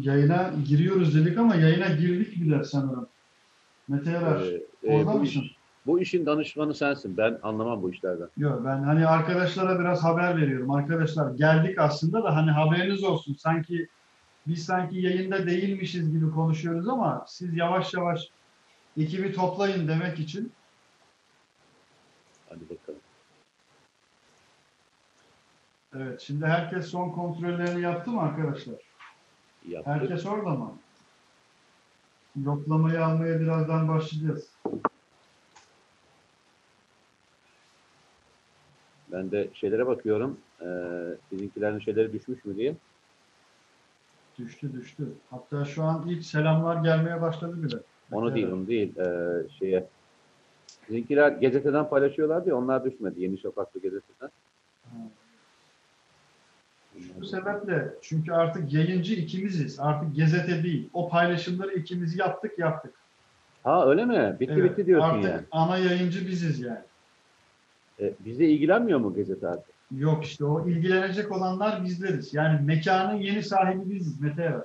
yayına giriyoruz dedik ama yayına girdik bile sanırım. Mete Yarar, Ee, e, orada bu, mısın? iş- bu işin danışmanı sensin. Ben anlamam bu işlerden. Yok ben hani arkadaşlara biraz haber veriyorum. Arkadaşlar geldik aslında da hani haberiniz olsun. Sanki biz sanki yayında değilmişiz gibi konuşuyoruz ama siz yavaş yavaş ekibi toplayın demek için Hadi bakalım. Evet şimdi herkes son kontrollerini yaptı mı arkadaşlar? Yaptık. Herkes orada mı? Yoklamayı almaya birazdan başlayacağız. Ben de şeylere bakıyorum. Ee, sizinkilerin şeyleri düşmüş mü diye. Düştü düştü. Hatta şu an ilk selamlar gelmeye başladı bile. Onu değil, onu değil. Ee, şeye. Sizinkiler gazeteden paylaşıyorlardı ya, onlar düşmedi. Yeni Şafaklı gazeteden. Bu sebeple çünkü artık yayıncı ikimiziz. Artık gazete değil. O paylaşımları ikimiz yaptık yaptık. Ha öyle mi? Bitti Evet, bitti diyorsun artık yani. ana yayıncı biziz yani. E, bize ilgilenmiyor mu gazete artık? Yok işte o ilgilenecek olanlar bizleriz. Yani mekanın yeni sahibi biziz Mete Yarar.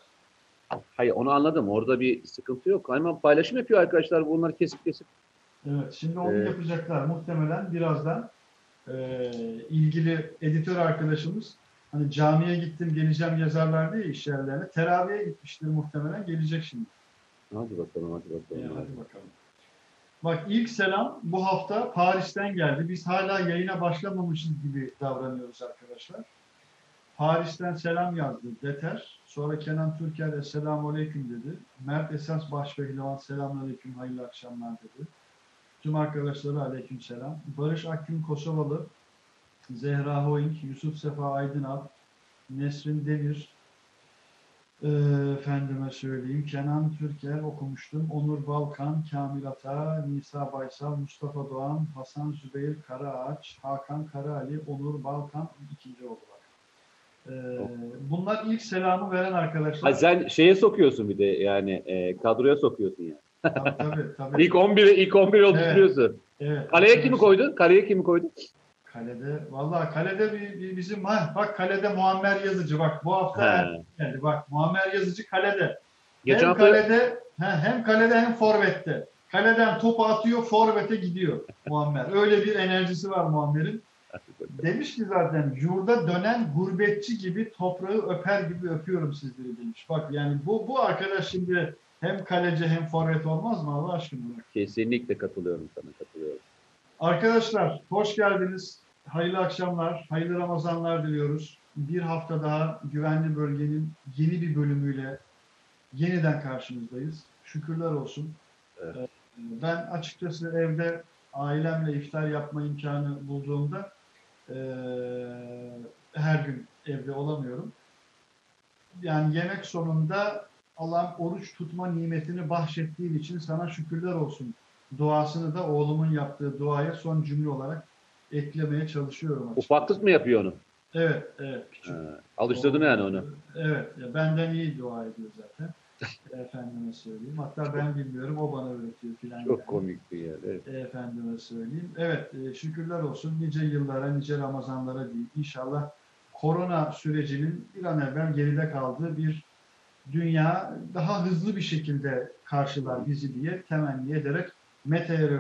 Hayır onu anladım. Orada bir sıkıntı yok. Hemen paylaşım yapıyor arkadaşlar. Bunları kesip kesip. Evet, şimdi onu Evet. yapacaklar muhtemelen birazdan e, ilgili editör arkadaşımız hani camiye gittim geleceğim yazarlar diye iş yerlerine teraviye gitmiştir muhtemelen gelecek şimdi. Hadi bakalım hadi bakalım. Ya, hadi bakalım. Bak ilk selam bu hafta Paris'ten geldi. Biz hala yayına başlamamışız gibi davranıyoruz arkadaşlar. Paris'ten selam yazdı Deter. Sonra Kenan Türker Esselamu Aleyküm dedi. Mert Esas Başpehlivan Selamun Aleyküm hayırlı akşamlar dedi. Tüm arkadaşlara aleyküm selam. Barış Akgün Kosovalı, Zehra Hoing, Yusuf Sefa Aydınal, Nesrin Demir, ee, efendime söyleyeyim. Kenan Türker okumuştum. Onur Balkan, Kamil Ata, Nisa Baysal, Mustafa Doğan, Hasan Zübeyir Karaağaç, Hakan Karaali, Onur Balkan ikinci oldu. Ee, bunlar ilk selamı veren arkadaşlar. Ha, sen şeye sokuyorsun bir de yani e, kadroya sokuyorsun yani. Tabii tabii. tabii. İlk 11'e ilk 11'e oturtuyorsun. evet, Kaleye kimi koydun? Kaleye kimi koydun? Kalede, vallahi kalede bir, bir bizim, ha, bak kalede Muammer Yazıcı bak bu hafta geldi bak Muammer Yazıcı kalede. Geçen hem hafta kalede he, hem kalede hem forvette. Kaleden topu atıyor, forvete gidiyor Muammer. Öyle bir enerjisi var Muammer'in. Demiş ki zaten yurda dönen gurbetçi gibi toprağı öper gibi öpüyorum sizleri demiş. Bak yani bu bu arkadaş şimdi hem kaleci hem forvet olmaz mı Allah aşkına? Kesinlikle katılıyorum sana katılıyorum. Arkadaşlar hoş geldiniz. Hayırlı akşamlar, hayırlı Ramazanlar diliyoruz. Bir hafta daha güvenli bölgenin yeni bir bölümüyle yeniden karşınızdayız. Şükürler olsun. Evet. Ee, Ben açıkçası evde ailemle iftar yapma imkanı bulduğumda eee, her gün evde olamıyorum. Yani yemek sonunda Allah'ın oruç tutma nimetini bahşettiği için sana şükürler olsun duasını da oğlumun yaptığı duaya son cümle olarak eklemeye çalışıyorum. açıkçası. Ufaklık mı yapıyor onu? Evet, evet. Küçük. Ha, alıştırdın yani onu. Evet, ya benden iyi dua ediyor zaten. Efendime söyleyeyim. Hatta ben bilmiyorum, o bana öğretiyor filan. Çok yani. komikti yani. Evet. Efendime söyleyeyim. Evet, e, şükürler olsun nice yıllara, nice Ramazanlara değil. İnşallah korona sürecinin bir an evvel geride kaldığı bir dünya daha hızlı bir şekilde karşılar bizi diye temenni ederek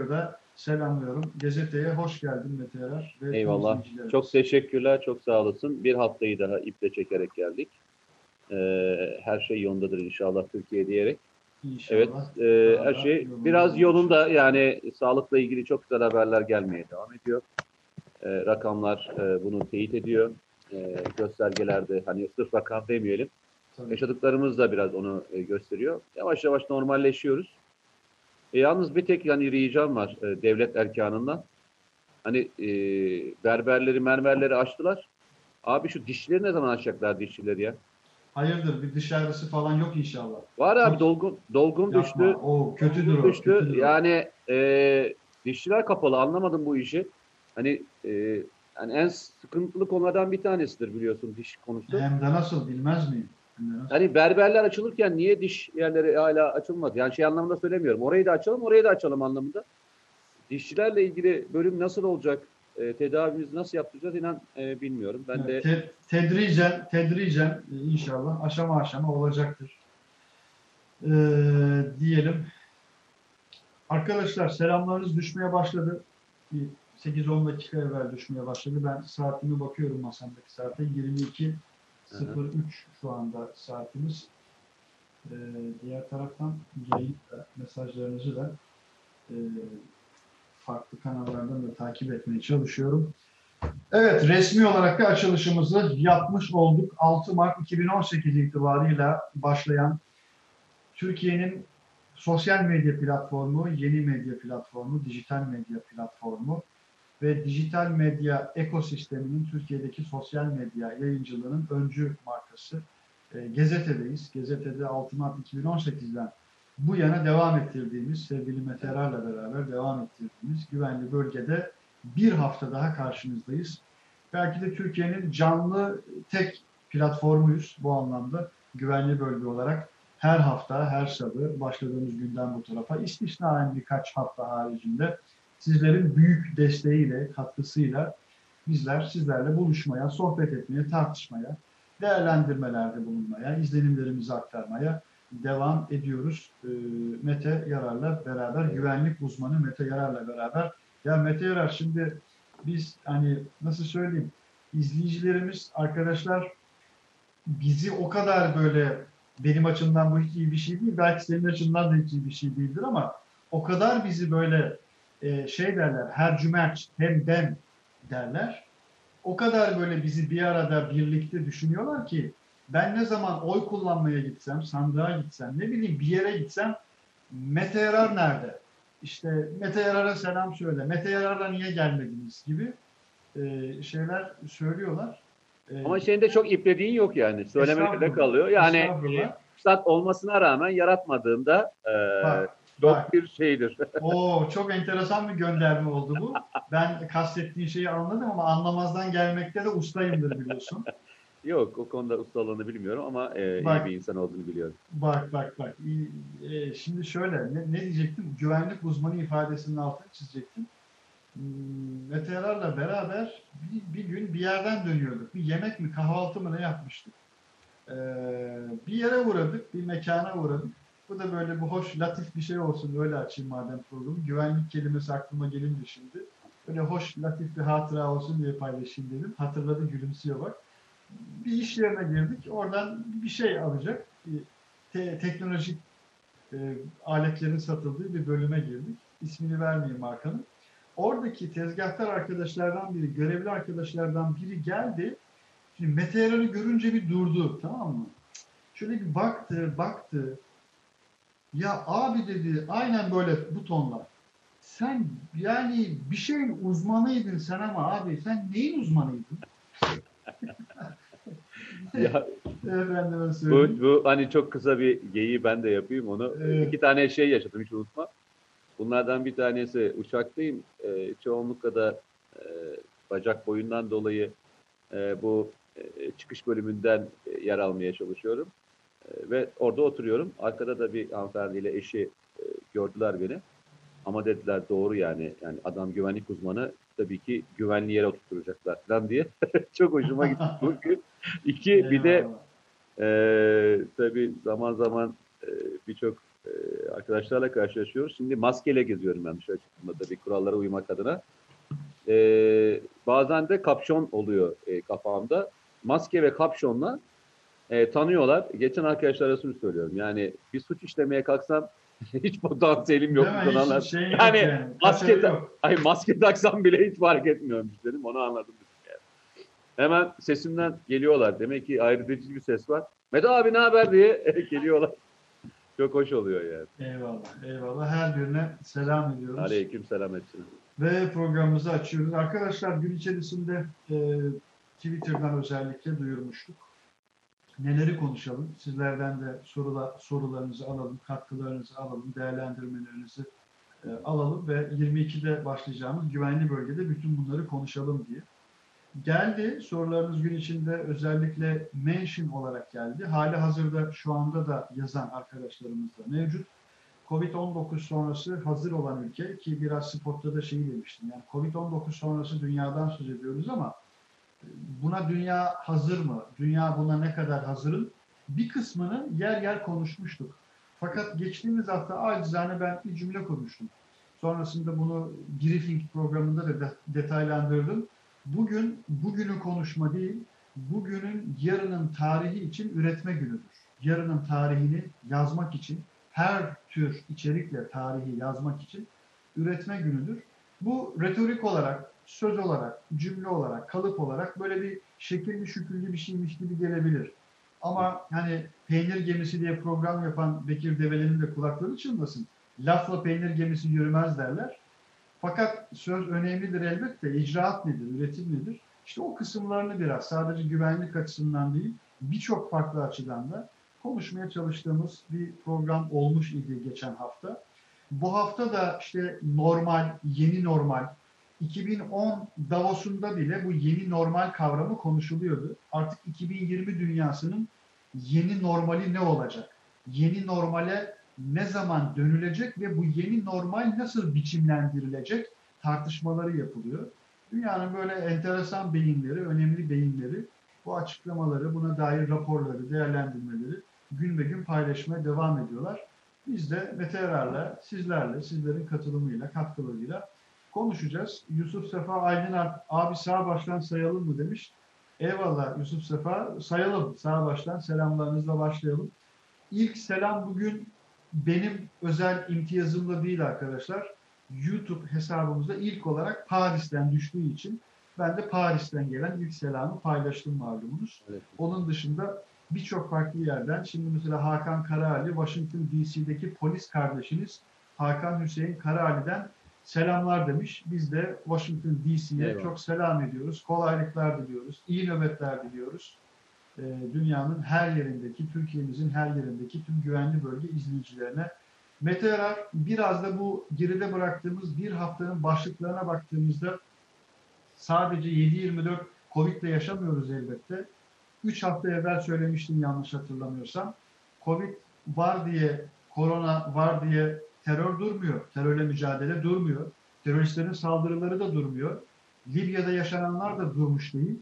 da selamlıyorum. Gazeteye hoş geldin Mete Yarar. ve Eyvallah. Çok teşekkürler, çok sağ olasın. Bir haftayı daha iple çekerek geldik. Ee, her şey yolundadır inşallah Türkiye diyerek. İnşallah. Evet, e, her şey biraz yolunda. Yani sağlıkla ilgili çok güzel haberler gelmeye devam ediyor. E, rakamlar e, bunu teyit ediyor. E, göstergelerde hani sırf rakam demeyelim. Tabii. Yaşadıklarımız da biraz onu e, gösteriyor. Yavaş yavaş normalleşiyoruz. E, yalnız bir tek yani ricam var e, devlet erkanından. Hani e, berberleri, mermerleri açtılar. Abi şu dişçileri ne zaman açacaklar dişçileri ya? Hayırdır bir dışarısı falan yok inşallah. Var abi dolgun dolgun Yapma. düştü. O kötüdür o. düştü. kötüdür. Yani e, dişçiler kapalı. Anlamadım bu işi. Hani e, yani en sıkıntılı konulardan bir tanesidir biliyorsun diş konusu. Hem de nasıl bilmez miyim? Nasıl? Hani berberler açılırken niye diş yerleri hala açılmadı? Yani şey anlamında söylemiyorum. Orayı da açalım, orayı da açalım anlamında. Dişçilerle ilgili bölüm nasıl olacak? E, tedavimizi nasıl yaptıracağız inan e, bilmiyorum. Ben de te- tedricen, tedricen e, inşallah aşama aşama olacaktır. Ee, diyelim. Arkadaşlar selamlarınız düşmeye başladı. Bir 8-10 dakika evvel düşmeye başladı. Ben saatime bakıyorum masamdaki saate. 22.03 şu anda saatimiz. Ee, diğer taraftan yayın da, mesajlarınızı da e, farklı kanallardan da takip etmeye çalışıyorum. Evet, resmi olarak da açılışımızı yapmış olduk. 6 Mart 2018 itibarıyla başlayan Türkiye'nin sosyal medya platformu, yeni medya platformu, dijital medya platformu ve dijital medya ekosisteminin Türkiye'deki sosyal medya yayıncılığının öncü markası. E, Gezete'deyiz. Gezete'de 6 Mart 2018'den bu yana devam ettirdiğimiz, sevgili Mete Erar'la beraber devam ettirdiğimiz güvenli bölgede bir hafta daha karşınızdayız. Belki de Türkiye'nin canlı tek platformuyuz bu anlamda güvenli bölge olarak. Her hafta, her salı başladığımız günden bu tarafa istisnaen birkaç hafta haricinde sizlerin büyük desteğiyle, katkısıyla bizler sizlerle buluşmaya, sohbet etmeye, tartışmaya, değerlendirmelerde bulunmaya, izlenimlerimizi aktarmaya devam ediyoruz. Ee, Mete Yarar'la beraber, güvenlik uzmanı Mete Yarar'la beraber. Ya Mete Yarar şimdi biz hani nasıl söyleyeyim, izleyicilerimiz, arkadaşlar bizi o kadar böyle benim açımdan bu hiç iyi bir şey değil. Belki senin açından da hiç iyi bir şey değildir ama o kadar bizi böyle e, şey derler, her cümerç hem ben derler. O kadar böyle bizi bir arada birlikte düşünüyorlar ki ben ne zaman oy kullanmaya gitsem, sandığa gitsem, ne bileyim bir yere gitsem Mete Yarar nerede? İşte Mete Yarar'a selam söyle. Mete Yarar'la niye gelmediniz gibi e, şeyler söylüyorlar. E, Ama şeyinde çok iplediğin yok yani. Söylemekte de kalıyor. Yani Estağfurullah. e, olmasına rağmen yaratmadığında e, çok bir şeydir. Oo, çok enteresan bir gönderme oldu bu. Ben kastettiğin şeyi anladım ama anlamazdan gelmekte de ustayımdır biliyorsun. yok o konuda ustalığını bilmiyorum ama e, Bak. iyi bir insan olduğunu biliyorum. Bak bak bak. E, şimdi şöyle ne, ne diyecektim? Güvenlik uzmanı ifadesinin altını çizecektim. Hmm, Mete Yarar'la beraber bir, bir gün bir yerden dönüyorduk. Bir yemek mi kahvaltı mı ne yapmıştık. Ee, bir yere uğradık, bir mekana uğradık. Bu da böyle bu hoş, latif bir şey olsun. Öyle açayım madem programı. Güvenlik kelimesi aklıma gelince şimdi. Böyle hoş, latif bir hatıra olsun diye paylaşayım dedim. Hatırladı, gülümsüyor bak. Bir iş yerine girdik. Oradan bir şey alacak. Bir te- teknolojik e, aletlerin satıldığı bir bölüme girdik. İsmini vermeyeyim markanın. Oradaki tezgahtar arkadaşlardan biri, görevli arkadaşlardan biri geldi. Şimdi Mete görünce bir durdu. Tamam mı? Şöyle bir baktı, baktı. Ya abi dedi, aynen böyle bu tonla. Sen yani bir şeyin uzmanıydın sen ama abi sen neyin uzmanıydın? ya, Efendime bu, bu hani çok kısa bir geyiği ben de yapayım onu. Evet. İki tane şey yaşadım hiç unutma. Bunlardan bir tanesi uçaktayım. E, çoğunlukla da e, bacak boyundan dolayı e, bu e, çıkış bölümünden e, yer almaya çalışıyorum. E, ve orada oturuyorum. Arkada da bir hanımefendiyle eşi e, gördüler beni. Ama dediler doğru yani. Yani adam güvenlik uzmanı tabii ki güvenli yere oturtacaklar falan diye. Çok hoşuma gitti bugün. İki bir de ee, tabii zaman zaman e, birçok e, arkadaşlarla karşılaşıyoruz. Şimdi maskeyle geziyorum ben dışarı çıktığımda tabii kurallara uymak adına. Ee, bazen de kapşon oluyor e, kafamda. Maske ve kapşonla e, tanıyorlar. Geçen arkadaşlara şunu söylüyorum. Yani bir suç işlemeye kalksam hiç potansiyelim yok. Bu konular. şey Yani yani. maske ta-. Ay maske taksam bile hiç fark etmiyormuş dedim. Onu anladım. Yani. Hemen sesimden geliyorlar. Demek ki ayrıtıcı bir ses var. Mete abi ne haber diye geliyorlar. Çok hoş oluyor yani. Eyvallah, eyvallah. Her birine selam ediyoruz. Aleyküm selam etsin. Ve programımızı açıyoruz. Arkadaşlar gün içerisinde e, Twitter'dan özellikle duyurmuştuk. Neleri konuşalım? Sizlerden de sorula, sorularınızı alalım, katkılarınızı alalım, değerlendirmelerinizi e, alalım ve 22'de başlayacağımız güvenli bölgede bütün bunları konuşalım diye. Geldi. Sorularınız gün içinde özellikle mention olarak geldi. Hali hazırda şu anda da yazan arkadaşlarımız da mevcut. Covid-19 sonrası hazır olan ülke ki biraz spotta da şeyi demiştim. Yani Covid-19 sonrası dünyadan söz ediyoruz ama buna dünya hazır mı? Dünya buna ne kadar hazırın? Bir kısmını yer yer konuşmuştuk. Fakat geçtiğimiz hafta acizane ben bir cümle kurmuştum. Sonrasında bunu briefing programında da de- detaylandırdım. Bugün bugünü konuşma değil, bugünün yarının tarihi için üretme günüdür. Yarının tarihini yazmak için, her tür içerikle tarihi yazmak için üretme günüdür. Bu retorik olarak, söz olarak, cümle olarak, kalıp olarak böyle bir şekilli şüküllü bir şeymiş gibi gelebilir. Ama hani peynir gemisi diye program yapan Bekir Develi'nin de kulakları çınlasın. Lafla peynir gemisi yürümez derler. Fakat söz önemlidir elbette. İcraat nedir, üretim nedir? İşte o kısımlarını biraz sadece güvenlik açısından değil, birçok farklı açıdan da konuşmaya çalıştığımız bir program olmuş idi geçen hafta. Bu hafta da işte normal, yeni normal, 2010 Davos'unda bile bu yeni normal kavramı konuşuluyordu. Artık 2020 dünyasının yeni normali ne olacak? Yeni normale ne zaman dönülecek ve bu yeni normal nasıl biçimlendirilecek tartışmaları yapılıyor. Dünyanın böyle enteresan beyinleri, önemli beyinleri bu açıklamaları, buna dair raporları, değerlendirmeleri gün be gün paylaşmaya devam ediyorlar. Biz de Mete Erar'la, sizlerle, sizlerin katılımıyla, katkılarıyla konuşacağız. Yusuf Sefa Aydın abi sağ baştan sayalım mı demiş. Eyvallah Yusuf Sefa. Sayalım sağ baştan. Selamlarınızla başlayalım. İlk selam bugün benim özel imtiyazımla değil arkadaşlar. YouTube hesabımızda ilk olarak Paris'ten düştüğü için ben de Paris'ten gelen ilk selamı paylaştım malumunuz. Evet. Onun dışında birçok farklı yerden şimdi mesela Hakan Karaali Washington DC'deki polis kardeşiniz Hakan Hüseyin Karaali'den selamlar demiş. Biz de Washington DC'ye çok selam ediyoruz. Kolaylıklar diliyoruz. iyi nöbetler diliyoruz. Ee, dünyanın her yerindeki, Türkiye'mizin her yerindeki tüm güvenli bölge izleyicilerine. Mete Erar, biraz da bu geride bıraktığımız bir haftanın başlıklarına baktığımızda sadece 7-24 Covid ile yaşamıyoruz elbette. 3 hafta evvel söylemiştim yanlış hatırlamıyorsam. Covid var diye, korona var diye terör durmuyor. Terörle mücadele durmuyor. Teröristlerin saldırıları da durmuyor. Libya'da yaşananlar da durmuş değil.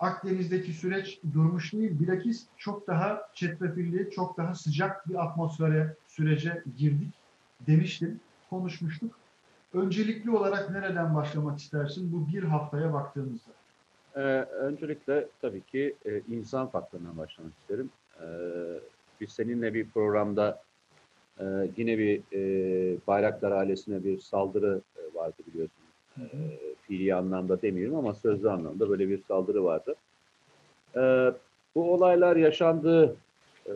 Akdeniz'deki süreç durmuş değil. Bilakis çok daha çetrefilli, çok daha sıcak bir atmosfere, sürece girdik demiştim, konuşmuştuk. Öncelikli olarak nereden başlamak istersin bu bir haftaya baktığımızda? Ee, öncelikle tabii ki e, insan faktöründen başlamak isterim. Ee, biz seninle bir programda e, yine bir e, Bayraktar ailesine bir saldırı e, vardı biliyorsun. E, fiili anlamda demiyorum ama sözlü anlamda böyle bir saldırı vardı. Ee, bu olaylar yaşandığı e,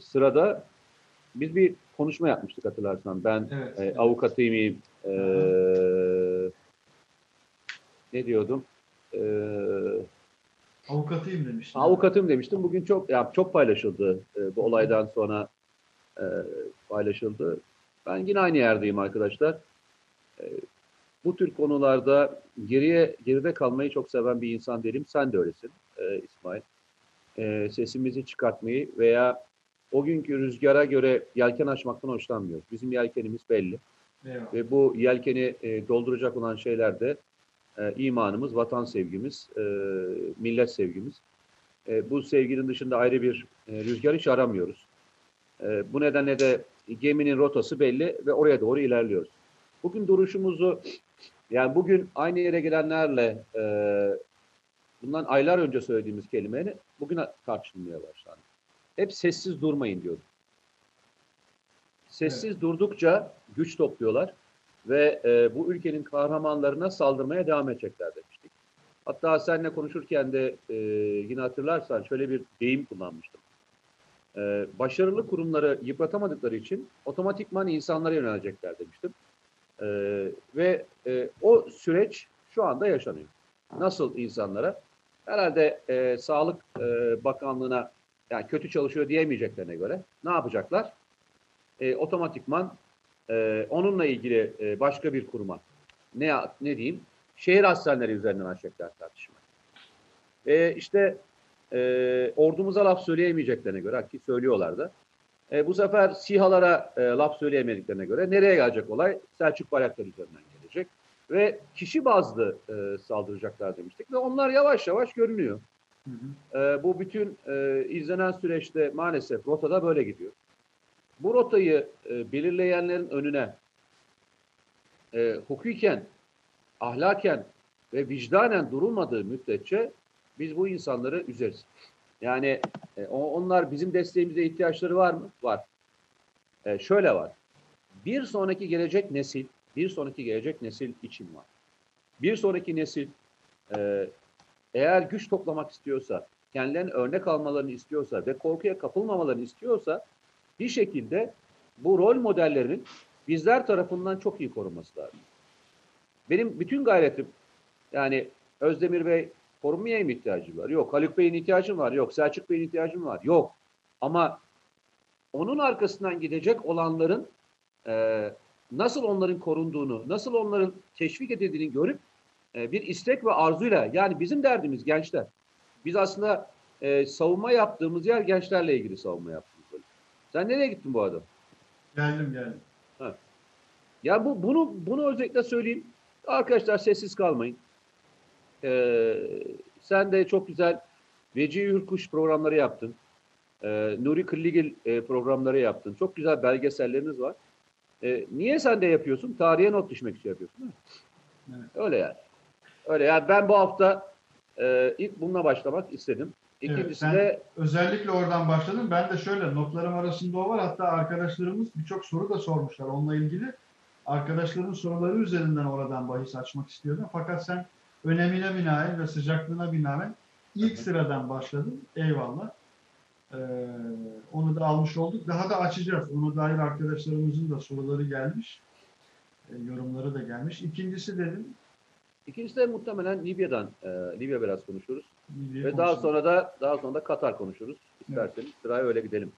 sırada biz bir konuşma yapmıştık hatırlarsan. Ben Evet. e, avukatıyım, e, ne diyordum? E, Avukatıyım demiştin. avukatım demiştim. Bugün çok ya çok paylaşıldı e, bu olaydan sonra e, paylaşıldı. Ben yine aynı yerdeyim arkadaşlar. E, bu tür konularda geriye geride kalmayı çok seven bir insan değilim. Sen de öylesin e, İsmail. E, sesimizi çıkartmayı veya o günkü rüzgara göre yelken açmaktan hoşlanmıyoruz. Bizim yelkenimiz belli. Eyvallah. Ve bu yelkeni e, dolduracak olan şeyler de e, imanımız, vatan sevgimiz, e, millet sevgimiz. E, bu sevginin dışında ayrı bir e, rüzgar hiç aramıyoruz. E, bu nedenle de geminin rotası belli ve oraya doğru ilerliyoruz. Bugün duruşumuzu, yani bugün aynı yere gelenlerle e, bundan aylar önce söylediğimiz kelimeyi bugün tartışılmaya başlandı. Hep sessiz durmayın diyorduk. Sessiz durdukça güç topluyorlar ve e, bu ülkenin kahramanlarına saldırmaya devam edecekler demiştik. Hatta seninle konuşurken de e, yine hatırlarsan şöyle bir deyim kullanmıştım. E, başarılı kurumları yıpratamadıkları için otomatikman insanlara yönelecekler demiştim. E, ve e, o süreç şu anda yaşanıyor. Nasıl insanlara? Herhalde e, Sağlık e, Bakanlığı'na yani kötü çalışıyor diyemeyeceklerine göre ne yapacaklar? E, otomatikman e, onunla ilgili e, başka bir kuruma ne ne diyeyim şehir hastaneleri üzerinden açacaklar tartışma. E, işte e, ordumuza laf söyleyemeyeceklerine göre ki söylüyorlar da e, bu sefer SİHA'lara e, laf söyleyemediklerine göre nereye gelecek olay? Selçuk Bayraktar üzerinden gelecek. Ve kişi bazlı e, saldıracaklar demiştik ve onlar yavaş yavaş görünüyor. Hı hı. E, bu bütün e, izlenen süreçte maalesef rotada böyle gidiyor. Bu rotayı e, belirleyenlerin önüne e, hukuken, ahlaken ve vicdanen durulmadığı müddetçe biz bu insanları üzeriz. Yani e, onlar bizim desteğimize ihtiyaçları var mı? Var. E, şöyle var. Bir sonraki gelecek nesil, bir sonraki gelecek nesil için var. Bir sonraki nesil e, eğer güç toplamak istiyorsa, kendilerine örnek almalarını istiyorsa ve korkuya kapılmamalarını istiyorsa bir şekilde bu rol modellerinin bizler tarafından çok iyi korunması lazım. Benim bütün gayretim yani Özdemir Bey korunmaya mı ihtiyacı var? Yok. Haluk Bey'in ihtiyacı var? Yok. Selçuk Bey'in ihtiyacı var? Yok. Ama onun arkasından gidecek olanların e, nasıl onların korunduğunu, nasıl onların teşvik edildiğini görüp e, bir istek ve arzuyla yani bizim derdimiz gençler. Biz aslında e, savunma yaptığımız yer gençlerle ilgili savunma bölüm. Sen nereye gittin bu adam? Geldim geldim. Ya bu bunu bunu özellikle söyleyeyim. Arkadaşlar sessiz kalmayın. Ee, sen de çok güzel Veci Hürkuş programları yaptın. Ee, Nuri Kılligil e, programları yaptın. Çok güzel belgeselleriniz var. Ee, niye sen de yapıyorsun? Tarihe not düşmek için yapıyorsun değil mi? Evet. Öyle yani. Öyle yani ben bu hafta e, ilk bununla başlamak istedim. Evet, İkincisi sen- de Özellikle oradan başladım. Ben de şöyle notlarım arasında o var. Hatta arkadaşlarımız birçok soru da sormuşlar onunla ilgili. Arkadaşların soruları üzerinden oradan bahis açmak istiyordum. Fakat sen önemine binaen ve sıcaklığına binaen ilk sıradan başladın. Eyvallah. Ee, onu da almış olduk. Daha da açacağız. Ona dair arkadaşlarımızın da soruları gelmiş. Ee, yorumları da gelmiş. İkincisi dedim. ikincisi de muhtemelen Libya'dan e, Libya biraz konuşuruz. Ve daha sonra da daha sonra da Katar konuşuruz. İsterseniz sıraya öyle gidelim.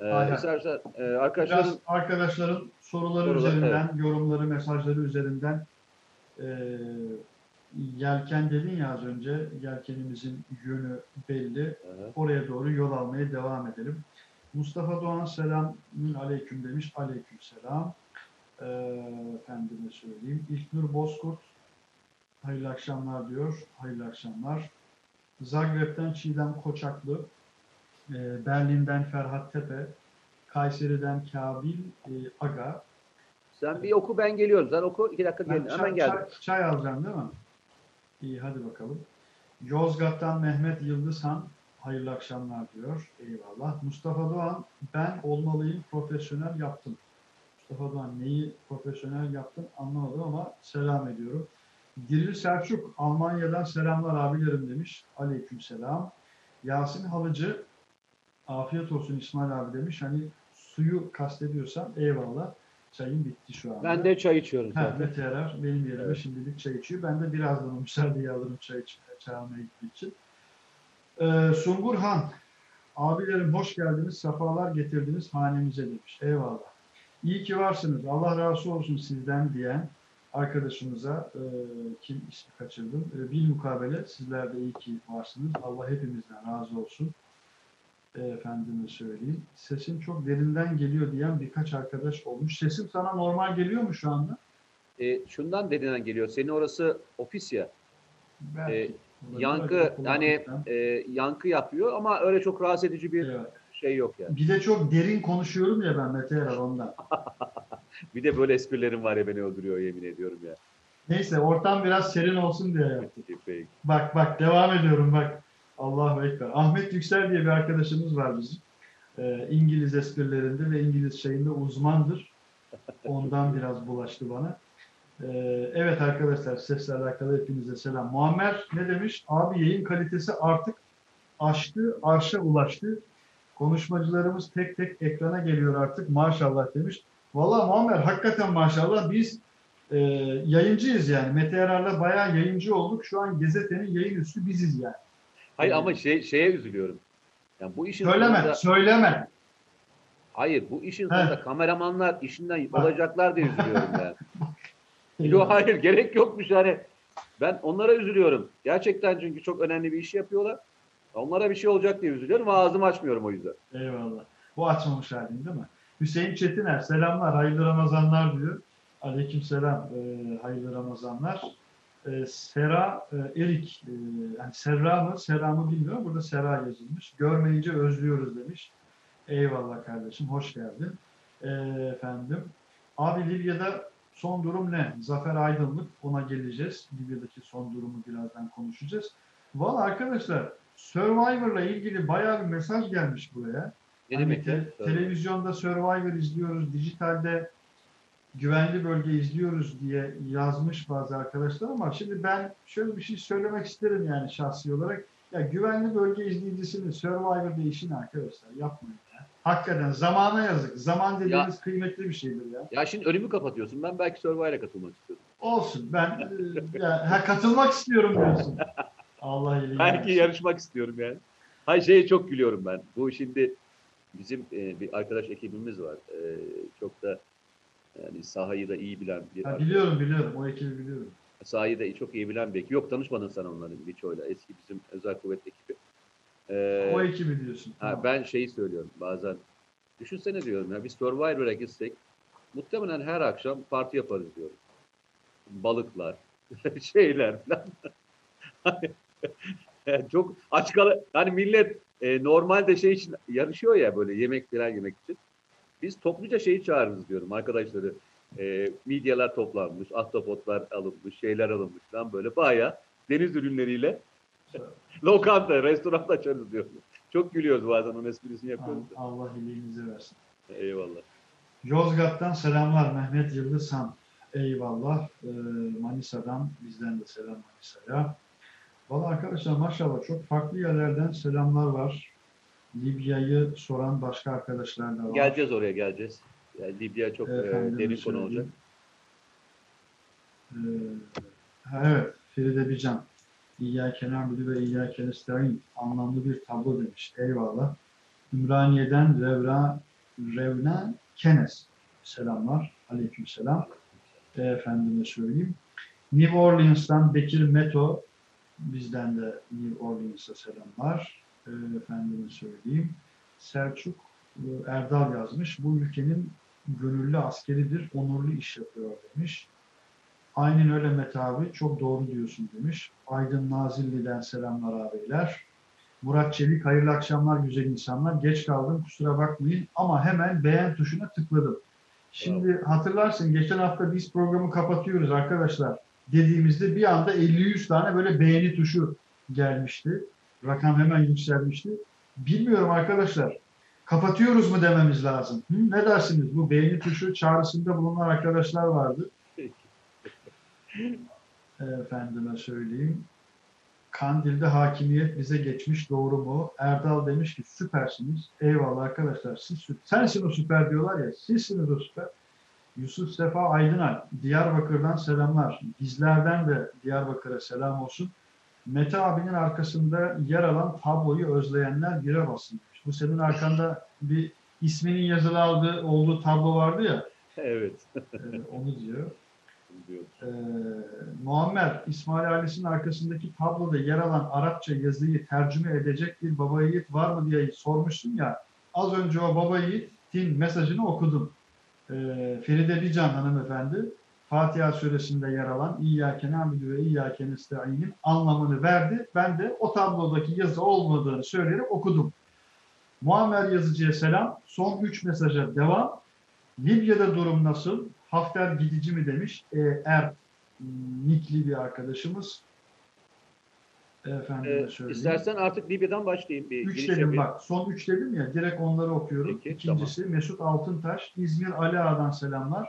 Ee, istersen e, arkadaşların Biraz arkadaşların soruları Sorular, üzerinden, yorumları, mesajları üzerinden e, yelken dedin ya az önce, yelkenimizin yönü belli. Aha. Oraya doğru yol almaya devam edelim. Mustafa Doğan selamün aleyküm demiş. Aleyküm selam. E, efendime söyleyeyim. İlknur Bozkurt hayırlı akşamlar diyor. Hayırlı akşamlar. Zagreb'den Çiğdem Koçaklı. e, Berlin'den Ferhat Tepe. Kayseri'den Kabil e, Aga. sen bir oku ben geliyorum. Sen oku iki dakika Ben gel. çay, Hemen geldim. çay, çay alacağım değil mi? İyi hadi bakalım. Yozgat'tan Mehmet Yıldızhan hayırlı akşamlar diyor. Eyvallah. Mustafa Doğan ben olmalıyım profesyonel yaptım. Mustafa Doğan neyi profesyonel yaptın anlamadım ama selam ediyorum. Diril Selçuk Almanya'dan selamlar abilerim demiş. Aleyküm selam. Yasin Halıcı afiyet olsun İsmail abi demiş. Hani suyu kastediyorsan eyvallah. Çayın bitti şu anda. Ben de çay içiyorum Ha. Mete Erer benim yerime Evet. şimdilik çay içiyor. Ben de birazdan o müsaadeyi alırım çay, iç, çay almaya gittiği için. Ee, Sungur Han, abilerim hoş geldiniz, sefalar getirdiniz hanemize demiş. Eyvallah. İyi ki varsınız, Allah razı olsun sizden diyen arkadaşımıza, e, kim ismi kaçırdım, e, bil mukabele sizler de iyi ki varsınız. Allah hepimizden razı olsun. E, efendime söyleyeyim. Sesim çok derinden geliyor diyen birkaç arkadaş olmuş. Sesim sana normal geliyor mu şu anda? E, şundan dediğinden geliyor. Senin orası ofis ya. Belki. E, yankı yani e, yankı yapıyor ama öyle çok rahatsız edici bir Evet. şey yok yani. Bir de çok derin konuşuyorum ya ben Mete Erer ondan. Bir de böyle esprilerim var ya beni öldürüyor yemin ediyorum ya. Neyse ortam biraz serin olsun diye yaptım. Peki. Bak bak devam ediyorum bak. Allahu Ekber. Ahmet Yüksel diye bir arkadaşımız var bizim. Ee, İngiliz esprilerinde ve İngiliz şeyinde uzmandır. Ondan biraz bulaştı bana. Ee, evet arkadaşlar sesle alakalı hepinize selam. Muammer ne demiş? Abi yayın kalitesi artık aştı, arşa ulaştı. Konuşmacılarımız tek tek ekrana geliyor artık maşallah demiş. Valla Muammer hakikaten maşallah biz e, yayıncıyız yani. Mete Yarar'la bayağı yayıncı olduk. Şu an gazetenin yayın üstü biziz yani. Hayır ama şey şeye üzülüyorum. Yani bu işin Söyleme, sonunda- söyleme. hayır bu işin He. sonunda kameramanlar işinden Bak. olacaklar diye üzülüyorum yani. Yok hayır gerek yokmuş yani. Ben onlara üzülüyorum. Gerçekten çünkü çok önemli bir iş yapıyorlar. Onlara bir şey olacak diye üzülüyorum ağzımı açmıyorum o yüzden. Eyvallah. Bu açmamış halin değil mi? Hüseyin Çetiner selamlar, hayırlı Ramazanlar diyor. Aleyküm selam, e, hayırlı Ramazanlar. e, Sera e, Erik, e, yani Serra mı, Sera mı bilmiyorum. Burada Sera yazılmış. Görmeyince özlüyoruz demiş. Eyvallah kardeşim, hoş geldin. E, efendim, abi Libya'da son durum ne? Zafer Aydınlık, ona geleceğiz. Libya'daki son durumu birazdan konuşacağız. Valla arkadaşlar, Survivor'la ilgili bayağı bir mesaj gelmiş buraya. Ne Hani demek te- ya? televizyonda Survivor izliyoruz, dijitalde güvenli bölge izliyoruz diye yazmış bazı arkadaşlar ama şimdi ben şöyle bir şey söylemek isterim yani şahsi olarak. Ya güvenli bölge izleyicisini Survivor'da işin arkadaşlar yapmayın ya. Hakikaten zamana yazık. Zaman dediğimiz kıymetli bir şeydir ya. Ya şimdi önümü kapatıyorsun. Ben belki Survivor'a katılmak istiyorum. Olsun ben e, ya, ha, katılmak istiyorum diyorsun. Allah iyiliğini Belki yarışmak istiyorum yani. Hayır şeye çok gülüyorum ben. Bu şimdi bizim e, bir arkadaş ekibimiz var. E, çok da yani sahayı da iyi bilen bir Ha, biliyorum biliyorum o ekibi biliyorum. sahayı da çok iyi bilen bir ekip. Yok tanışmadın sen onların birçoğuyla. Eski bizim özel kuvvet ekibi. E, o ekibi diyorsun. ha, Tamam. ben şeyi söylüyorum bazen. Düşünsene diyorum ya biz Survivor'a gitsek muhtemelen her akşam parti yaparız diyorum. Balıklar, şeyler falan. Yani çok aç kal hani millet e, normalde şey için yarışıyor ya böyle yemek falan yemek için. Biz topluca şeyi çağırırız diyorum arkadaşları. E, midyeler toplanmış, ahtapotlar alınmış, şeyler alınmış falan böyle bayağı deniz ürünleriyle lokanta, restoran açarız diyorum. Çok gülüyoruz bazen onun esprisini yapıyoruz. da. Allah iyiliğinizi versin. Eyvallah. Yozgat'tan selamlar Mehmet Yıldız Han. Eyvallah. Ee, Manisa'dan bizden de selam Manisa'ya. Valla arkadaşlar maşallah çok farklı yerlerden selamlar var. Libya'yı soran başka arkadaşlar da var. Geleceğiz oraya geleceğiz. Yani Libya çok e, Efendime derin konu olacak. Ee, evet, Feride Bican. İyyâke na'budu ve iyyâke nestaîn. Anlamlı bir tablo demiş. Eyvallah. Ümraniye'den Revra, Revna Kenes. Selamlar. Aleyküm selam. Efendime söyleyeyim. New Orleans'tan Bekir Meto. Bizden de New Orleans'a selamlar. Ee, Efendime söyleyeyim. Selçuk e, Erdal yazmış. Bu ülkenin gönüllü askeridir, onurlu iş yapıyor demiş. Aynen öyle Mete abi, çok doğru diyorsun demiş. Aydın Nazilli'den selamlar abiler. Murat Çelik, hayırlı akşamlar güzel insanlar. Geç kaldım, kusura bakmayın ama hemen beğen tuşuna tıkladım. Şimdi hatırlarsın geçen hafta biz programı kapatıyoruz arkadaşlar dediğimizde bir anda 50-100 tane böyle beğeni tuşu gelmişti. Rakam hemen yükselmişti. Bilmiyorum arkadaşlar kapatıyoruz mu dememiz lazım. Hı, ne dersiniz? Bu beğeni tuşu çağrısında bulunan arkadaşlar vardı. Efendime söyleyeyim. Kandil'de hakimiyet bize geçmiş doğru mu? Erdal demiş ki süpersiniz. Eyvallah arkadaşlar. Siz, sü- sensin o süper diyorlar ya. Sizsiniz o süper. Yusuf Sefa Aydınay. Diyarbakır'dan selamlar. Bizlerden de Diyarbakır'a selam olsun. Mete abinin arkasında yer alan tabloyu özleyenler bire basın. Bu senin arkanda bir isminin yazılı aldığı, olduğu tablo vardı ya. Evet. e, onu diyor. Ee, Muammer, İsmail ailesinin arkasındaki tabloda yer alan Arapça yazıyı tercüme edecek bir baba yiğit var mı diye sormuşsun ya. Az önce o baba yiğitin mesajını okudum. Ee, Feride Bican hanımefendi Fatiha suresinde yer alan İyyâke nâbidu ve İyyâke nesta'inin anlamını verdi. Ben de o tablodaki yazı olmadığını söyleyerek okudum. Muammer yazıcıya selam. Son üç mesaja devam. Libya'da durum nasıl? Hafter gidici mi demiş. E, er Nikli bir arkadaşımız. Efendime Ee, istersen artık Libya'dan başlayayım. Bir Üç dedim yapayım. bak. Son üç dedim ya. Direkt onları okuyorum. Peki, İkincisi Mesut Altıntaş. İzmir Ali Ağa'dan selamlar.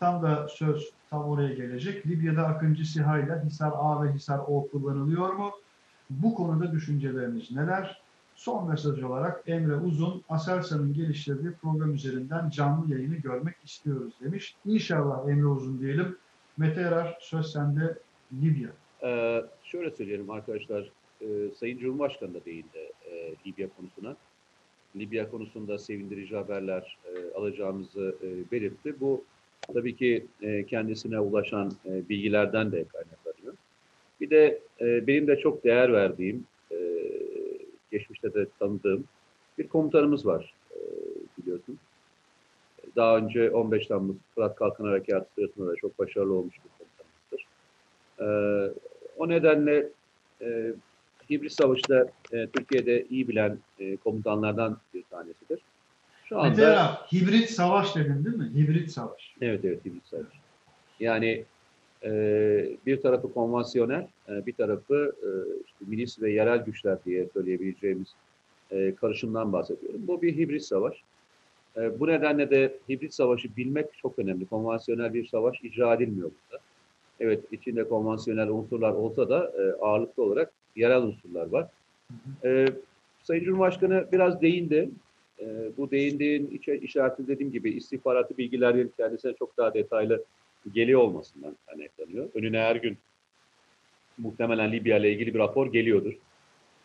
Tam da söz tam oraya gelecek. Libya'da Akıncı SİHA ile Hisar A ve Hisar O kullanılıyor mu? Bu konuda düşünceleriniz neler? Son mesaj olarak Emre Uzun, Aselsan'ın geliştirdiği program üzerinden canlı yayını görmek istiyoruz demiş. İnşallah Emre Uzun diyelim. Mete Erar, söz sende Libya. Ee, şöyle söyleyelim arkadaşlar. e, Sayın Cumhurbaşkanı da değindi e, Libya konusuna. Libya konusunda sevindirici haberler e, alacağımızı e, belirtti. Bu tabii ki e, kendisine ulaşan e, bilgilerden de kaynaklanıyor. Bir de e, benim de çok değer verdiğim, e, geçmişte de tanıdığım bir komutanımız var e, biliyorsun. Daha önce 15 Temmuz Fırat Kalkın Harekatı sırasında da çok başarılı olmuş bir komutanımızdır. E, o nedenle e, hibrit savaşı da e, Türkiye'de iyi bilen e, komutanlardan bir tanesidir. Şu anda Mesela hibrit savaş dedin değil mi? Hibrit savaş. evet evet hibrit savaş. Yani e, bir tarafı konvansiyonel, e, bir tarafı e, işte milis ve yerel güçler diye söyleyebileceğimiz e, karışımdan bahsediyorum. Bu bir hibrit savaş. E, bu nedenle de hibrit savaşı bilmek çok önemli. Konvansiyonel bir savaş icra edilmiyor burada. Evet içinde konvansiyonel unsurlar olsa da e, ağırlıklı olarak yerel unsurlar var. E, Sayın Cumhurbaşkanı biraz değindi. E, bu değindiğin işareti dediğim gibi istihbaratı bilgilerin kendisine çok daha detaylı geliyor olmasından kaynaklanıyor. Önüne her gün muhtemelen Libya ile ilgili bir rapor geliyordur.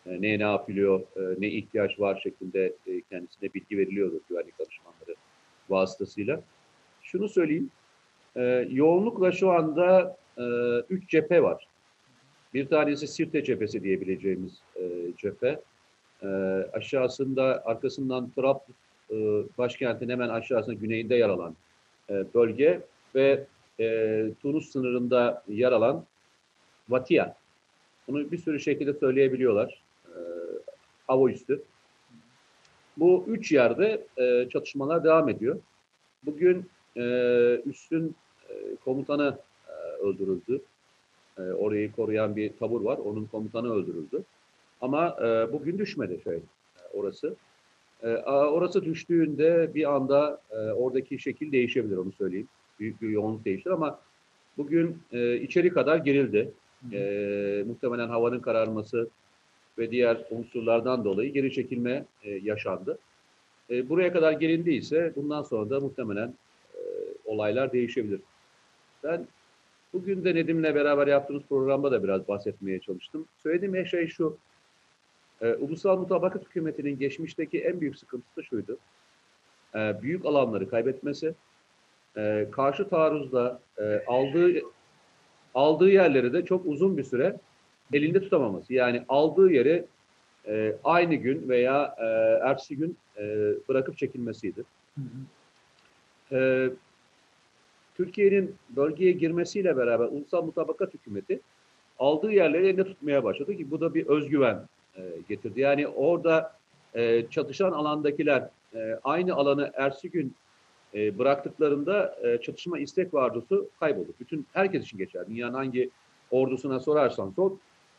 E, ne ne yapılıyor, e, ne ihtiyaç var şeklinde e, kendisine bilgi veriliyordur güvenlik danışmanları vasıtasıyla. Şunu söyleyeyim, e, yoğunlukla şu anda e, üç cephe var. Bir tanesi Sirte cephesi diyebileceğimiz e, cephe. E, aşağısında, arkasından Trablus e, başkentin hemen aşağısında güneyinde yer alan e, bölge ve e, Tunus sınırında yer alan Vatia. Bunu bir sürü şekilde söyleyebiliyorlar. E, hava üstü. Bu üç yerde e, çatışmalar devam ediyor. Bugün e, üstün e, komutanı öldürüldü. E, orayı koruyan bir tabur var. Onun komutanı öldürüldü. Ama e, bugün düşmedi şey orası. E, orası düştüğünde bir anda e, oradaki şekil değişebilir onu söyleyeyim. Büyük bir yoğunluk değişir ama bugün e, içeri kadar girildi. E, muhtemelen havanın kararması ve diğer unsurlardan dolayı geri çekilme e, yaşandı. E, buraya kadar gelindiyse bundan sonra da muhtemelen e, olaylar değişebilir. Ben bugün de Nedim'le beraber yaptığımız programda da biraz bahsetmeye çalıştım. Söylediğim şey şu, e, Ulusal Mutabakat Hükümeti'nin geçmişteki en büyük sıkıntısı şuydu. E, büyük alanları kaybetmesi, e, karşı taarruzda e, aldığı aldığı yerleri de çok uzun bir süre elinde tutamaması. Yani aldığı yeri e, aynı gün veya e, ertesi gün e, bırakıp çekilmesiydi. Hı hı. E, Türkiye'nin bölgeye girmesiyle beraber Ulusal Mutabakat Hükümeti aldığı yerleri elinde tutmaya başladı ki bu da bir özgüven e, getirdi. Yani orada e, çatışan alandakiler e, aynı alanı ertesi gün e, bıraktıklarında e, çatışma istek vardusu kaybolur. Bütün herkes için geçer. Dünyanın hangi ordusuna sorarsan sor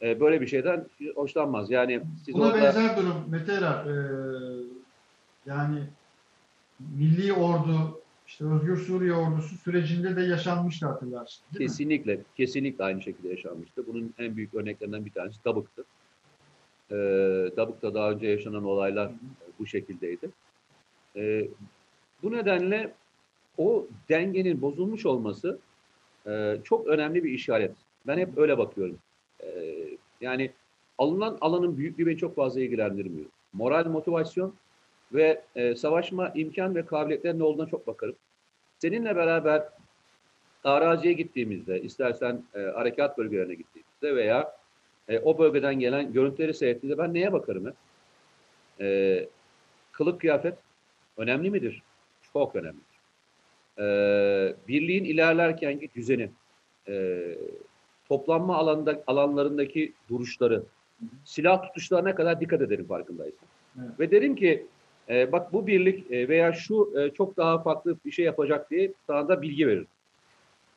e, böyle bir şeyden hoşlanmaz. Yani siz Buna orada benzer durum Mete Erar, e, yani Milli Ordu, işte Özgür Suriye Ordusu sürecinde de yaşanmıştı hatırlarsın. Değil mi? Kesinlikle, kesinlikle aynı şekilde yaşanmıştı. Bunun en büyük örneklerinden bir tanesi Dabık'tı. Ee, Dabık'ta daha önce yaşanan olaylar e, bu şekildeydi. Ee, bu nedenle o dengenin bozulmuş olması e, çok önemli bir işaret. Ben hep öyle bakıyorum. Ee, yani alınan alanın büyüklüğü beni çok fazla ilgilendirmiyor. Moral, motivasyon ve e, savaşma imkan ve kabiliyetlerinin olduğuna çok bakarım. Seninle beraber araziye gittiğimizde, istersen e, harekat bölgelerine gittiğimizde veya e, o bölgeden gelen görüntüleri seyrettiğimde ben neye bakarım hep? E, kılık kıyafet önemli midir? Çok önemli. E, birliğin ilerlerkenki düzeni, e, toplanma alanda, alanlarındaki duruşları, silah tutuşlarına kadar dikkat ederim farkındaysan. Evet. Ve derim ki e, bak bu birlik e, veya şu e, çok daha farklı bir şey yapacak diye sana da bilgi verir.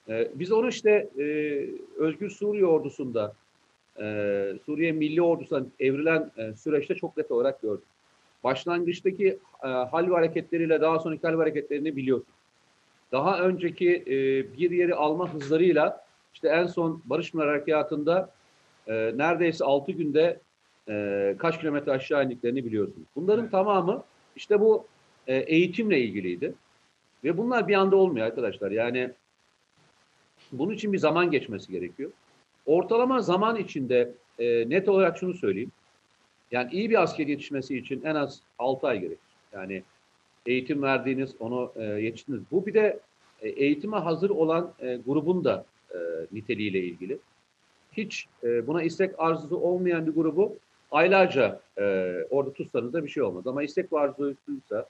E, biz onu işte e, Özgür Suriye ordusunda, e, Suriye Milli Ordusu'ndan evrilen e, süreçte çok net olarak gördük. Başlangıçtaki e, hal ve hareketleriyle daha sonraki hal ve hareketlerini biliyorsun. Daha önceki e, bir yeri alma hızlarıyla işte en son Barış Pınar Harekatı'nda e, neredeyse 6 günde e, kaç kilometre aşağı indiklerini biliyorsunuz. Bunların Evet. tamamı işte bu e, eğitimle ilgiliydi. Ve bunlar bir anda olmuyor arkadaşlar. Yani bunun için bir zaman geçmesi gerekiyor. Ortalama zaman içinde e, net olarak şunu söyleyeyim. Yani iyi bir asker yetişmesi için en az 6 ay gerekir. Yani eğitim verdiğiniz, onu e, yetiştiniz. Bu bir de e, eğitime hazır olan e, grubun da e, niteliğiyle ilgili. Hiç e, buna istek arzusu olmayan bir grubu aylarca e, orada tutsanız da bir şey olmaz. Ama istek ve arzusuysa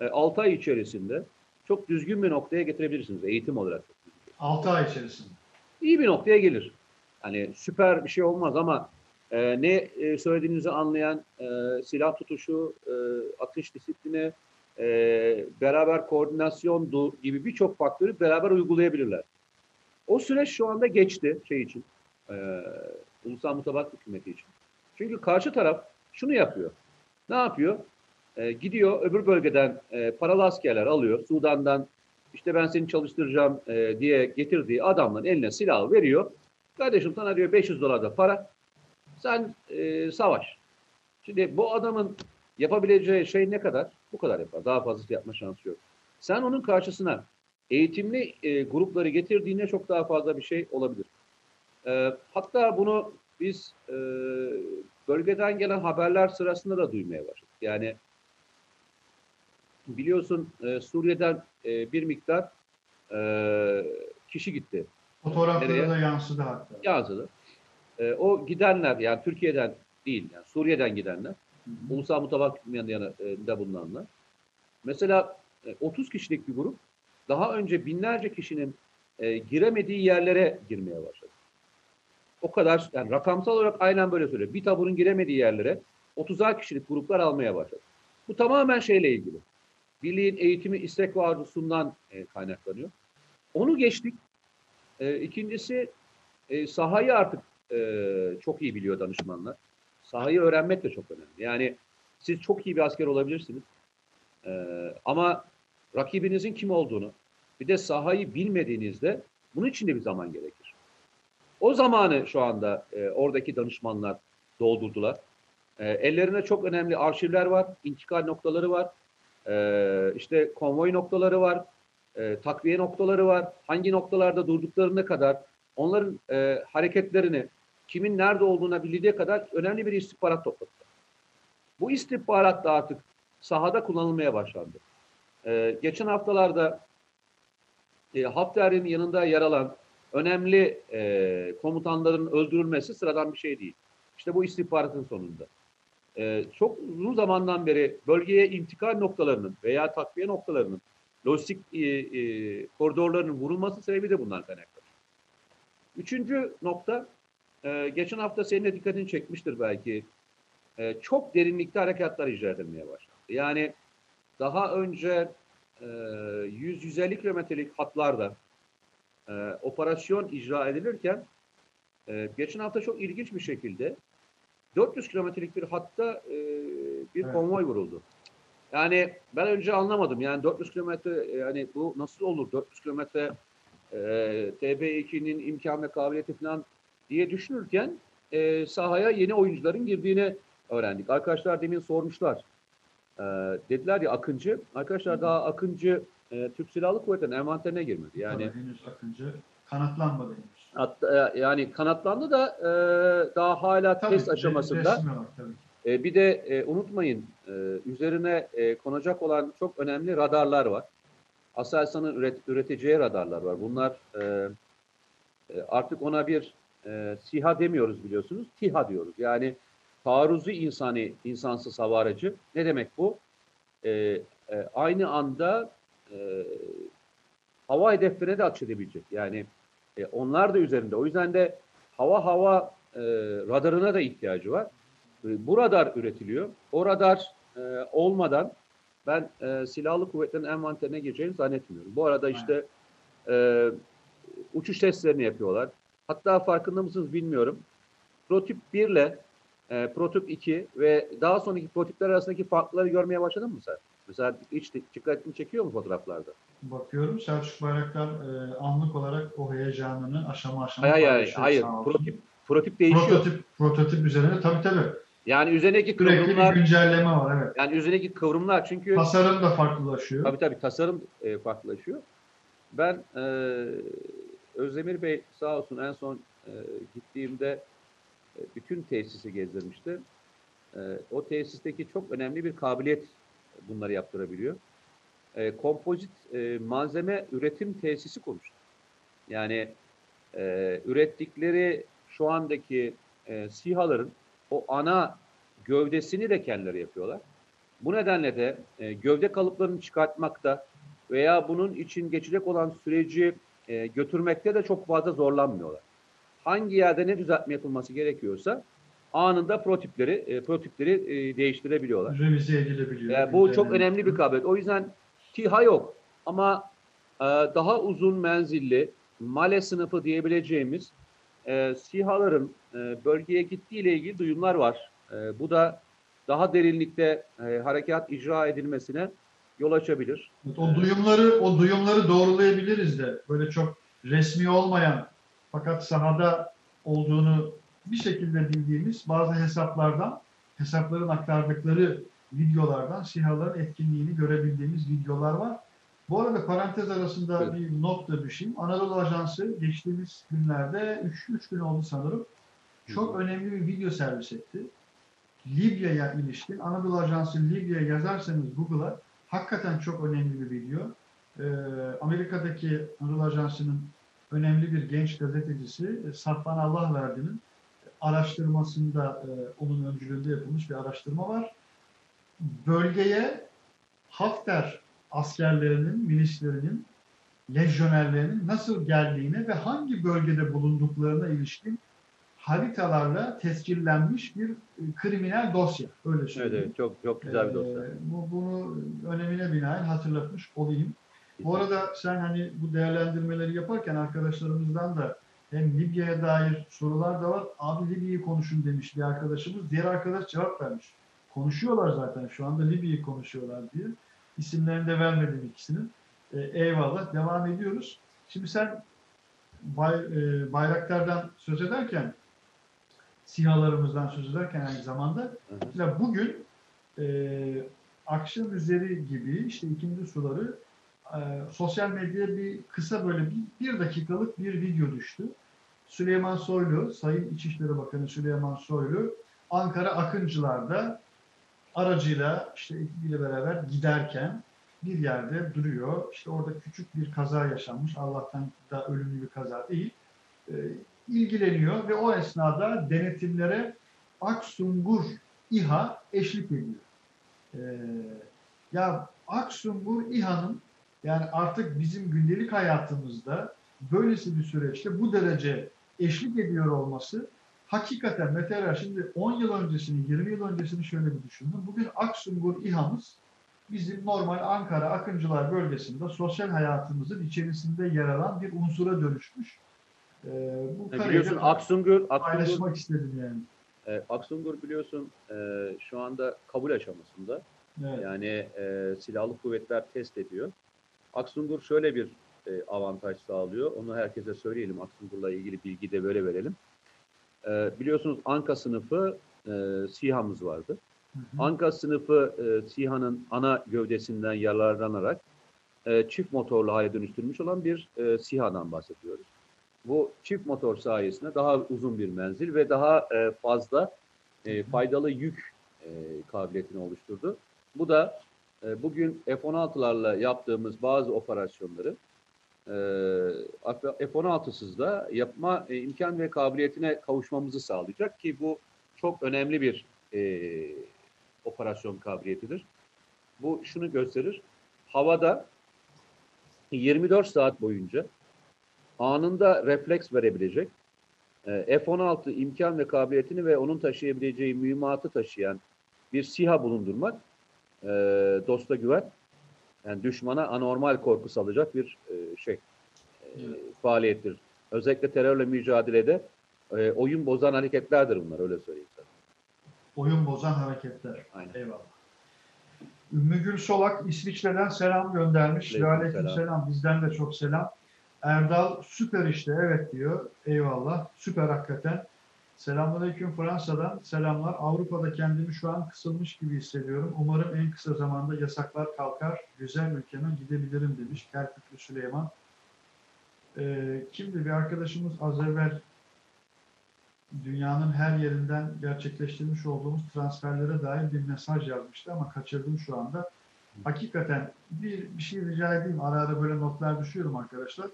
e, 6 ay içerisinde çok düzgün bir noktaya getirebilirsiniz eğitim olarak. 6 ay içerisinde. İyi bir noktaya gelir. Hani süper bir şey olmaz ama e, ne e, söylediğinizi anlayan e, silah tutuşu, e, atış disiplini, e, beraber koordinasyon gibi birçok faktörü beraber uygulayabilirler. O süreç şu anda geçti şey için. E, Ulusal Mutabakat Hükümeti için. Çünkü karşı taraf şunu yapıyor. Ne yapıyor? E, gidiyor öbür bölgeden e, paralı askerler alıyor. Sudan'dan işte ben seni çalıştıracağım e, diye getirdiği adamların eline silahı veriyor. Kardeşim sana diyor 500 dolar da para. Sen e, savaş. Şimdi bu adamın yapabileceği şey ne kadar? Bu kadar yapar. Daha fazlası yapma şansı yok. Sen onun karşısına eğitimli e, grupları getirdiğinde çok daha fazla bir şey olabilir. E, hatta bunu biz e, bölgeden gelen haberler sırasında da duymaya başladık. Yani biliyorsun e, Suriye'den e, bir miktar e, kişi gitti. Fotoğrafları Nereye? da yansıdı hatta. Yazılı. E, o gidenler yani Türkiye'den değil yani Suriye'den gidenler Hı hı. ulusal mutabakat yanında bulunanlar. Mesela e, 30 kişilik bir grup daha önce binlerce kişinin e, giremediği yerlere girmeye başladı. O kadar yani rakamsal olarak aynen böyle söylüyor. Bir taburun giremediği yerlere 30'ar kişilik gruplar almaya başladı. Bu tamamen şeyle ilgili. Birliğin eğitimi istek ve arzusundan e, kaynaklanıyor. Onu geçtik. E, ikincisi e, sahayı artık e, çok iyi biliyor danışmanlar. Sahayı öğrenmek de çok önemli. Yani siz çok iyi bir asker olabilirsiniz. E, ama rakibinizin kim olduğunu bir de sahayı bilmediğinizde bunun için de bir zaman gerekir. O zamanı şu anda e, oradaki danışmanlar doldurdular. E, ellerinde çok önemli arşivler var, intikal noktaları var, e, işte konvoy noktaları var, e, takviye noktaları var. Hangi noktalarda durduklarına kadar onların e, hareketlerini, kimin nerede olduğuna bildiği kadar önemli bir istihbarat topladılar. Bu istihbarat da artık sahada kullanılmaya başlandı. E, geçen haftalarda e, Hafter'in yanında yer alan önemli e, komutanların öldürülmesi sıradan bir şey değil. İşte bu istihbaratın sonunda. E, çok uzun zamandan beri bölgeye intikal noktalarının veya takviye noktalarının lojistik e, e, koridorlarının vurulması sebebi de bundan kaynaklı. Üçüncü nokta, e, geçen hafta senin de dikkatini çekmiştir belki. E, çok derinlikte harekatlar icra edilmeye başladı. Yani daha önce e, 100-150 kilometrelik hatlarda e, operasyon icra edilirken e, geçen hafta çok ilginç bir şekilde 400 kilometrelik bir hatta e, bir Evet. konvoy vuruldu. Yani ben önce anlamadım. Yani 400 kilometre yani bu nasıl olur? 400 kilometre e, TB2'nin imkan ve kabiliyeti falan diye düşünürken e, sahaya yeni oyuncuların girdiğini öğrendik. Arkadaşlar demin sormuşlar. E, dediler ya Akıncı. Arkadaşlar daha Akıncı e, Türk Silahlı Kuvvetleri'nin envanterine girmedi. Yani Tabii henüz Akıncı kanatlanmadı henüz. hatta, e, yani kanatlandı da e, daha hala Tabii, test aşamasında. resmi var tabii. E, bir de e, unutmayın e, üzerine e, konacak olan çok önemli radarlar var. Aselsan'ın üret, üreteceği radarlar var. Bunlar e, e, artık ona bir e, SİHA demiyoruz biliyorsunuz. TİHA diyoruz. Yani taarruzu insani, insansız hava aracı. Ne demek bu? E, e, aynı anda e, hava hedeflerine de atış edebilecek. Yani e, onlar da üzerinde. O yüzden de hava hava e, radarına da ihtiyacı var. E, Bu radar üretiliyor. O radar e, olmadan ben e, silahlı kuvvetlerin envanterine gireceğini zannetmiyorum. Bu arada işte e, uçuş testlerini yapıyorlar. Hatta farkında mısınız bilmiyorum. Prototip 1 ile e, prototip 2 ve daha sonraki prototipler arasındaki farkları görmeye başladın mı sen? Mesela hiç dikkatini çekiyor mu fotoğraflarda? Bakıyorum Selçuk Bayraktar e, anlık olarak o heyecanını aşama aşama Hayır hayır, hayır. Prototip, prototip değişiyor. prototip, prototip üzerine tabii tabii. Yani üzerindeki Sürekli bir kıvrımlar, güncelleme var evet. yani üzerindeki kıvrımlar çünkü Tasarım da farklılaşıyor. Tabii tabii tasarım e, farklılaşıyor. Ben e, Özdemir Bey sağ olsun en son e, gittiğimde e, bütün tesisi gezdirmişti. E, o tesisteki çok önemli bir kabiliyet bunları yaptırabiliyor. E, kompozit e, malzeme üretim tesisi kurmuştu. Yani e, ürettikleri şu andaki e, SİHA'ların o ana gövdesini de kendileri yapıyorlar. Bu nedenle de e, gövde kalıplarını çıkartmakta veya bunun için geçecek olan süreci e, götürmekte de çok fazla zorlanmıyorlar. hangi yerde ne düzeltme yapılması gerekiyorsa anında prototipleri e, prototipleri e, değiştirebiliyorlar. Revize edilebiliyor. Yani bu çok önemli bir kabiliyet. O yüzden TİHA yok. Ama e, daha uzun menzilli MALE sınıfı diyebileceğimiz e, SİHA'ların e, bölgeye gittiği ile ilgili duyumlar var. E, bu da daha derinlikte e, harekat icra edilmesine yol açabilir. Evet, O duyumları o duyumları doğrulayabiliriz de böyle çok resmi olmayan fakat sahada olduğunu bir şekilde bildiğimiz bazı hesaplardan hesapların aktardıkları videolardan SİHA'ların etkinliğini görebildiğimiz videolar var. Bu arada parantez arasında Evet. bir not da düşeyim. Anadolu Ajansı geçtiğimiz günlerde 3 gün oldu sanırım. Çok önemli bir video servis etti. Libya'ya ilişkin Anadolu Ajansı Libya yazarsanız Google'a hakikaten çok önemli bir video. Ee, Amerika'daki Anadolu Ajansı'nın önemli bir genç gazetecisi e, Safvan Allahverdi'nin araştırmasında e, onun öncülüğünde yapılmış bir araştırma var. Bölgeye Hafter askerlerinin, milislerinin, lejyonerlerinin nasıl geldiğine ve hangi bölgede bulunduklarına ilişkin haritalarla tescillenmiş bir e, kriminal dosya. Öyle Evet, söyleyeyim. evet çok çok güzel bir dosya. Ee, bu, bunu önemine binaen hatırlatmış olayım. Bu arada sen hani bu değerlendirmeleri yaparken arkadaşlarımızdan da hem Libya'ya dair sorular da var. Abi Libya'yı konuşun demiş bir arkadaşımız. Diğer arkadaş cevap vermiş. Konuşuyorlar zaten şu anda Libya'yı konuşuyorlar diye. İsimlerini de vermedim ikisinin. Ee, eyvallah. Devam ediyoruz. Şimdi sen bay, e, bayraklardan söz ederken sihalarımızdan söz ederken aynı zamanda Hı hı. Mesela bugün e, akşam üzeri gibi işte ikinci suları e, sosyal medyaya bir kısa böyle bir, bir dakikalık bir video düştü. Süleyman Soylu, Sayın İçişleri Bakanı Süleyman Soylu Ankara Akıncılar'da aracıyla işte ekibiyle beraber giderken bir yerde duruyor. İşte orada küçük bir kaza yaşanmış. Allah'tan da ölümlü bir kaza değil. E, ilgileniyor ve o esnada denetimlere Aksungur İHA eşlik ediyor. Ee, ya Aksungur İHA'nın yani artık bizim gündelik hayatımızda böylesi bir süreçte bu derece eşlik ediyor olması hakikaten mesela şimdi 10 yıl öncesini, 20 yıl öncesini şöyle bir düşündüm. Bugün Aksungur İHA'mız bizim normal Ankara Akıncılar bölgesinde sosyal hayatımızın içerisinde yer alan bir unsura dönüşmüş. Ee, bu E, Biliyorsun Aksungur, Aksungur, paylaşmak istedim yani. e, Aksungur biliyorsun e, şu anda kabul aşamasında. Evet. Yani e, silahlı kuvvetler test ediyor. Aksungur şöyle bir e, avantaj sağlıyor. Onu herkese söyleyelim. Aksungur'la ilgili bilgi de böyle verelim. E, biliyorsunuz Anka sınıfı e, SİHA'mız vardı. Hı hı. Anka sınıfı e, SİHA'nın ana gövdesinden yararlanarak e, çift motorlu hale dönüştürmüş olan bir e, SİHA'dan bahsediyoruz. Bu çift motor sayesinde daha uzun bir menzil ve daha e, fazla e, faydalı yük e, kabiliyetini oluşturdu. Bu da e, bugün F-16'larla yaptığımız bazı operasyonları e, F-16'sız da yapma e, imkan ve kabiliyetine kavuşmamızı sağlayacak ki bu çok önemli bir e, operasyon kabiliyetidir. Bu şunu gösterir. Havada 24 saat boyunca anında refleks verebilecek e, F-16 imkan ve kabiliyetini ve onun taşıyabileceği mühimmatı taşıyan bir SİHA bulundurmak e, dosta güven, yani düşmana anormal korku salacak bir e, şey e, faaliyettir. Özellikle terörle mücadelede e, oyun bozan hareketlerdir bunlar öyle söyleyeyim sana. Oyun bozan hareketler. Aynen. Eyvallah. Ümmü Gül Solak İsviçre'den selam göndermiş. Aleyküm selam. selam. Bizden de çok selam. Erdal süper işte evet diyor. Eyvallah. Süper hakikaten. Selamünaleyküm Fransa'dan. Selamlar. Avrupa'da kendimi şu an kısılmış gibi hissediyorum. Umarım en kısa zamanda yasaklar kalkar. Güzel ülkeme gidebilirim demiş. Kerküklü Süleyman. Ee, kimdi bir arkadaşımız az evvel dünyanın her yerinden gerçekleştirmiş olduğumuz transferlere dair bir mesaj yazmıştı ama kaçırdım şu anda. Hakikaten bir, bir şey rica edeyim. Ara ara böyle notlar düşüyorum arkadaşlar.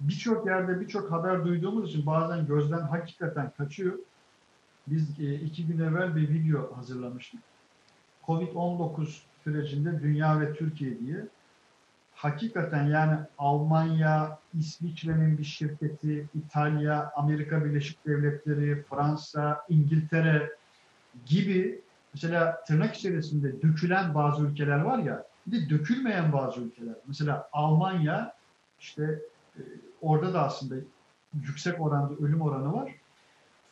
Birçok yerde birçok haber duyduğumuz için bazen gözden hakikaten kaçıyor. Biz e, iki gün evvel bir video hazırlamıştık. Covid-19 sürecinde dünya ve Türkiye diye hakikaten yani Almanya, İsviçre'nin bir şirketi, İtalya, Amerika Birleşik Devletleri, Fransa, İngiltere gibi mesela tırnak içerisinde dökülen bazı ülkeler var ya bir de dökülmeyen bazı ülkeler. Mesela Almanya işte orada da aslında yüksek oranda ölüm oranı var.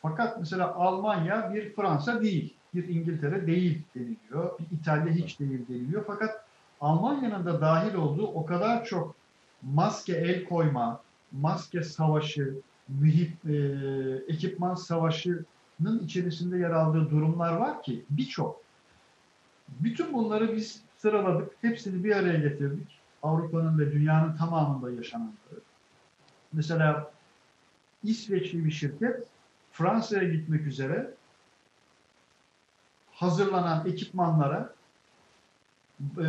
Fakat mesela Almanya bir Fransa değil, bir İngiltere değil deniliyor, bir İtalya hiç değil deniliyor. Fakat Almanya'nın da dahil olduğu o kadar çok maske el koyma, maske savaşı, mühit, e, ekipman savaşının içerisinde yer aldığı durumlar var ki birçok. Bütün bunları biz sıraladık, hepsini bir araya getirdik. Avrupa'nın ve dünyanın tamamında yaşananları. Mesela İsveçli bir şirket Fransa'ya gitmek üzere hazırlanan ekipmanlara e,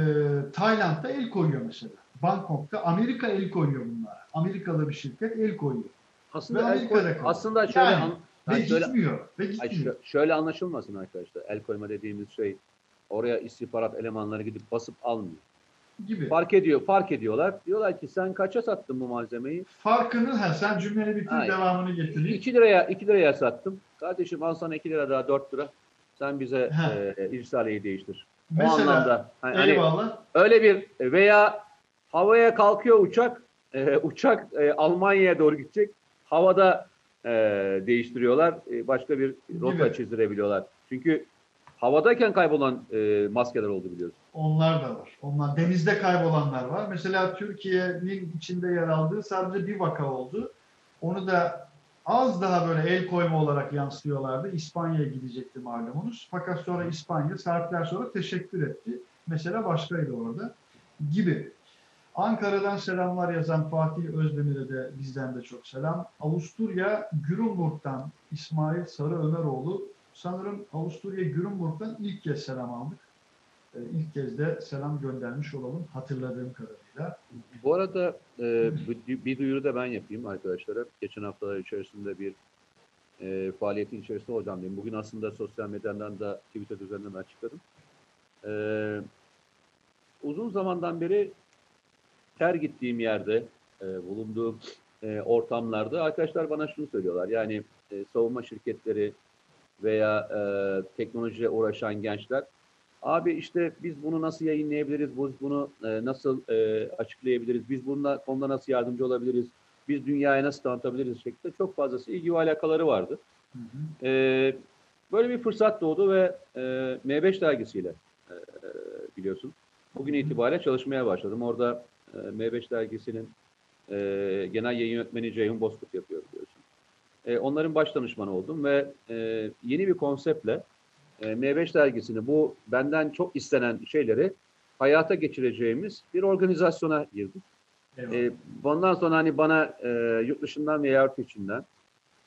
Tayland'da el koyuyor mesela. Bangkok'ta Amerika el koyuyor bunlara. Amerikalı bir şirket el koyuyor. Aslında Ve el koy- aslında şöyle Yani, an- Ve Yani şöyle- gitmiyor. Ve gitmiyor. şö- şöyle anlaşılmasın arkadaşlar. El koyma dediğimiz şey oraya istihbarat elemanları gidip basıp almıyor. Gibi. Fark ediyor, fark ediyorlar. Diyorlar ki sen kaça sattın bu malzemeyi? Farkını ha, sen cümleni bitir Hayır. devamını getireyim. 2 liraya 2 liraya sattım. Kardeşim al sana 2 lira daha 4 lira. Sen bize Ha. e, irsaliyeyi değiştir. o Mesela anlamda. Hani, hani öyle bir veya havaya kalkıyor uçak. e, uçak e, Almanya'ya doğru gidecek. Havada e, değiştiriyorlar. E, başka bir rota Gibi. çizdirebiliyorlar. Çünkü havadayken kaybolan e, maskeler oldu biliyorsun. Onlar da var. Onlar denizde kaybolanlar var. Mesela Türkiye'nin içinde yer aldığı sadece bir vaka oldu. Onu da az daha böyle el koyma olarak yansıtıyorlardı. İspanya'ya gidecekti malumunuz. Fakat sonra İspanya saatler sonra teşekkür etti. Mesela başkaydı orada gibi. Ankara'dan selamlar yazan Fatih Özdemir'e de bizden de çok selam. Avusturya Gürümburg'dan İsmail Sarı Ömeroğlu. Sanırım Avusturya Gürümburg'dan ilk kez selam aldık. Ee, ilk kez de selam göndermiş olalım hatırladığım kadarıyla. Bu arada e, bir, duyuru da ben yapayım arkadaşlara. Geçen haftalar içerisinde bir e, faaliyetin içerisinde olacağım dedim. Bugün aslında sosyal medyadan da Twitter üzerinden açıkladım. E, uzun zamandan beri her gittiğim yerde, e, bulunduğum e, ortamlarda arkadaşlar bana şunu söylüyorlar. Yani e, savunma şirketleri veya e, teknolojiye uğraşan gençler Abi işte biz bunu nasıl yayınlayabiliriz, biz bunu e, nasıl e, açıklayabiliriz, biz bununla konuda nasıl yardımcı olabiliriz, biz dünyaya nasıl tanıtabiliriz şeklinde çok fazlası ilgi ve alakaları vardı. Hı hı. E, böyle bir fırsat doğdu ve e, M5 dergisiyle e, biliyorsun bugün itibariyle çalışmaya başladım. Orada e, M5 dergisinin e, genel yayın yönetmeni Ceyhun Bozkurt yapıyor biliyorsun. E, onların baş danışmanı oldum ve e, yeni bir konseptle e, M5 dergisini bu benden çok istenen şeyleri hayata geçireceğimiz bir organizasyona girdik. Eyvallah. E, bundan sonra hani bana e, yurt dışından veya yurt içinden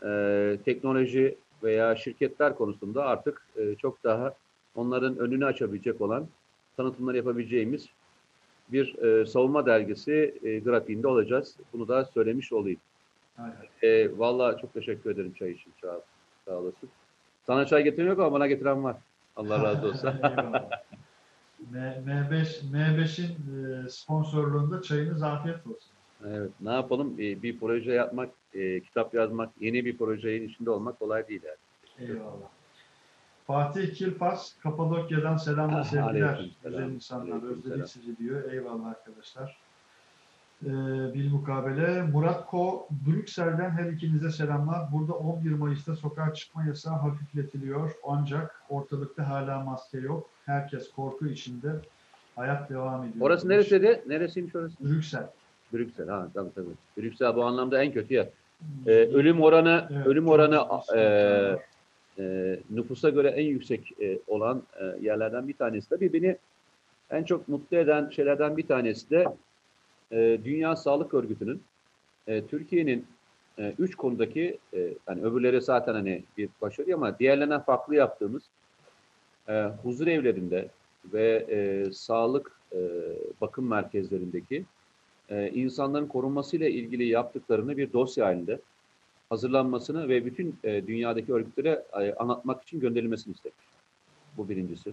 e, teknoloji veya şirketler konusunda artık e, çok daha onların önünü açabilecek olan tanıtımlar yapabileceğimiz bir e, savunma dergisi e, grafiğinde olacağız. Bunu da söylemiş olayım. E, Valla çok teşekkür ederim çay için. Sağ, sağ olasın. Sana çay getiren yok ama bana getiren var. Allah razı olsun. Eyvallah. M- M5 M5'in e, sponsorluğunda çayınız afiyet olsun. evet, ne yapalım? E, bir proje yapmak, e, kitap yazmak, yeni bir projenin içinde olmak kolay değil. Yani. Eyvallah. Fatih Kilpas, Kapadokya'dan selam ve Ah, sevgiler. Güzel insanlar, özledik sizi diyor. Eyvallah arkadaşlar. Ee, bilmukabele Murat Ko, Brüksel'den her ikinize selamlar. Burada 11 Mayıs'ta sokağa çıkma yasağı hafifletiliyor. Ancak ortalıkta hala maske yok. Herkes korku içinde. Hayat devam ediyor. Orası demiş. neresiydi? Neresiymiş orası? Brüksel. Brüksel. Ha, tabii tabii. Brüksel bu anlamda en kötü yer. E, ölüm oranı, Evet, ölüm oranı e, e, nüfusa göre en yüksek e, olan e, yerlerden bir tanesi. Tabii beni en çok mutlu eden şeylerden bir tanesi de e, Dünya Sağlık Örgütü'nün e, Türkiye'nin e, üç konudaki e, yani öbürleri zaten hani bir başarı ama diğerlerinden farklı yaptığımız e, huzur evlerinde ve e, sağlık e, bakım merkezlerindeki e, insanların korunmasıyla ilgili yaptıklarını bir dosya halinde hazırlanmasını ve bütün e, dünyadaki örgütlere e, anlatmak için gönderilmesini istedik. Bu birincisi.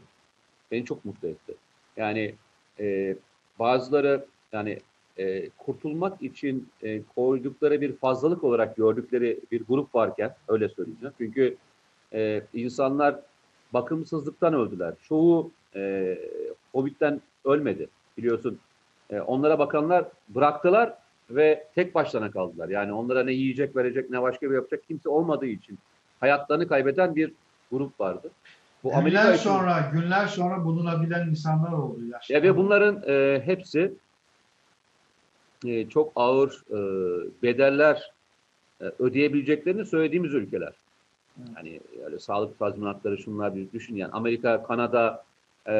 Beni çok mutlu etti. Yani e, bazıları yani e, kurtulmak için e, koydukları bir fazlalık olarak gördükleri bir grup varken öyle söyleyeceğim. Çünkü e, insanlar bakımsızlıktan öldüler. Çoğu e, Covid'den ölmedi biliyorsun. E, onlara bakanlar bıraktılar ve tek başlarına kaldılar. Yani onlara ne yiyecek verecek ne başka bir yapacak kimse olmadığı için hayatlarını kaybeden bir grup vardı. Bu günler Amerika için- sonra, günler sonra bulunabilen insanlar oldu. Yaşlı. ya ve bunların e, hepsi e, çok ağır e, bedeller e, ödeyebileceklerini söylediğimiz ülkeler. Yani öyle sağlık tazminatları şunlar bir düşün yani Amerika, Kanada, e,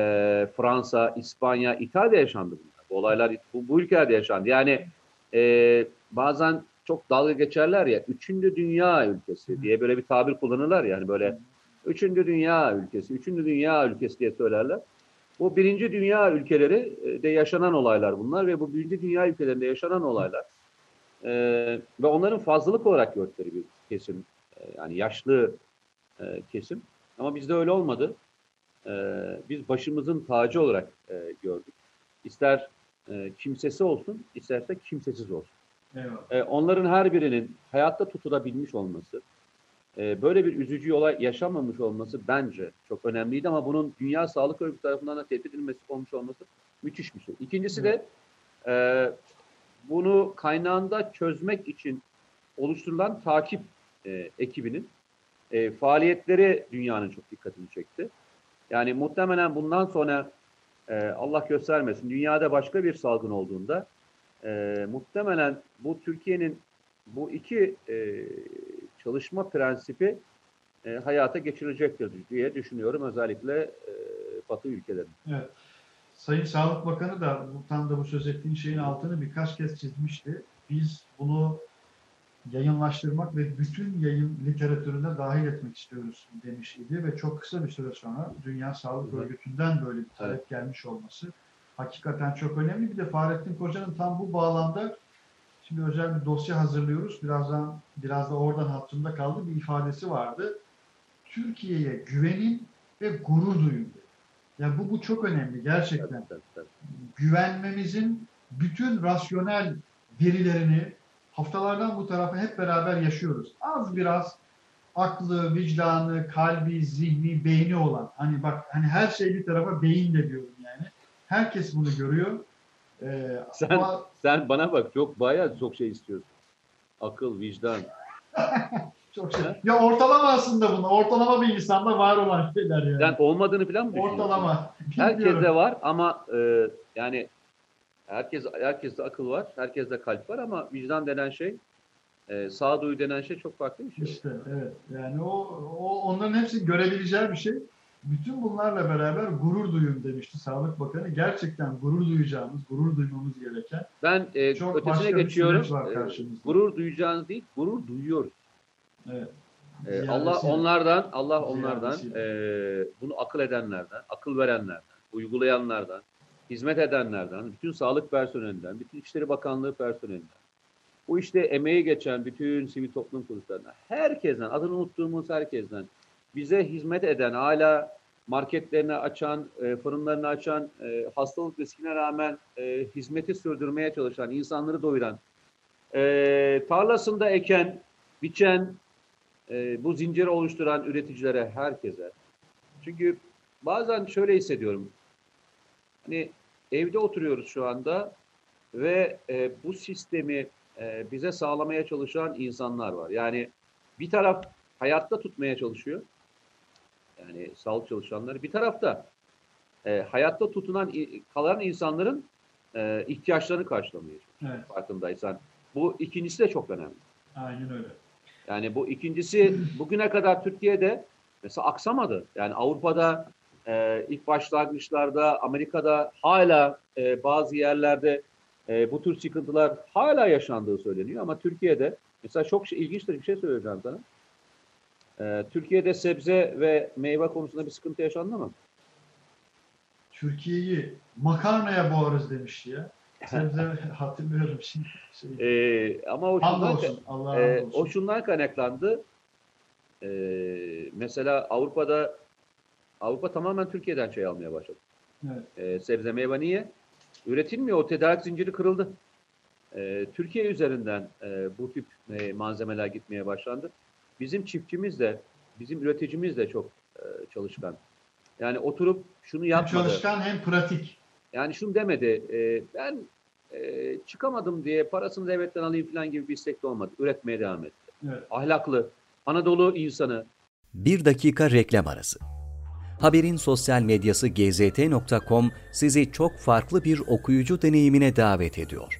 Fransa, İspanya, İtalya yaşandı bunlar. Bu olaylar bu, bu ülkelerde yaşandı. Yani e, bazen çok dalga geçerler ya üçüncü dünya ülkesi diye böyle bir tabir kullanırlar yani böyle üçüncü dünya ülkesi, üçüncü dünya ülkesi diye söylerler. Bu birinci dünya ülkeleri e, de yaşanan olaylar bunlar ve bu birinci dünya ülkelerinde yaşanan olaylar e, ve onların fazlalık olarak gördükleri bir kesim e, yani yaşlı e, kesim ama bizde öyle olmadı. E, biz başımızın tacı olarak e, gördük. İster e, kimsesi olsun, isterse kimsesiz olsun. Eyvallah. E, onların her birinin hayatta tutulabilmiş olması, e, böyle bir üzücü olay yaşanmamış olması bence çok önemliydi ama bunun Dünya Sağlık Örgütü tarafından da tespit edilmesi olmuş olması müthiş bir şey. İkincisi de e, bunu kaynağında çözmek için oluşturulan takip e, ekibinin e, faaliyetleri dünyanın çok dikkatini çekti. Yani muhtemelen bundan sonra e, Allah göstermesin dünyada başka bir salgın olduğunda e, muhtemelen bu Türkiye'nin bu iki e, çalışma prensibi e, hayata geçirecektir diye düşünüyorum özellikle e, Batı ülkelerinin. Evet. Sayın Sağlık Bakanı da tam da bu söz ettiğin şeyin altını birkaç kez çizmişti. Biz bunu yayınlaştırmak ve bütün yayın literatürüne dahil etmek istiyoruz demiş idi ve çok kısa bir süre sonra Dünya Sağlık hı. Örgütü'nden böyle bir talep gelmiş olması hakikaten çok önemli. Bir de Fahrettin Koca'nın tam bu bağlamda şimdi özel bir dosya hazırlıyoruz. Birazdan biraz da oradan hatırımda kaldı bir ifadesi vardı. Türkiye'ye güvenin ve gurur duyun. dedi. Ya bu bu çok önemli gerçekten. Güvenmemizin bütün rasyonel verilerini haftalardan bu tarafa hep beraber yaşıyoruz. Az biraz aklı, vicdanı, kalbi, zihni, beyni olan. Hani bak hani her şey bir tarafa beyin de diyorum yani. Herkes bunu görüyor. Ee, Sen- ama Sen bana bak çok bayağı çok şey istiyorsun. Akıl, vicdan. çok şey. Ya ortalama aslında bunu. Ortalama bir insanda var olan şeyler yani. Sen olmadığını falan mı düşünüyorsun? ortalama. Herkeste Bilmiyorum. var ama e, yani herkes herkeste akıl var, herkeste kalp var ama vicdan denen şey, e, sağduyu denen şey çok farklı bir şey. İşte evet. Yani o, o onların hepsi görebileceği bir şey. Bütün bunlarla beraber gurur duyun demişti Sağlık Bakanı. Gerçekten gurur duyacağımız, gurur duymamız gereken Ben e, Çok ötesine geçiyorum. E, gurur duyacağınız değil, gurur duyuyoruz. evet, E, Ziyadesiyle. Allah onlardan, Allah onlardan, Ziyadesiyle. e, bunu akıl edenlerden, akıl verenlerden, uygulayanlardan, hizmet edenlerden, bütün sağlık personelinden, bütün İçişleri Bakanlığı personelinden, bu işte emeği geçen bütün sivil toplum kuruluşlarından, herkesten, adını unuttuğumuz herkesten, bize hizmet eden, hala marketlerini açan, e, fırınlarını açan, e, hastalık riskine rağmen e, hizmeti sürdürmeye çalışan, insanları doyuran, e, tarlasında eken, biçen, e, bu zinciri oluşturan üreticilere, herkese. Çünkü bazen şöyle hissediyorum. Hani evde oturuyoruz şu anda ve e, bu sistemi e, bize sağlamaya çalışan insanlar var. Yani bir taraf hayatta tutmaya çalışıyor. Yani sağlık çalışanları. Bir tarafta e, hayatta tutunan kalan insanların e, ihtiyaçlarını karşılamaya çalışıyor. evet, Farkındaysan. Bu ikincisi de çok önemli. aynen öyle. Yani bu ikincisi bugüne kadar Türkiye'de mesela aksamadı. Yani Avrupa'da e, ilk başlangıçlarda Amerika'da hala e, bazı yerlerde e, bu tür sıkıntılar hala yaşandığı söyleniyor. Ama Türkiye'de mesela çok şey, ilginçtir bir şey söyleyeceğim sana. E, Türkiye'de sebze ve meyve konusunda bir sıkıntı yaşandı mı? Türkiye'yi makarnaya boğarız demişti ya. Sebze hatırlıyorum şimdi. Şey, E, ama o şundan, Hamdolsun. Allah'a e, o şundan kaynaklandı. E, mesela Avrupa'da Avrupa tamamen Türkiye'den şey almaya başladı. Evet. e, sebze meyve niye? Üretilmiyor. O tedarik zinciri kırıldı. E, Türkiye üzerinden e, bu tip e, malzemeler gitmeye başlandı. Bizim çiftçimiz de, bizim üreticimiz de çok e, çalışkan. Yani oturup şunu Hem yapmadı. çalışkan hem pratik. Yani şunu demedi. e, ben e, çıkamadım diye parasını devletten alayım falan gibi bir istek de olmadı. Üretmeye devam etti. Evet. Ahlaklı, Anadolu insanı, Bir dakika reklam arası. Haberin sosyal medyası gzt.com sizi çok farklı bir okuyucu deneyimine davet ediyor.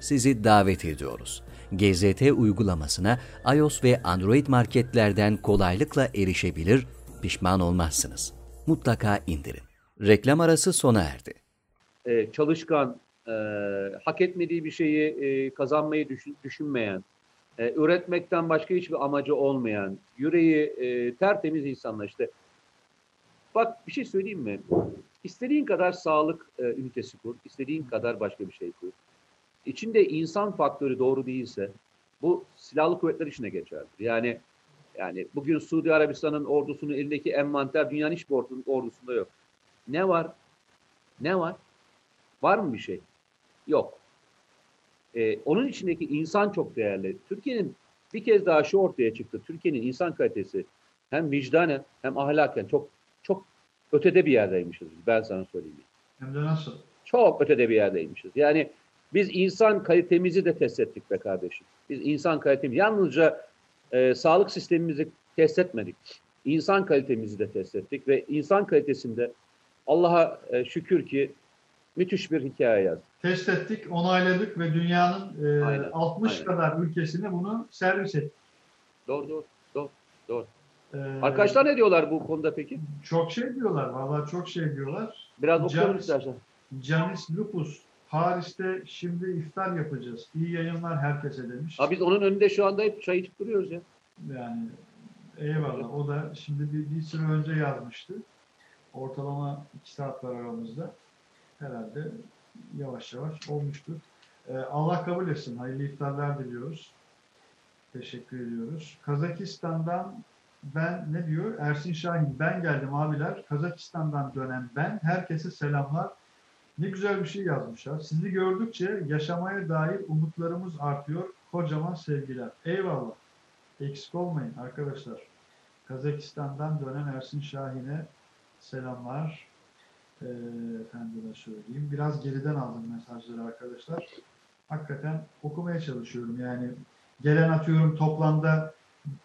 sizi davet ediyoruz. GZT uygulamasına iOS ve Android marketlerden kolaylıkla erişebilir, pişman olmazsınız. Mutlaka indirin. Reklam arası sona erdi. e, çalışkan, e, hak etmediği bir şeyi e, kazanmayı düşün- düşünmeyen, e, üretmekten başka hiçbir amacı olmayan, yüreği e, tertemiz insanlar işte. Bak bir şey söyleyeyim mi? İstediğin kadar sağlık e, ünitesi kur, istediğin kadar başka bir şey kur. İçinde insan faktörü doğru değilse bu silahlı kuvvetler işine geçerdir. Yani yani bugün Suudi Arabistan'ın ordusunun elindeki envanter dünyanın hiçbir ordu- ordusunda yok. Ne var? Ne var? Var mı bir şey? Yok. Ee, onun içindeki insan çok değerli. Türkiye'nin bir kez daha şu ortaya çıktı. Türkiye'nin insan kalitesi hem vicdanen hem ahlaken çok çok ötede bir yerdeymişiz. Ben sana söyleyeyim. Hem de nasıl? Çok ötede bir yerdeymişiz. Yani biz insan kalitemizi de test ettik be kardeşim. Biz insan kalitemizi yalnızca e, sağlık sistemimizi test etmedik. İnsan kalitemizi de test ettik ve insan kalitesinde Allah'a e, şükür ki müthiş bir hikaye yazdık. Test ettik, onayladık ve dünyanın e, Aynen, 60 aynen. kadar ülkesine bunu servis ettik. Doğru doğru. doğru, doğru. E, Arkadaşlar ne diyorlar bu konuda peki? Çok şey diyorlar, vallahi çok şey diyorlar. Biraz okuyalım istersen. Canis Lupus, Paris'te şimdi iftar yapacağız. İyi yayınlar herkese demiş. Ha, biz onun önünde şu anda hep çay içip duruyoruz ya. Yani eyvallah. O da şimdi bir, bir süre önce yazmıştı. Ortalama iki saat var aramızda. Herhalde yavaş yavaş olmuştur. Ee, Allah kabul etsin. Hayırlı iftarlar diliyoruz. Teşekkür ediyoruz. Kazakistan'dan ben ne diyor? Ersin Şahin ben geldim abiler. Kazakistan'dan dönen ben. Herkese selamlar. Ne güzel bir şey yazmışlar. Sizi gördükçe yaşamaya dair umutlarımız artıyor. Kocaman sevgiler. Eyvallah. Eksik olmayın arkadaşlar. Kazakistan'dan dönen Ersin Şahin'e selamlar. Ee, efendime söyleyeyim. Biraz geriden aldım mesajları arkadaşlar. Hakikaten okumaya çalışıyorum. Yani gelen atıyorum toplamda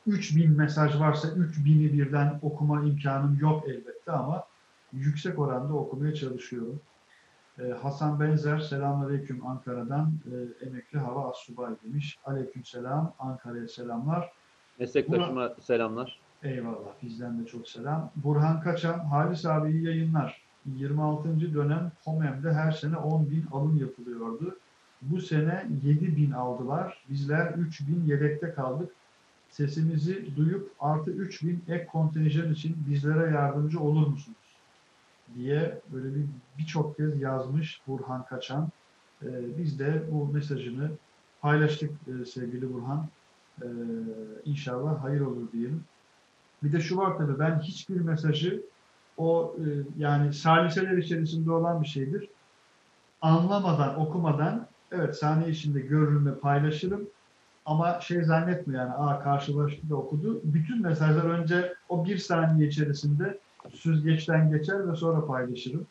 3000 mesaj varsa 3000'i birden okuma imkanım yok elbette ama yüksek oranda okumaya çalışıyorum. Ee, Hasan Benzer, selamünaleyküm Ankara'dan e, emekli hava asubay demiş. Aleyküm selam, Ankara'ya selamlar. Meslektaşıma selamlar. Eyvallah, bizden de çok selam. Burhan Kaçan, Halis abi iyi yayınlar. 26. dönem POMEM'de her sene 10 bin alım yapılıyordu. Bu sene 7 bin aldılar. Bizler 3 bin yedekte kaldık. Sesimizi duyup artı 3 bin ek kontenjan için bizlere yardımcı olur musunuz? Diye böyle bir birçok kez yazmış Burhan Kaçan. Ee, biz de bu mesajını paylaştık e, sevgili Burhan. Ee, inşallah hayır olur diyelim. Bir de şu var tabii ben hiçbir mesajı o e, yani saliseler içerisinde olan bir şeydir. Anlamadan, okumadan evet saniye içinde görürüm ve paylaşırım. Ama şey zannetme yani aa karşılaştı da okudu. Bütün mesajlar önce o bir saniye içerisinde süzgeçten geçer ve sonra paylaşırım.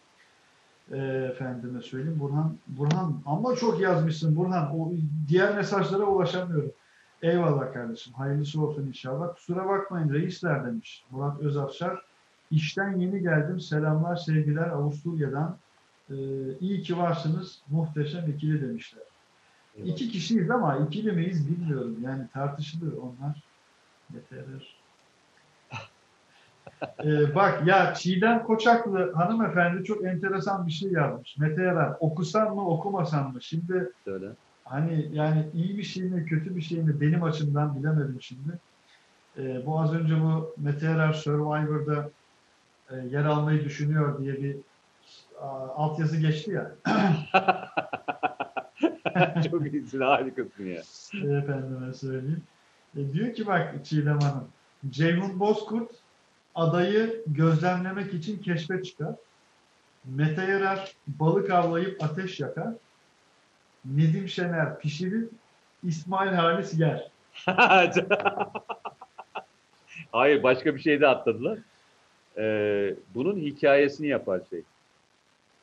E, efendime söyleyeyim Burhan. Burhan ama çok yazmışsın Burhan. O diğer mesajlara ulaşamıyorum. Eyvallah kardeşim. Hayırlısı olsun inşallah. Kusura bakmayın reisler demiş. Murat Özafşar. İşten yeni geldim. Selamlar, sevgiler Avusturya'dan. Ee, iyi ki varsınız. Muhteşem ikili demişler. İki kişiyiz ama ikili miyiz bilmiyorum. Yani tartışılır onlar. Yeter. Ee, bak ya Çiğdem Koçaklı hanımefendi çok enteresan bir şey yazmış. Mete Yarar. Okusam mı okumasam mı? Şimdi Söyle. hani yani iyi bir şey mi kötü bir şey mi benim açımdan bilemedim şimdi. Ee, bu az önce bu Mete Erer Survivor'da e, yer almayı düşünüyor diye bir a, altyazı geçti ya. Çok iyisin, harikasın ya. Efendime söyleyeyim. E, diyor ki bak Çiğdem Hanım, Ceyhun Bozkurt adayı gözlemlemek için keşfe çıkar. Mete Yarar balık avlayıp ateş yakar. Nedim Şener pişirir. İsmail Halis yer. Hayır, başka bir şey de atladılar. Ee, bunun hikayesini yapar şey.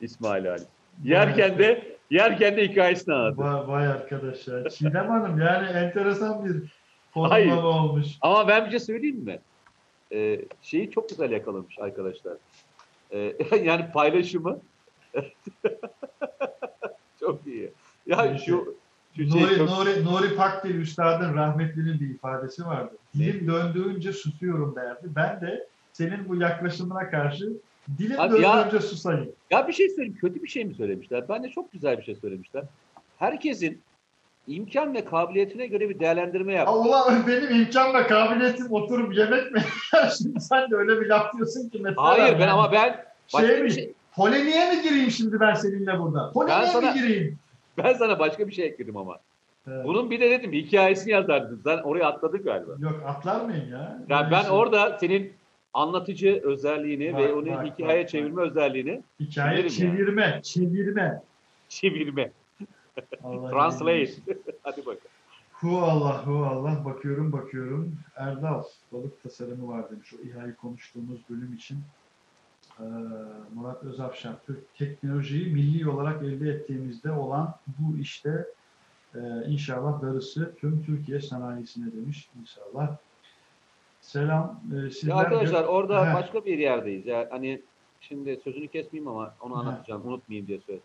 İsmail Ali. Yerken de yerken de hikayesini anlatır. Vay, vay arkadaş ya. Çiğdem Hanım yani enteresan bir fonlama olmuş. Ama ben bir şey söyleyeyim mi? Ee, şeyi çok güzel yakalamış arkadaşlar. Ee, yani paylaşımı çok iyi. Ya şu, şu şey Nuri, çok... Nuri, Nuri Pakdil Üstad'ın rahmetlinin bir ifadesi vardı. Dilim döndüğünce susuyorum derdi. Ben de senin bu yaklaşımına karşı dilim Abi ya- döndüğünce susayım. Ya bir şey söyleyeyim. Kötü bir şey mi söylemişler? Ben de çok güzel bir şey söylemişler. Herkesin imkan ve kabiliyetine göre bir değerlendirme yap. Allah benim imkan ve kabiliyetim oturup yemek mi? şimdi sen de öyle bir laf diyorsun ki mesela. Hayır ben yani. ama ben Şey mi? şey Polemiğe mi gireyim şimdi ben seninle burada? Polemiğe Ben sana- mi gireyim? ben sana başka bir şey ekledim ama. Evet. Bunun bir de dedim hikayesini yazar dedim. Sen oraya atladın galiba. Yok atlar mıyım ya? Yani ben şey- orada senin anlatıcı özelliğini Bak, ve onu bak, hikayeye bak, çevirme özelliğini Hikaye çevirme, çevirme. çevirme. Allah Translate. Hadi bakalım. Hu Allah, hu Allah. Bakıyorum, bakıyorum. Erdal, balık tasarımı var demiş. O İHA'yı konuştuğumuz bölüm için. Ee, Murat Özafşar, Türk teknolojiyi milli olarak elde ettiğimizde olan bu işte e, inşallah darısı tüm Türkiye sanayisine demiş inşallah. Selam. E, sizler Ya arkadaşlar orada He. başka bir yerdeyiz. Yani hani şimdi sözünü kesmeyeyim ama onu He. anlatacağım. Unutmayayım diye söyle.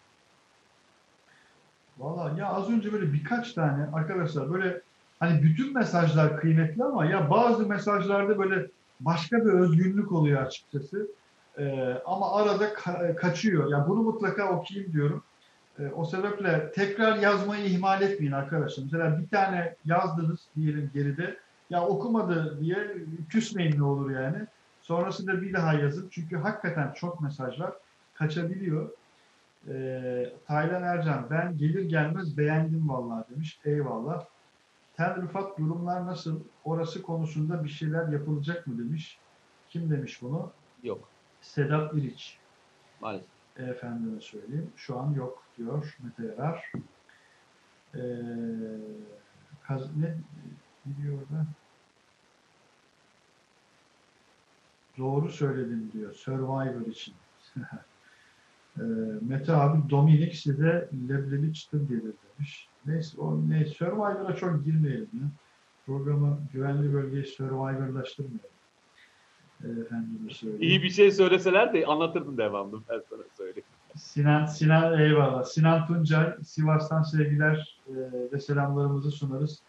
Valla ya az önce böyle birkaç tane arkadaşlar böyle hani bütün mesajlar kıymetli ama ya bazı mesajlarda böyle başka bir özgünlük oluyor açıkçası. Ee, ama arada ka- kaçıyor. Ya bunu mutlaka okuyayım diyorum. Ee, o sebeple tekrar yazmayı ihmal etmeyin arkadaşlar. Mesela bir tane yazdınız diyelim geride. Ya okumadı diye küsmeyin ne olur yani. Sonrasında bir daha yazın. Çünkü hakikaten çok mesajlar kaçabiliyor. Ee, Taylan Ercan ben gelir gelmez beğendim vallahi demiş. Eyvallah. Tel Rıfat durumlar nasıl? Orası konusunda bir şeyler yapılacak mı demiş. Kim demiş bunu? Yok. Sedat İliç. Maalesef. Efendime söyleyeyim. Şu an yok diyor Mete Yarar. Ee, kaz, ne, ne diyor orada? Doğru söyledim diyor. Survivor için. Ee, Mete abi Dominik size leblebi çıtır gelir demiş. Neyse o ne Survivor'a çok girmeyelim ya. Programı güvenli bölgeyi Survivor'laştırmayalım. Ee, Efendim söyleyeyim. İyi bir şey söyleseler de anlatırdım devamlı ben sana söyleyeyim. Sinan, Sinan eyvallah. Sinan Tuncay, Sivas'tan sevgiler e, ve selamlarımızı sunarız.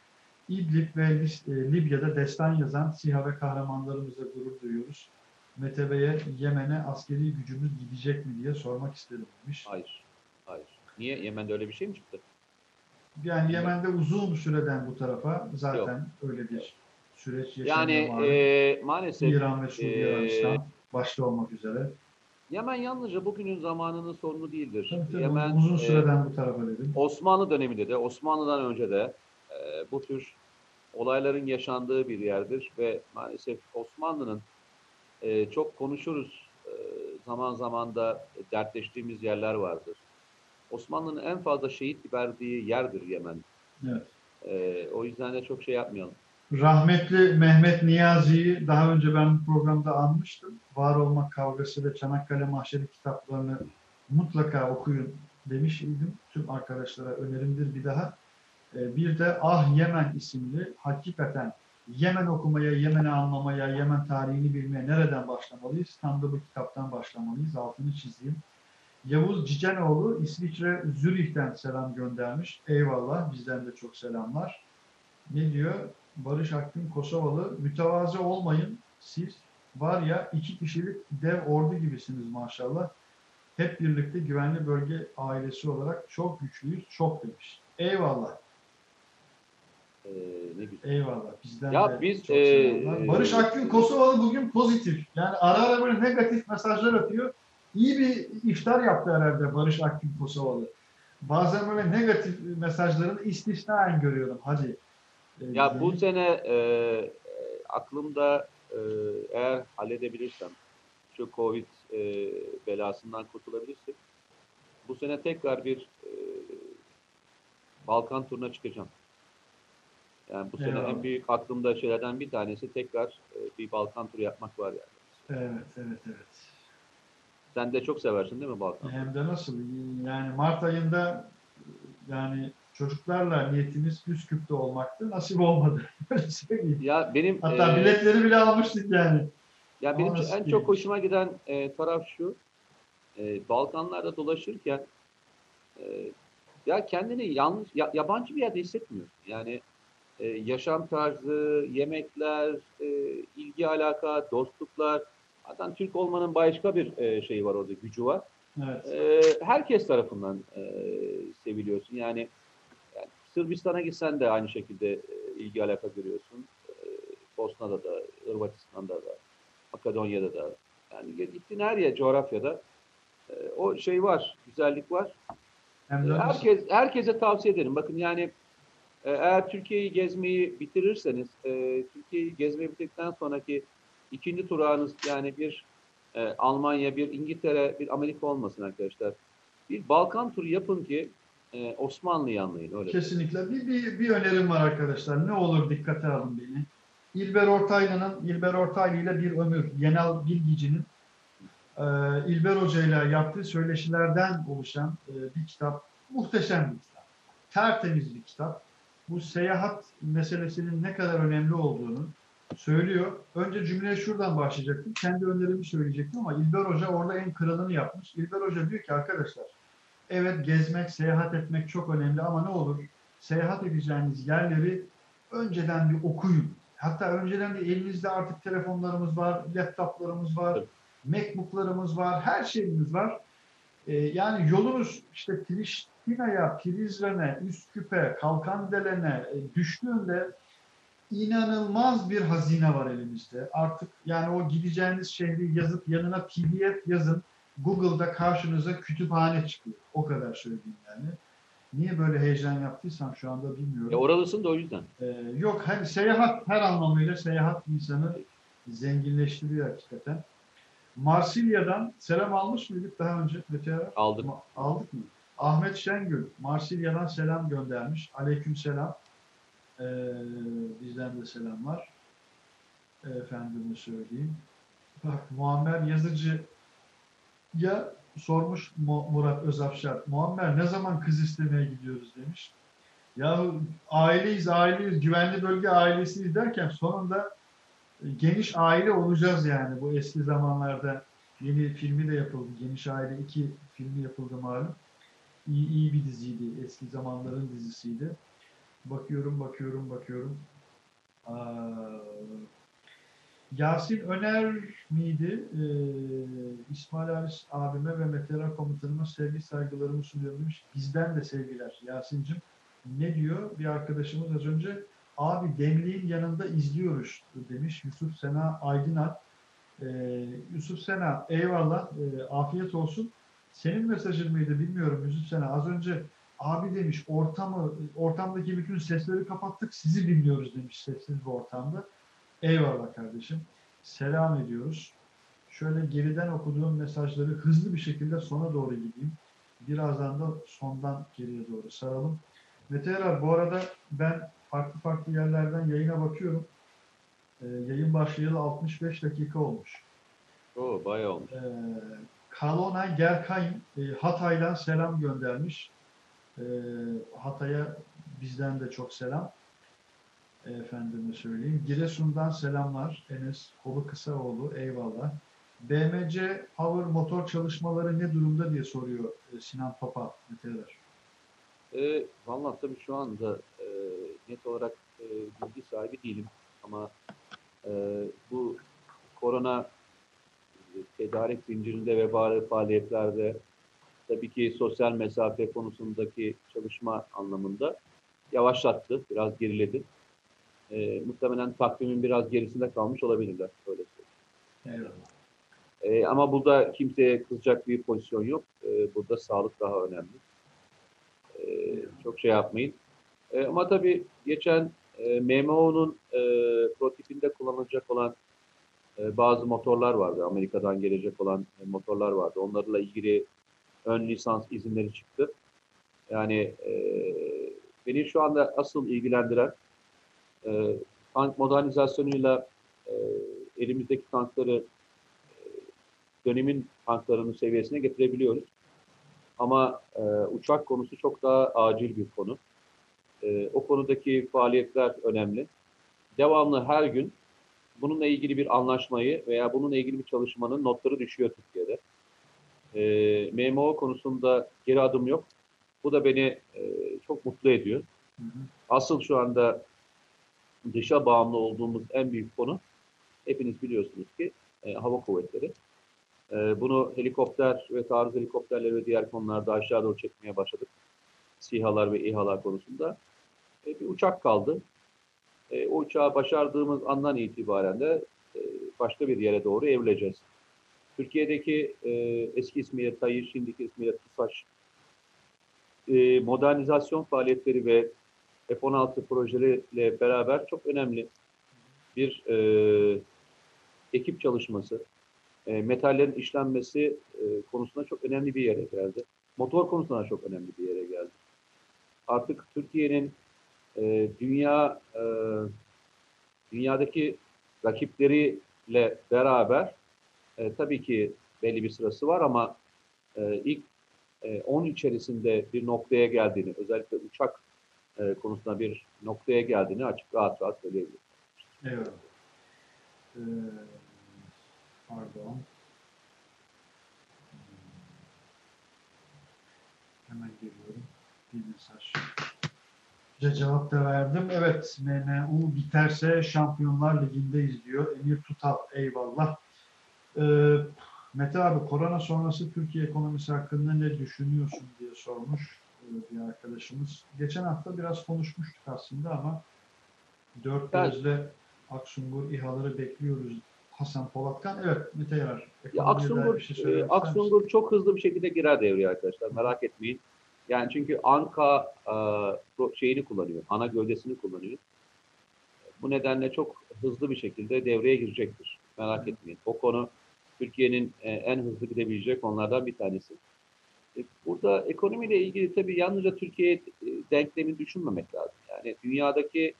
İdlib ve e, Libya'da destan yazan SİHA ve kahramanlarımıza gurur duyuyoruz. Mete Bey'e Yemen'e askeri gücümüz gidecek mi diye sormak istedim demiş. Hayır. Hayır. Niye? Yemen'de öyle bir şey mi çıktı? Yani Yemen'de uzun süreden bu tarafa zaten öyle bir süreç yaşanıyor. Yani e, maalesef İran ve Suudi e, Arabistan başta olmak üzere. Yemen yalnızca bugünün zamanının sorunu değildir. Tabii tabii, Yemen uzun e, süreden bu tarafa dedim. Osmanlı döneminde de, Osmanlı'dan önce de e, bu tür olayların yaşandığı bir yerdir ve maalesef Osmanlı'nın e, çok konuşuruz e, zaman zaman da dertleştiğimiz yerler vardır. Osmanlı'nın en fazla şehit verdiği yerdir Yemen. Evet. E, o yüzden de çok şey yapmayalım. Rahmetli Mehmet Niyazi'yi daha önce ben programda anmıştım. Var olmak kavgası ve Çanakkale Mahşeri kitaplarını mutlaka okuyun demiş idim. Tüm arkadaşlara önerimdir bir daha. Bir de Ah Yemen isimli hakikaten Yemen okumaya, Yemen'i anlamaya, Yemen tarihini bilmeye nereden başlamalıyız? Tam da bu kitaptan başlamalıyız. Altını çizeyim. Yavuz Cicenoğlu İsviçre Zürih'ten selam göndermiş. Eyvallah bizden de çok selamlar. Ne diyor? Barış Akgün Kosovalı. Mütevazı olmayın siz. Var ya iki kişilik dev ordu gibisiniz maşallah. Hep birlikte güvenli bölge ailesi olarak çok güçlüyüz, çok demiş. Eyvallah. E, ne güzel. Eyvallah. Bizden Ya de biz, çok e. Barış Akgün Kosovalı bugün pozitif. Yani ara ara böyle negatif mesajlar atıyor. İyi bir iftar yaptı herhalde Barış Akgün Kosovalı. Bazen böyle negatif mesajlarını istisnaen görüyorum. Hadi. e, Ya bu sene e, aklımda e, eğer halledebilirsem şu Covid e, belasından kurtulabilirsek bu sene tekrar bir e, Balkan turuna çıkacağım. Yani bu sene en büyük aklımda şeylerden bir tanesi tekrar e, bir Balkan turu yapmak var yani. Evet, evet, evet. Sen de çok seversin değil mi Balkan? Hem de nasıl? Yani Mart ayında yani çocuklarla niyetimiz Üsküp'te olmaktı. Nasip olmadı. Öyle söyleyeyim. Ya benim Hatta e, biletleri bile almıştık yani. Ya benim Ama en çok hoşuma giden e, taraf şu. E, Balkanlarda dolaşırken e, ya kendini yanlış ya- yabancı bir yerde hissetmiyorsun. Yani e, yaşam tarzı, yemekler, e, ilgi alaka, dostluklar. Zaten Türk olmanın başka bir e, şeyi var orada, gücü var. Evet. E, herkes tarafından e, seviliyorsun. Yani, yani Sırbistan'a gitsen de aynı şekilde e, ilgi alaka görüyorsun. E, Bosna'da da, Hırvatistan'da da, Makedonya'da da. Yani gittiğin her yer coğrafyada e, o şey var, güzellik var. Hem herkes herkese tavsiye ederim. Bakın yani eğer Türkiye'yi gezmeyi bitirirseniz, e, Türkiye'yi gezmeyi bitirdikten sonraki ikinci durağınız yani bir e, Almanya, bir İngiltere, bir Amerika olmasın arkadaşlar. Bir Balkan turu yapın ki e, Osmanlı'yı anlayın. Öyle. Kesinlikle. Bir, bir, bir önerim var arkadaşlar. Ne olur dikkate alın beni. İlber Ortaylı'nın İlber Ortaylı ile Bir Ömür, Yenal Bilgici'nin e, İlber Hoca ile yaptığı söyleşilerden oluşan e, bir kitap. Muhteşem bir kitap. Tertemiz bir kitap. Bu seyahat meselesinin ne kadar önemli olduğunu söylüyor. Önce cümleye şuradan başlayacaktım. Kendi önerimi söyleyecektim ama İlber Hoca orada en kralını yapmış. İlber Hoca diyor ki arkadaşlar Evet gezmek, seyahat etmek çok önemli ama ne olur seyahat edeceğiniz yerleri önceden bir okuyun. Hatta önceden de elinizde artık telefonlarımız var, laptoplarımız var, Tabii. Macbook'larımız var, her şeyimiz var. Ee, yani yolunuz işte Priştina'ya, Prizren'e, Üsküp'e, Kalkandelen'e e, düştüğünde inanılmaz bir hazine var elimizde. Artık yani o gideceğiniz şehri yazıp yanına PDF yazın. Google'da karşınıza kütüphane çıkıyor. O kadar söyleyeyim yani. Niye böyle heyecan yaptıysam şu anda bilmiyorum. Ya oralısın da o yüzden. Ee, yok hani seyahat her anlamıyla seyahat insanı zenginleştiriyor hakikaten. Marsilya'dan selam almış mıydık daha önce Mete Arar? Aldık. Ma- Aldık mı? Ahmet Şengül Marsilya'dan selam göndermiş. Aleyküm selam. Ee, bizden de selamlar. Efendime söyleyeyim. Bak Muammer Yazıcı ya sormuş Mu- Murat Özafşar. Muammer ne zaman kız istemeye gidiyoruz demiş. Ya aileyiz, aileyiz, güvenli bölge ailesiyiz derken sonunda geniş aile olacağız yani. Bu eski zamanlarda yeni filmi de yapıldı. Geniş Aile 2 filmi yapıldı malum. İyi, iyi bir diziydi. Eski zamanların dizisiydi. Bakıyorum, bakıyorum, bakıyorum. Aa, Yasin Öner miydi? Ee, İsmail Halis abime ve Metera komutanıma sevgi saygılarımı sunuyorum demiş. Bizden de sevgiler Yasin'cim. Ne diyor? Bir arkadaşımız az önce abi demliğin yanında izliyoruz demiş Yusuf Sena Aydınal. Ee, Yusuf Sena eyvallah e, afiyet olsun. Senin mesajın mıydı bilmiyorum Yusuf Sena. Az önce abi demiş ortamı ortamdaki bütün sesleri kapattık sizi dinliyoruz demiş sessiz bir ortamda. Eyvallah kardeşim. Selam ediyoruz. Şöyle geriden okuduğum mesajları hızlı bir şekilde sona doğru gideyim. Birazdan da sondan geriye doğru saralım. Mete Erar, bu arada ben farklı farklı yerlerden yayına bakıyorum. Ee, yayın başlayalı 65 dakika olmuş. Oo, bayağı olmuş. Ee, Kalona Gerkayn e, Hatay'dan selam göndermiş. Ee, Hatay'a bizden de çok selam. Efendime söyleyeyim. Giresun'dan selamlar. Enes Kolu Kısaoğlu. Eyvallah. BMC Power motor çalışmaları ne durumda diye soruyor e, Sinan Papa. Meteler. E, Valla tabii şu anda e, net olarak e, bilgi sahibi değilim ama e, bu korona e, tedarik zincirinde ve bari faaliyetlerde tabii ki sosyal mesafe konusundaki çalışma anlamında yavaşlattı, biraz geriledi. E, muhtemelen takvimin biraz gerisinde kalmış olabilirler. Öyle söyleyeyim. Eyvallah. E, ama burada kimseye kızacak bir pozisyon yok. E, burada sağlık daha önemli. E, çok şey yapmayın. E, ama tabii geçen e, MMO'nun e, prototipinde kullanılacak olan e, bazı motorlar vardı. Amerika'dan gelecek olan e, motorlar vardı. Onlarla ilgili ön lisans izinleri çıktı. Yani e, beni şu anda asıl ilgilendiren e, tank modernizasyonuyla e, elimizdeki tankları e, dönemin tanklarının seviyesine getirebiliyoruz. Ama e, uçak konusu çok daha acil bir konu. E, o konudaki faaliyetler önemli. Devamlı her gün bununla ilgili bir anlaşmayı veya bununla ilgili bir çalışmanın notları düşüyor Türkiye'de. E, MMO konusunda geri adım yok. Bu da beni e, çok mutlu ediyor. Hı hı. Asıl şu anda dışa bağımlı olduğumuz en büyük konu hepiniz biliyorsunuz ki e, hava kuvvetleri. E, bunu helikopter ve taarruz helikopterleri ve diğer konularda aşağı doğru çekmeye başladık. SİHA'lar ve İHA'lar konusunda. Bir uçak kaldı. E, o uçağı başardığımız andan itibaren de e, başka bir yere doğru evrileceğiz. Türkiye'deki e, eski ismiyle TAİ, şimdiki ismiyle TUSAŞ e, modernizasyon faaliyetleri ve F-16 projeleriyle beraber çok önemli bir e, ekip çalışması, e, metallerin işlenmesi e, konusunda çok önemli bir yere geldi. Motor konusunda çok önemli bir yere geldi. Artık Türkiye'nin e, dünya e, dünyadaki rakipleriyle beraber e, tabii ki belli bir sırası var ama e, ilk e, 10 içerisinde bir noktaya geldiğini, özellikle uçak e, konusunda bir noktaya geldiğini açık rahat rahat söyleyebilirim. Eyvallah. Ee, pardon. Hemen geliyorum. Bir mesaj. Cevap da verdim. Evet, MNU biterse Şampiyonlar Ligi'ndeyiz diyor. Emir Tutal, eyvallah. Ee, Mete abi, korona sonrası Türkiye ekonomisi hakkında ne düşünüyorsun diye sormuş e, bir arkadaşımız. Geçen hafta biraz konuşmuştuk aslında ama dört Evet. gözle Aksungur İHA'ları bekliyoruz. Hasan Polatkan. Evet, Mete Yarar. Ya Aksungur, şey e? Aksungur çok hızlı bir şekilde girer devreye arkadaşlar. Merak etmeyin. Yani çünkü Anka e, şeyini kullanıyor. Ana gövdesini kullanıyor. Bu nedenle çok hızlı bir şekilde devreye girecektir. Merak etmeyin. O konu Türkiye'nin e, en hızlı gidebilecek konulardan bir tanesi. E, Burada ekonomiyle ilgili tabii yalnızca Türkiye e, denklemi düşünmemek lazım. Yani dünyadaki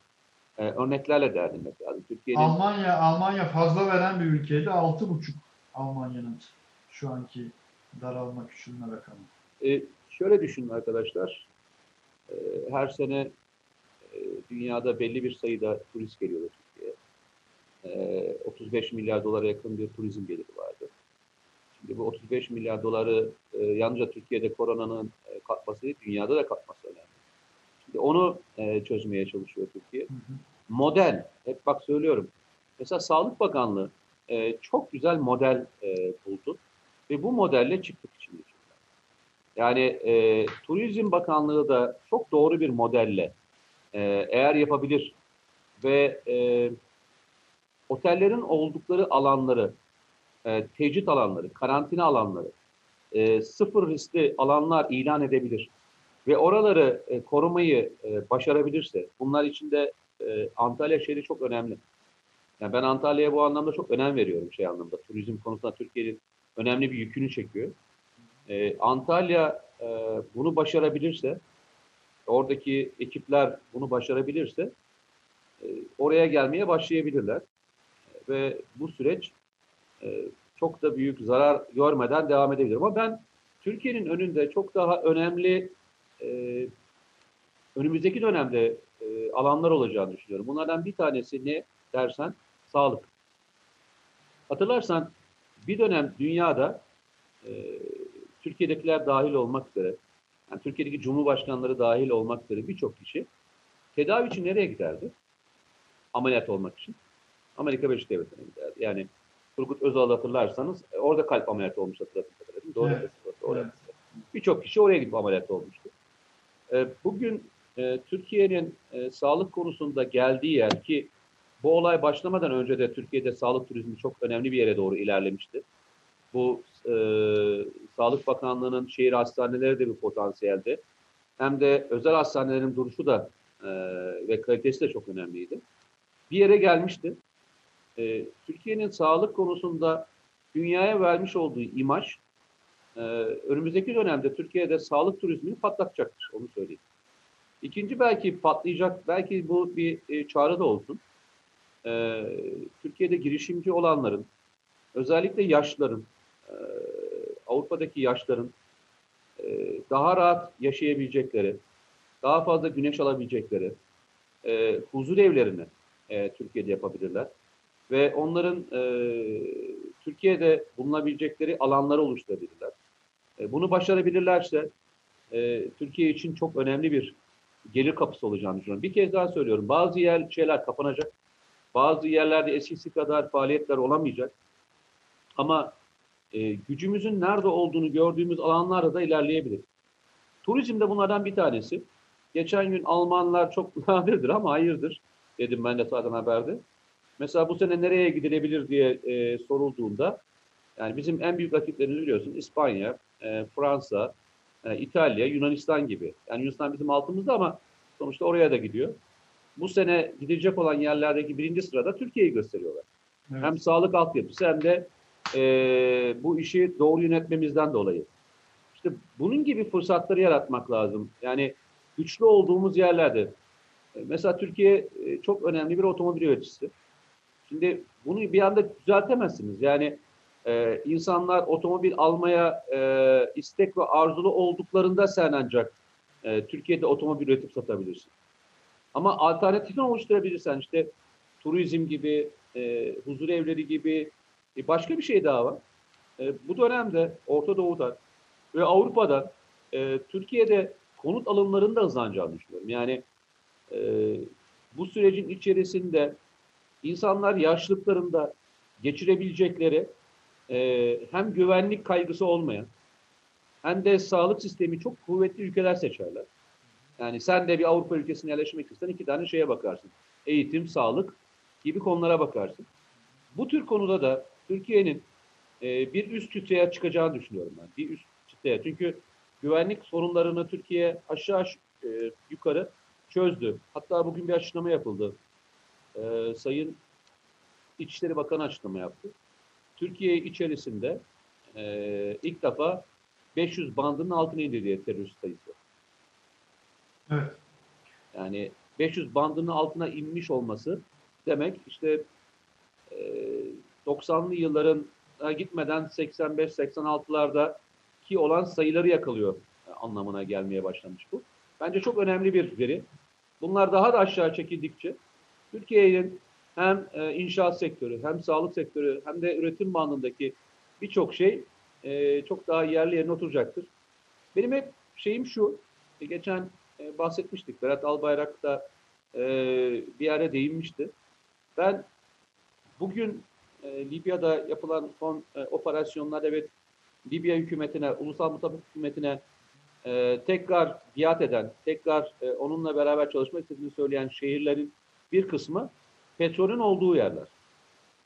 e, örneklerle değerlendirmek lazım. Türkiye'nin Almanya Almanya fazla veren bir ülkeydi. 6,5 Almanya'nın şu anki daralma küçülme rakamı. E, şöyle düşünün arkadaşlar. E, her sene e, dünyada belli bir sayıda turist geliyorlar Türkiye'ye. E, 35 milyar dolara yakın bir turizm geliri vardı. Şimdi bu 35 milyar doları e, yalnızca Türkiye'de koronanın e, katması değil, dünyada da katması önemli. Şimdi onu e, çözmeye çalışıyor Türkiye. Hı hı. Model, hep bak söylüyorum. Mesela Sağlık Bakanlığı e, çok güzel model e, buldu ve bu modelle çıktık. Yani e, Turizm Bakanlığı da çok doğru bir modelle e, eğer yapabilir ve e, otellerin oldukları alanları, e, tecrit alanları, karantina alanları, e, sıfır riskli alanlar ilan edebilir ve oraları e, korumayı e, başarabilirse, bunlar içinde e, Antalya şehri çok önemli. Yani ben Antalya'ya bu anlamda çok önem veriyorum şey anlamda. Turizm konusunda Türkiye'nin önemli bir yükünü çekiyor. Ee, Antalya e, bunu başarabilirse, oradaki ekipler bunu başarabilirse e, oraya gelmeye başlayabilirler. Ve bu süreç e, çok da büyük zarar görmeden devam edebilir. Ama ben Türkiye'nin önünde çok daha önemli e, önümüzdeki dönemde e, alanlar olacağını düşünüyorum. Bunlardan bir tanesi ne dersen sağlık. Hatırlarsan bir dönem dünyada e, Türkiye'dekiler dahil olmak üzere, yani Türkiye'deki cumhurbaşkanları dahil olmak üzere birçok kişi tedavi için nereye giderdi? Ameliyat olmak için. Amerika Birleşik Devletleri'ne giderdi. Yani Turgut Özal'ı hatırlarsanız e, orada kalp ameliyatı olmuş kadarıyla. Doğru. Evet, Doğru. evet. Birçok kişi oraya gidip ameliyat olmuştu. E, bugün e, Türkiye'nin e, sağlık konusunda geldiği yer ki bu olay başlamadan önce de Türkiye'de sağlık turizmi çok önemli bir yere doğru ilerlemişti. Bu e, Sağlık Bakanlığı'nın şehir hastaneleri de bir potansiyeldi. Hem de özel hastanelerin duruşu da e, ve kalitesi de çok önemliydi. Bir yere gelmişti. E, Türkiye'nin sağlık konusunda dünyaya vermiş olduğu imaj e, önümüzdeki dönemde Türkiye'de sağlık turizmini patlatacaktır. Onu söyleyeyim. İkinci belki patlayacak, belki bu bir e, çağrı da olsun. E, Türkiye'de girişimci olanların, özellikle yaşların, e, Avrupa'daki yaşların e, daha rahat yaşayabilecekleri, daha fazla güneş alabilecekleri, e, huzur evlerini e, Türkiye'de yapabilirler. Ve onların e, Türkiye'de bulunabilecekleri alanları oluşturabilirler. Bunu başarabilirlerse Türkiye için çok önemli bir gelir kapısı olacağını düşünüyorum. Bir kez daha söylüyorum. Bazı yer şeyler kapanacak. Bazı yerlerde eskisi kadar faaliyetler olamayacak. Ama e, gücümüzün nerede olduğunu gördüğümüz alanlarda da ilerleyebilir. Turizm de bunlardan bir tanesi. Geçen gün Almanlar çok nadirdir ama hayırdır dedim ben de zaten haberde. Mesela bu sene nereye gidilebilir diye e, sorulduğunda yani bizim en büyük rakiplerimiz biliyorsun İspanya, e, Fransa, e, İtalya, Yunanistan gibi. Yani Yunanistan bizim altımızda ama sonuçta oraya da gidiyor. Bu sene gidecek olan yerlerdeki birinci sırada Türkiye'yi gösteriyorlar. Evet. Hem sağlık altyapısı hem de e, bu işi doğru yönetmemizden dolayı. İşte bunun gibi fırsatları yaratmak lazım. Yani güçlü olduğumuz yerlerde. E, mesela Türkiye e, çok önemli bir otomobil üreticisi. Şimdi bunu bir anda düzeltemezsiniz. Yani e, insanlar otomobil almaya e, istek ve arzulu olduklarında sen ancak e, Türkiye'de otomobil üretip satabilirsin. Ama alternatifini oluşturabilirsen işte turizm gibi, e, huzur evleri gibi e, başka bir şey daha var. E, bu dönemde Orta Doğu'da ve Avrupa'da e, Türkiye'de konut alımlarının da hızlanacağını düşünüyorum. Yani e, bu sürecin içerisinde insanlar yaşlılıklarında geçirebilecekleri e, hem güvenlik kaygısı olmayan hem de sağlık sistemi çok kuvvetli ülkeler seçerler. Yani sen de bir Avrupa ülkesine yerleşmek istersen iki tane şeye bakarsın. Eğitim, sağlık gibi konulara bakarsın. Bu tür konuda da Türkiye'nin e, bir üst çıtaya çıkacağını düşünüyorum ben. Bir üst çıtaya. Çünkü güvenlik sorunlarını Türkiye aşağı e, yukarı çözdü. Hatta bugün bir açıklama yapıldı. E, Sayın İçişleri Bakanı açıklama yaptı. Türkiye içerisinde e, ilk defa 500 bandının altına indi diye terörist sayısı. Evet. Yani 500 bandının altına inmiş olması demek işte e, 90'lı yılların gitmeden 85-86'larda ki olan sayıları yakalıyor anlamına gelmeye başlamış bu. Bence çok önemli bir veri. Bunlar daha da aşağı çekildikçe Türkiye'nin hem e, inşaat sektörü, hem sağlık sektörü, hem de üretim bandındaki birçok şey e, çok daha yerli yerine oturacaktır. Benim hep şeyim şu, e, geçen e, bahsetmiştik, Berat Albayrak da e, bir yere değinmişti. Ben bugün e, Libya'da yapılan son e, operasyonlar evet Libya hükümetine, ulusal mutabık hükümetine e, tekrar biat eden, tekrar e, onunla beraber çalışmak istediğini söyleyen şehirlerin bir kısmı petrolün olduğu yerler.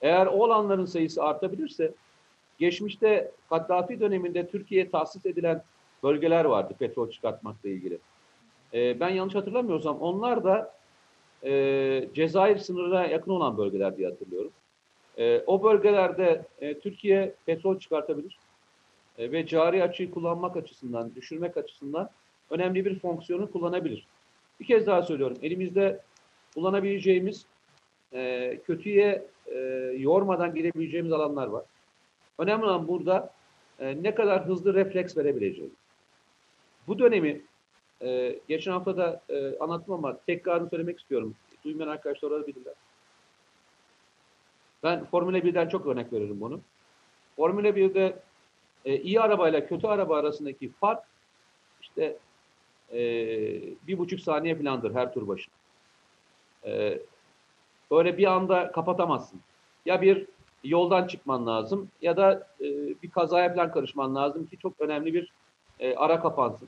Eğer o alanların sayısı artabilirse, geçmişte Kaddafi döneminde Türkiye'ye tahsis edilen bölgeler vardı petrol çıkartmakla ilgili. E, ben yanlış hatırlamıyorsam onlar da e, Cezayir sınırına yakın olan bölgeler diye hatırlıyorum. E, o bölgelerde e, Türkiye petrol çıkartabilir e, ve cari açığı kullanmak açısından, düşürmek açısından önemli bir fonksiyonu kullanabilir. Bir kez daha söylüyorum, elimizde kullanabileceğimiz e, kötüye e, yormadan girebileceğimiz alanlar var. Önemli olan burada e, ne kadar hızlı refleks verebileceğimiz. Bu dönemi e, geçen hafta da e, anlattım ama tekrarını söylemek istiyorum. Duymayan arkadaşlar olabilirler. Ben Formula 1'den çok örnek veririm bunu. Formula 1'de e, iyi arabayla kötü araba arasındaki fark işte e, bir buçuk saniye falandır her tur başı. E, böyle bir anda kapatamazsın. Ya bir yoldan çıkman lazım ya da e, bir kazaya falan karışman lazım ki çok önemli bir e, ara kapansın.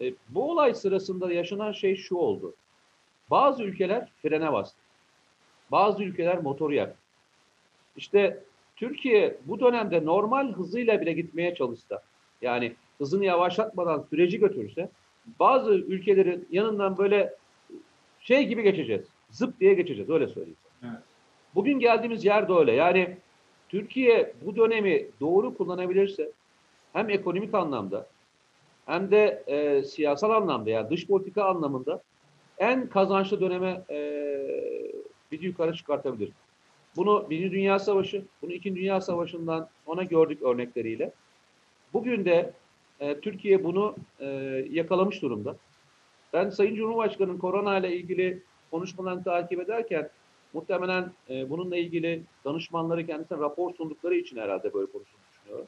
E, bu olay sırasında yaşanan şey şu oldu. Bazı ülkeler frene bastı. Bazı ülkeler motoru yaktı. İşte Türkiye bu dönemde normal hızıyla bile gitmeye çalışsa, yani hızını yavaşlatmadan süreci götürürse, bazı ülkelerin yanından böyle şey gibi geçeceğiz. Zıp diye geçeceğiz, öyle söyleyeyim. Evet. Bugün geldiğimiz yer de öyle. Yani Türkiye bu dönemi doğru kullanabilirse hem ekonomik anlamda hem de e, siyasal anlamda yani dış politika anlamında en kazançlı döneme e, bizi yukarı çıkartabilir. Bunu Birinci Dünya Savaşı, bunu İkinci Dünya Savaşı'ndan ona gördük örnekleriyle. Bugün de e, Türkiye bunu e, yakalamış durumda. Ben Sayın Cumhurbaşkanı'nın korona ile ilgili konuşmalarını takip ederken muhtemelen e, bununla ilgili danışmanları kendisine rapor sundukları için herhalde böyle konuştuğunu düşünüyorum.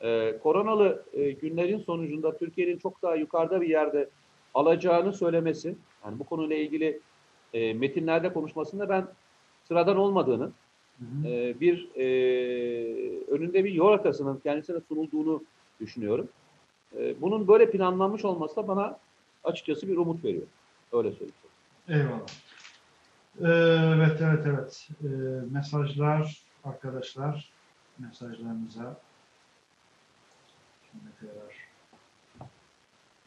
E, koronalı e, günlerin sonucunda Türkiye'nin çok daha yukarıda bir yerde alacağını söylemesi, yani bu konuyla ilgili e, metinlerde konuşmasında ben sıradan olmadığını, Hı hı. e, bir e, önünde bir yol haritasının kendisine sunulduğunu düşünüyorum. E, bunun böyle planlanmış olması da bana açıkçası bir umut veriyor. Öyle söyleyeyim. Eyvallah. Ee, evet, evet, evet. Ee, mesajlar arkadaşlar, mesajlarınıza şimdi tekrar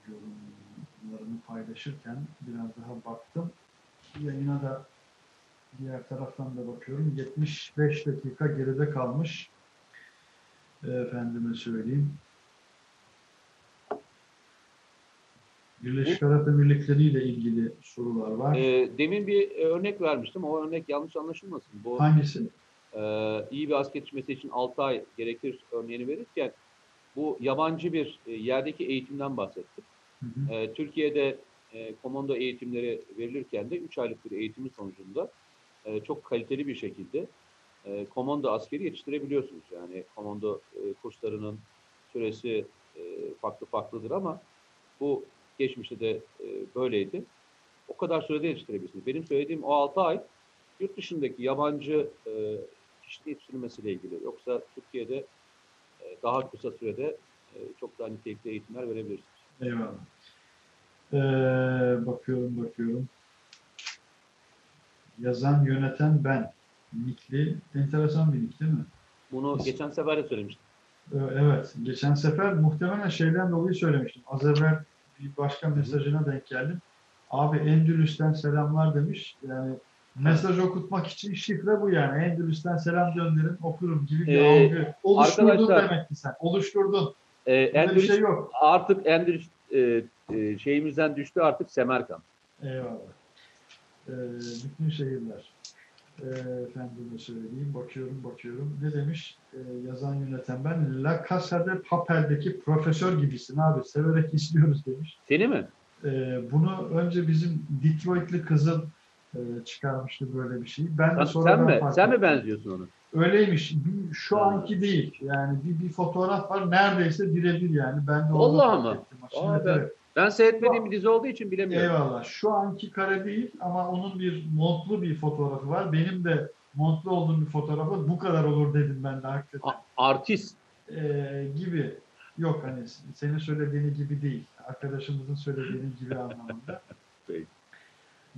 yorumlarını paylaşırken biraz daha baktım. Yayına da diğer taraftan da bakıyorum. 75 dakika geride kalmış. Ee, Efendime söyleyeyim. Birleşik Arap Emirlikleri ile ilgili sorular var. E, demin bir e, örnek vermiştim. O örnek yanlış anlaşılmasın. Bu Hangisi? e, iyi bir asker yetişmesi için 6 ay gerekir örneğini verirken bu yabancı bir e, yerdeki eğitimden bahsettik. Hı hı. E, Türkiye'de e, komando eğitimleri verilirken de 3 aylık bir eğitimin sonucunda e, çok kaliteli bir şekilde e, komando askeri yetiştirebiliyorsunuz. Yani komando e, kurslarının süresi e, farklı farklıdır ama bu geçmişte de e, böyleydi. O kadar sürede yetiştirebilirsiniz. Benim söylediğim o 6 ay yurt dışındaki yabancı e, kişinin yetiştirilmesiyle ilgili. Yoksa Türkiye'de daha kısa sürede çok daha nitelikli eğitimler verebilirsiniz. Eyvallah. Ee, bakıyorum bakıyorum. Yazan yöneten ben. Nikli. Enteresan bir nick değil mi? Bunu geçen sefer de söylemiştim. Ee, evet. Geçen sefer muhtemelen şeyden dolayı söylemiştim. Az evvel bir başka mesajına denk geldim. Abi Endülüs'ten selamlar demiş. Yani mesaj okutmak için şifre bu yani. Endülüs'ten selam gönderin okurum gibi bir Ee, algı. Oluşturdun arkadaşlar- demek ki sen. Oluşturdun. E, Endülüs şey yok. artık Endülüs e, e, şeyimizden düştü artık Semerkant. Eyvallah. Ee, bütün şehirler. Ee, efendime söyleyeyim. Bakıyorum bakıyorum. Ne demiş ee, yazan yöneten ben? La Casa de Papel'deki profesör gibisin abi. Severek izliyoruz demiş. Seni mi? Ee, bunu önce bizim Detroit'li kızım e, çıkarmıştı böyle bir şeyi. Ben de sonradan sen mi? fark Sen mi benziyorsun ona? Öyleymiş. Bir- şu anki değil. Yani bir, bir fotoğraf var. Neredeyse birebir yani. Ben de onu fark mı? Aa, Evet, ben- seyretmediğim bir dizi olduğu için bilemiyorum. Eyvallah. Şu anki kare değil ama onun bir montlu bir fotoğrafı var. Benim de montlu olduğum bir fotoğrafı bu kadar olur dedim ben de hakikaten. A- artist. Ee, gibi. Yok hani senin söylediğini gibi değil. Arkadaşımızın söylediğini gibi anlamında. Peki.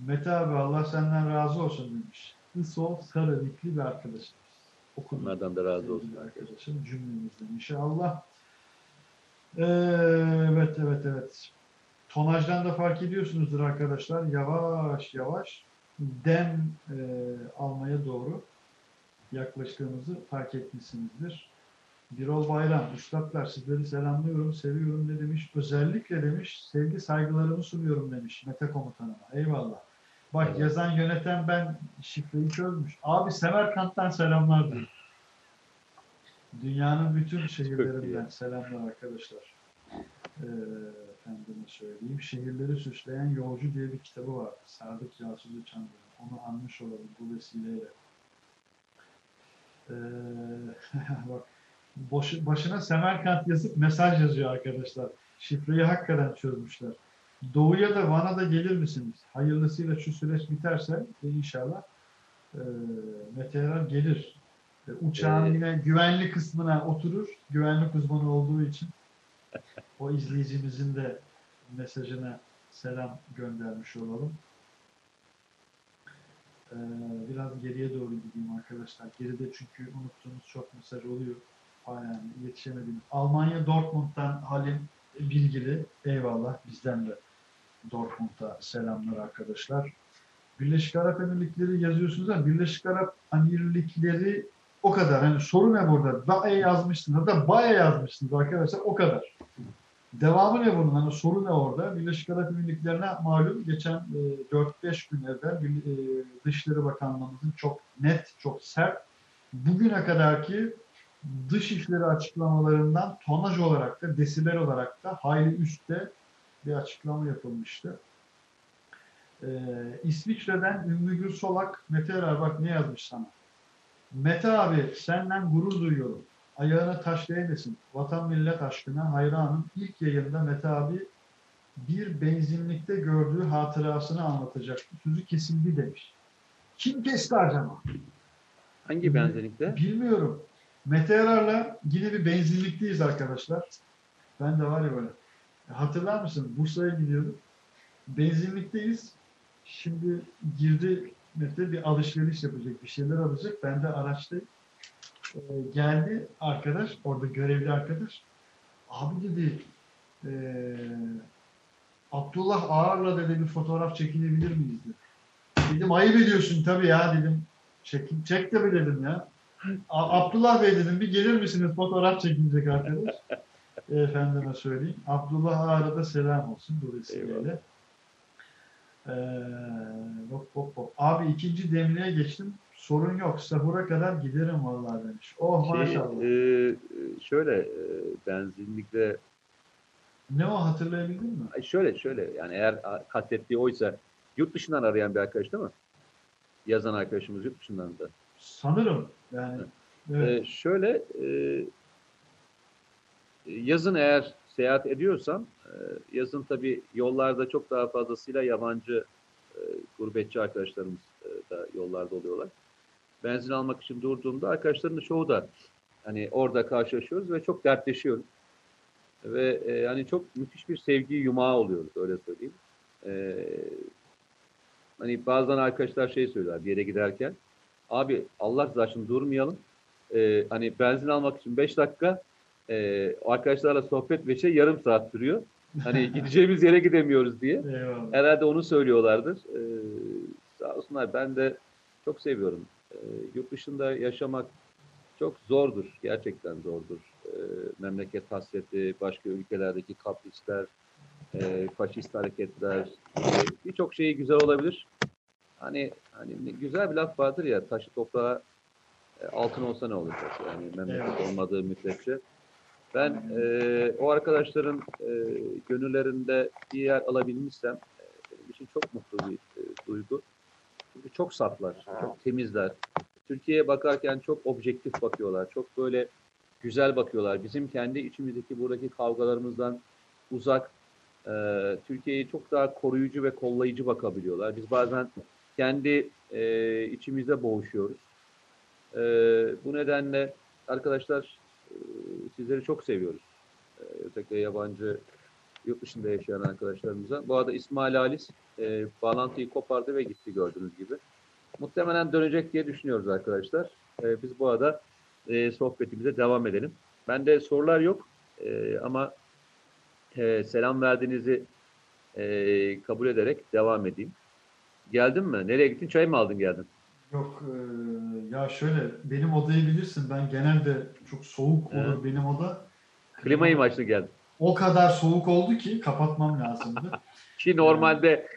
Mete abi Allah senden razı olsun demiş. İso sarı nikli bir arkadaşımız. Okudum. Onlardan da razı olsun. Sevgili arkadaşım cümlemizden inşallah. Ee, evet evet evet. Tonajdan da fark ediyorsunuzdur arkadaşlar. Yavaş yavaş dem e, almaya doğru yaklaştığımızı fark etmişsinizdir. Birol Bayram, üstadlar sizleri selamlıyorum, seviyorum ne demiş. Özellikle demiş, sevgi saygılarımı sunuyorum demiş Mete komutanıma. Eyvallah. Bak Evet. yazan yöneten ben şifreyi çözmüş. Abi Semerkant'tan selamlar diyor. Dünyanın bütün şehirlerinden selamlar arkadaşlar. Ee, efendime söyleyeyim. Şehirleri süsleyen Yolcu diye bir kitabı var. Sadık Yasucu Çandır'ın. Onu anmış olalım bu vesileyle. Ee, bak boş, başına Semerkant yazıp mesaj yazıyor arkadaşlar. Şifreyi hakikaten çözmüşler. Doğuya da Van'a da gelir misiniz? Hayırlısıyla şu süreç biterse e, inşallah e, meteorar gelir. E, uçağın Ee, yine güvenli kısmına oturur. Güvenlik uzmanı olduğu için o izleyicimizin de mesajına selam göndermiş olalım. Ee, biraz geriye doğru gideyim arkadaşlar. Geride çünkü unuttuğumuz çok mesaj oluyor. Yani yetişemedim. Almanya Dortmund'dan Halim Bilgili. Eyvallah bizden de Dortmund'a selamlar arkadaşlar. Birleşik Arap Emirlikleri yazıyorsunuz ama Birleşik Arap Emirlikleri o kadar. Hani soru ne burada? Bae yazmışsınız da Bae yazmışsınız arkadaşlar o kadar. Devamı ne bunun? Hani soru ne orada? Birleşik Arap Emirlikleri'ne malum geçen e, 4-5 gün evvel bir, e, Dışişleri Bakanlığımızın çok net, çok sert bugüne kadarki dışişleri açıklamalarından tonaj olarak da desibel olarak da hayli üstte bir açıklama yapılmıştı. Ee, İsviçre'den Ümmü Gül Solak, Mete Erer bak ne yazmış sana. Mete abi senden gurur duyuyorum. Ayağına taş değmesin. Vatan millet aşkına hayranım. İlk yayında Mete abi bir benzinlikte gördüğü hatırasını anlatacaktı. Sözü kesildi demiş. Kim kesti acaba? Hangi benzinlikte? Bilmiyorum. Mete Erar'la yine bir benzinlikteyiz arkadaşlar. Ben de var ya böyle. Hatırlar mısın? Bursa'ya gidiyorduk. Benzinlikteyiz. Şimdi girdi Mete bir alışveriş yapacak. Bir şeyler alacak. Ben de araçtayım. Ee, geldi arkadaş. Orada görevli arkadaş. Abi dedi ee, Abdullah Ağar'la dedi bir fotoğraf çekilebilir miyiz dedi. Dedim ayıp ediyorsun tabii ya dedim. Çek, çek de bir dedim ya. A- Abdullah Bey dedim bir gelir misiniz fotoğraf çekilecek arkadaş. Efendime söyleyeyim. Abdullah Ağar'a da selam olsun bu vesileyle. Ee, hop hop hop. Abi ikinci demliğe geçtim. Sorun yok. Sahura kadar giderim vallahi demiş. Oh Şey, maşallah. e, şöyle e, benzinlikte Ne o hatırlayabildin mi? Ay şöyle şöyle yani eğer kastettiği oysa yurt dışından arayan bir arkadaş değil mi? Yazan arkadaşımız yurt dışından da. Sanırım. Yani evet. Ee, şöyle e, yazın eğer seyahat ediyorsam e, yazın tabii yollarda çok daha fazlasıyla yabancı e, gurbetçi arkadaşlarımız e, da yollarda oluyorlar. Benzin almak için durduğumda arkadaşların çoğu da hani orada karşılaşıyoruz ve çok dertleşiyoruz. Ve e, hani çok müthiş bir sevgi yumağı oluyoruz öyle söyleyeyim. E, hani bazen arkadaşlar şey söyler bir yere giderken abi Allah rızası için durmayalım. E, hani benzin almak için 5 dakika e, arkadaşlarla sohbet ve şey yarım saat sürüyor. Hani gideceğimiz yere gidemiyoruz diye. Eyvallah. Herhalde onu söylüyorlardır. Ee, sağ olsunlar. Ben de çok seviyorum. Ee, yurt dışında yaşamak çok zordur. Gerçekten zordur. Ee, memleket hasreti, başka ülkelerdeki kaprisler, e, faşist hareketler, e, birçok şeyi güzel olabilir. Hani hani güzel bir laf vardır ya taşı toprağa e, altın olsa ne olacak yani memleket Evet. olmadığı müddetçe. Ben e, o arkadaşların e, gönüllerinde bir yer alabilmişsem e, benim için çok mutlu bir e, duygu. Çok saflar, çok temizler. Türkiye'ye bakarken çok objektif bakıyorlar, çok böyle güzel bakıyorlar. Bizim kendi içimizdeki buradaki kavgalarımızdan uzak, e, Türkiye'yi çok daha koruyucu ve kollayıcı bakabiliyorlar. Biz bazen kendi e, içimizde boğuşuyoruz. E, bu nedenle arkadaşlar e, sizleri çok seviyoruz. E, özellikle yabancı yurt dışında yaşayan arkadaşlarımıza. Bu arada İsmail Halis e, bağlantıyı kopardı ve gitti gördüğünüz gibi. Muhtemelen dönecek diye düşünüyoruz arkadaşlar. E, biz bu arada e, sohbetimize devam edelim. Bende sorular yok e, ama e, selam verdiğinizi e, kabul ederek devam edeyim. Geldin mi? Nereye gittin? Çay mı aldın geldin? Yok e, ya şöyle benim odayı bilirsin ben genelde çok soğuk olur Evet. benim oda. Klimayı mı açtın geldin? O kadar soğuk oldu ki kapatmam lazımdı. Ki normalde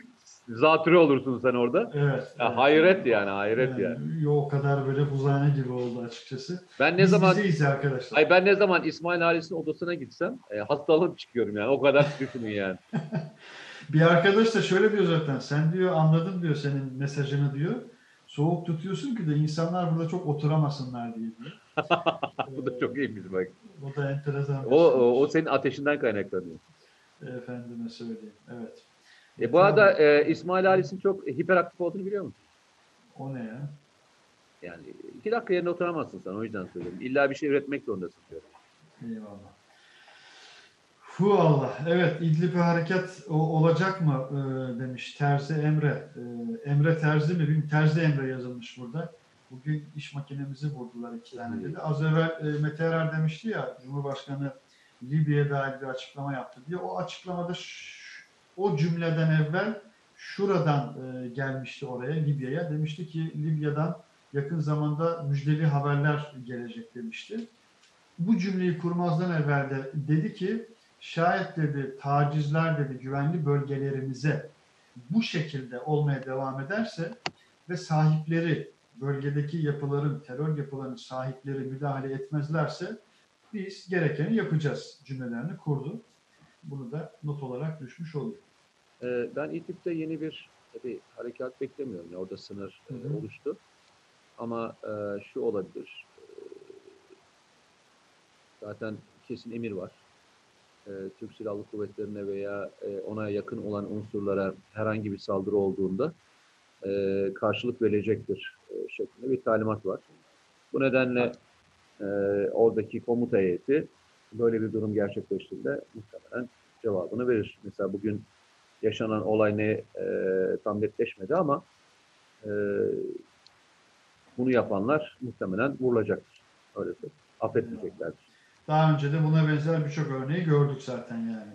zatürre olursun sen orada. Evet. Ya, evet. hayret yani hayret Yani, yani. yo, o kadar böyle buzhane gibi oldu açıkçası. Ben ne Biz zaman arkadaşlar. Ay ben ne zaman İsmail Halis'in odasına gitsem e, hastalanıp çıkıyorum yani. O kadar düşünün yani. Bir arkadaş da şöyle diyor zaten. Sen diyor anladım diyor senin mesajını diyor. Soğuk tutuyorsun ki de insanlar burada çok oturamasınlar diye diyor. Bu da çok iyiymiş bak. O da enteresan. O, o, o senin ateşinden kaynaklanıyor. Efendime söyleyeyim. Evet. E, bu arada e, İsmail Halis'in çok hiperaktif olduğunu biliyor musun? O ne ya? Yani iki dakika yerine oturamazsın sen o yüzden söylüyorum. İlla bir şey üretmek zorundasın diyor. Eyvallah. Hu Allah. Evet İdlib'e hareket o- olacak mı e, demiş Terzi Emre. E, Emre Terzi mi bilmiyorum. Terzi Emre yazılmış burada. Bugün iş makinemizi vurdular iki tane dedi. Az evvel e, Mete Erer demişti ya Cumhurbaşkanı Libya'ya dair bir açıklama yaptı diye. O açıklamada ş- o cümleden evvel şuradan e, gelmişti oraya Libya'ya. Demişti ki Libya'dan yakın zamanda müjdeli haberler gelecek demişti. Bu cümleyi kurmazdan evvel de dedi ki şayet dedi tacizler dedi güvenli bölgelerimize bu şekilde olmaya devam ederse ve sahipleri bölgedeki yapıların, terör yapılarının sahipleri müdahale etmezlerse biz gerekeni yapacağız cümlelerini kurdu. Bunu da not olarak düşmüş oluyor. Ee, ben İdlib'de yeni bir tabii, harekat beklemiyorum. Yani orada sınır e, Hı hı. oluştu. Ama e, şu olabilir. E, zaten kesin emir var. E, Türk Silahlı Kuvvetlerine veya e, ona yakın olan unsurlara herhangi bir saldırı olduğunda e, karşılık verilecektir e, şeklinde bir talimat var. Bu nedenle e, oradaki komuta heyeti böyle bir durum gerçekleştiğinde muhtemelen cevabını verir. Mesela bugün yaşanan olay ne e, tam netleşmedi ama e, bunu yapanlar muhtemelen vurulacaktır. Öyle söyleyeyim. Affetmeyeceklerdir. Daha önce de buna benzer birçok örneği gördük zaten yani.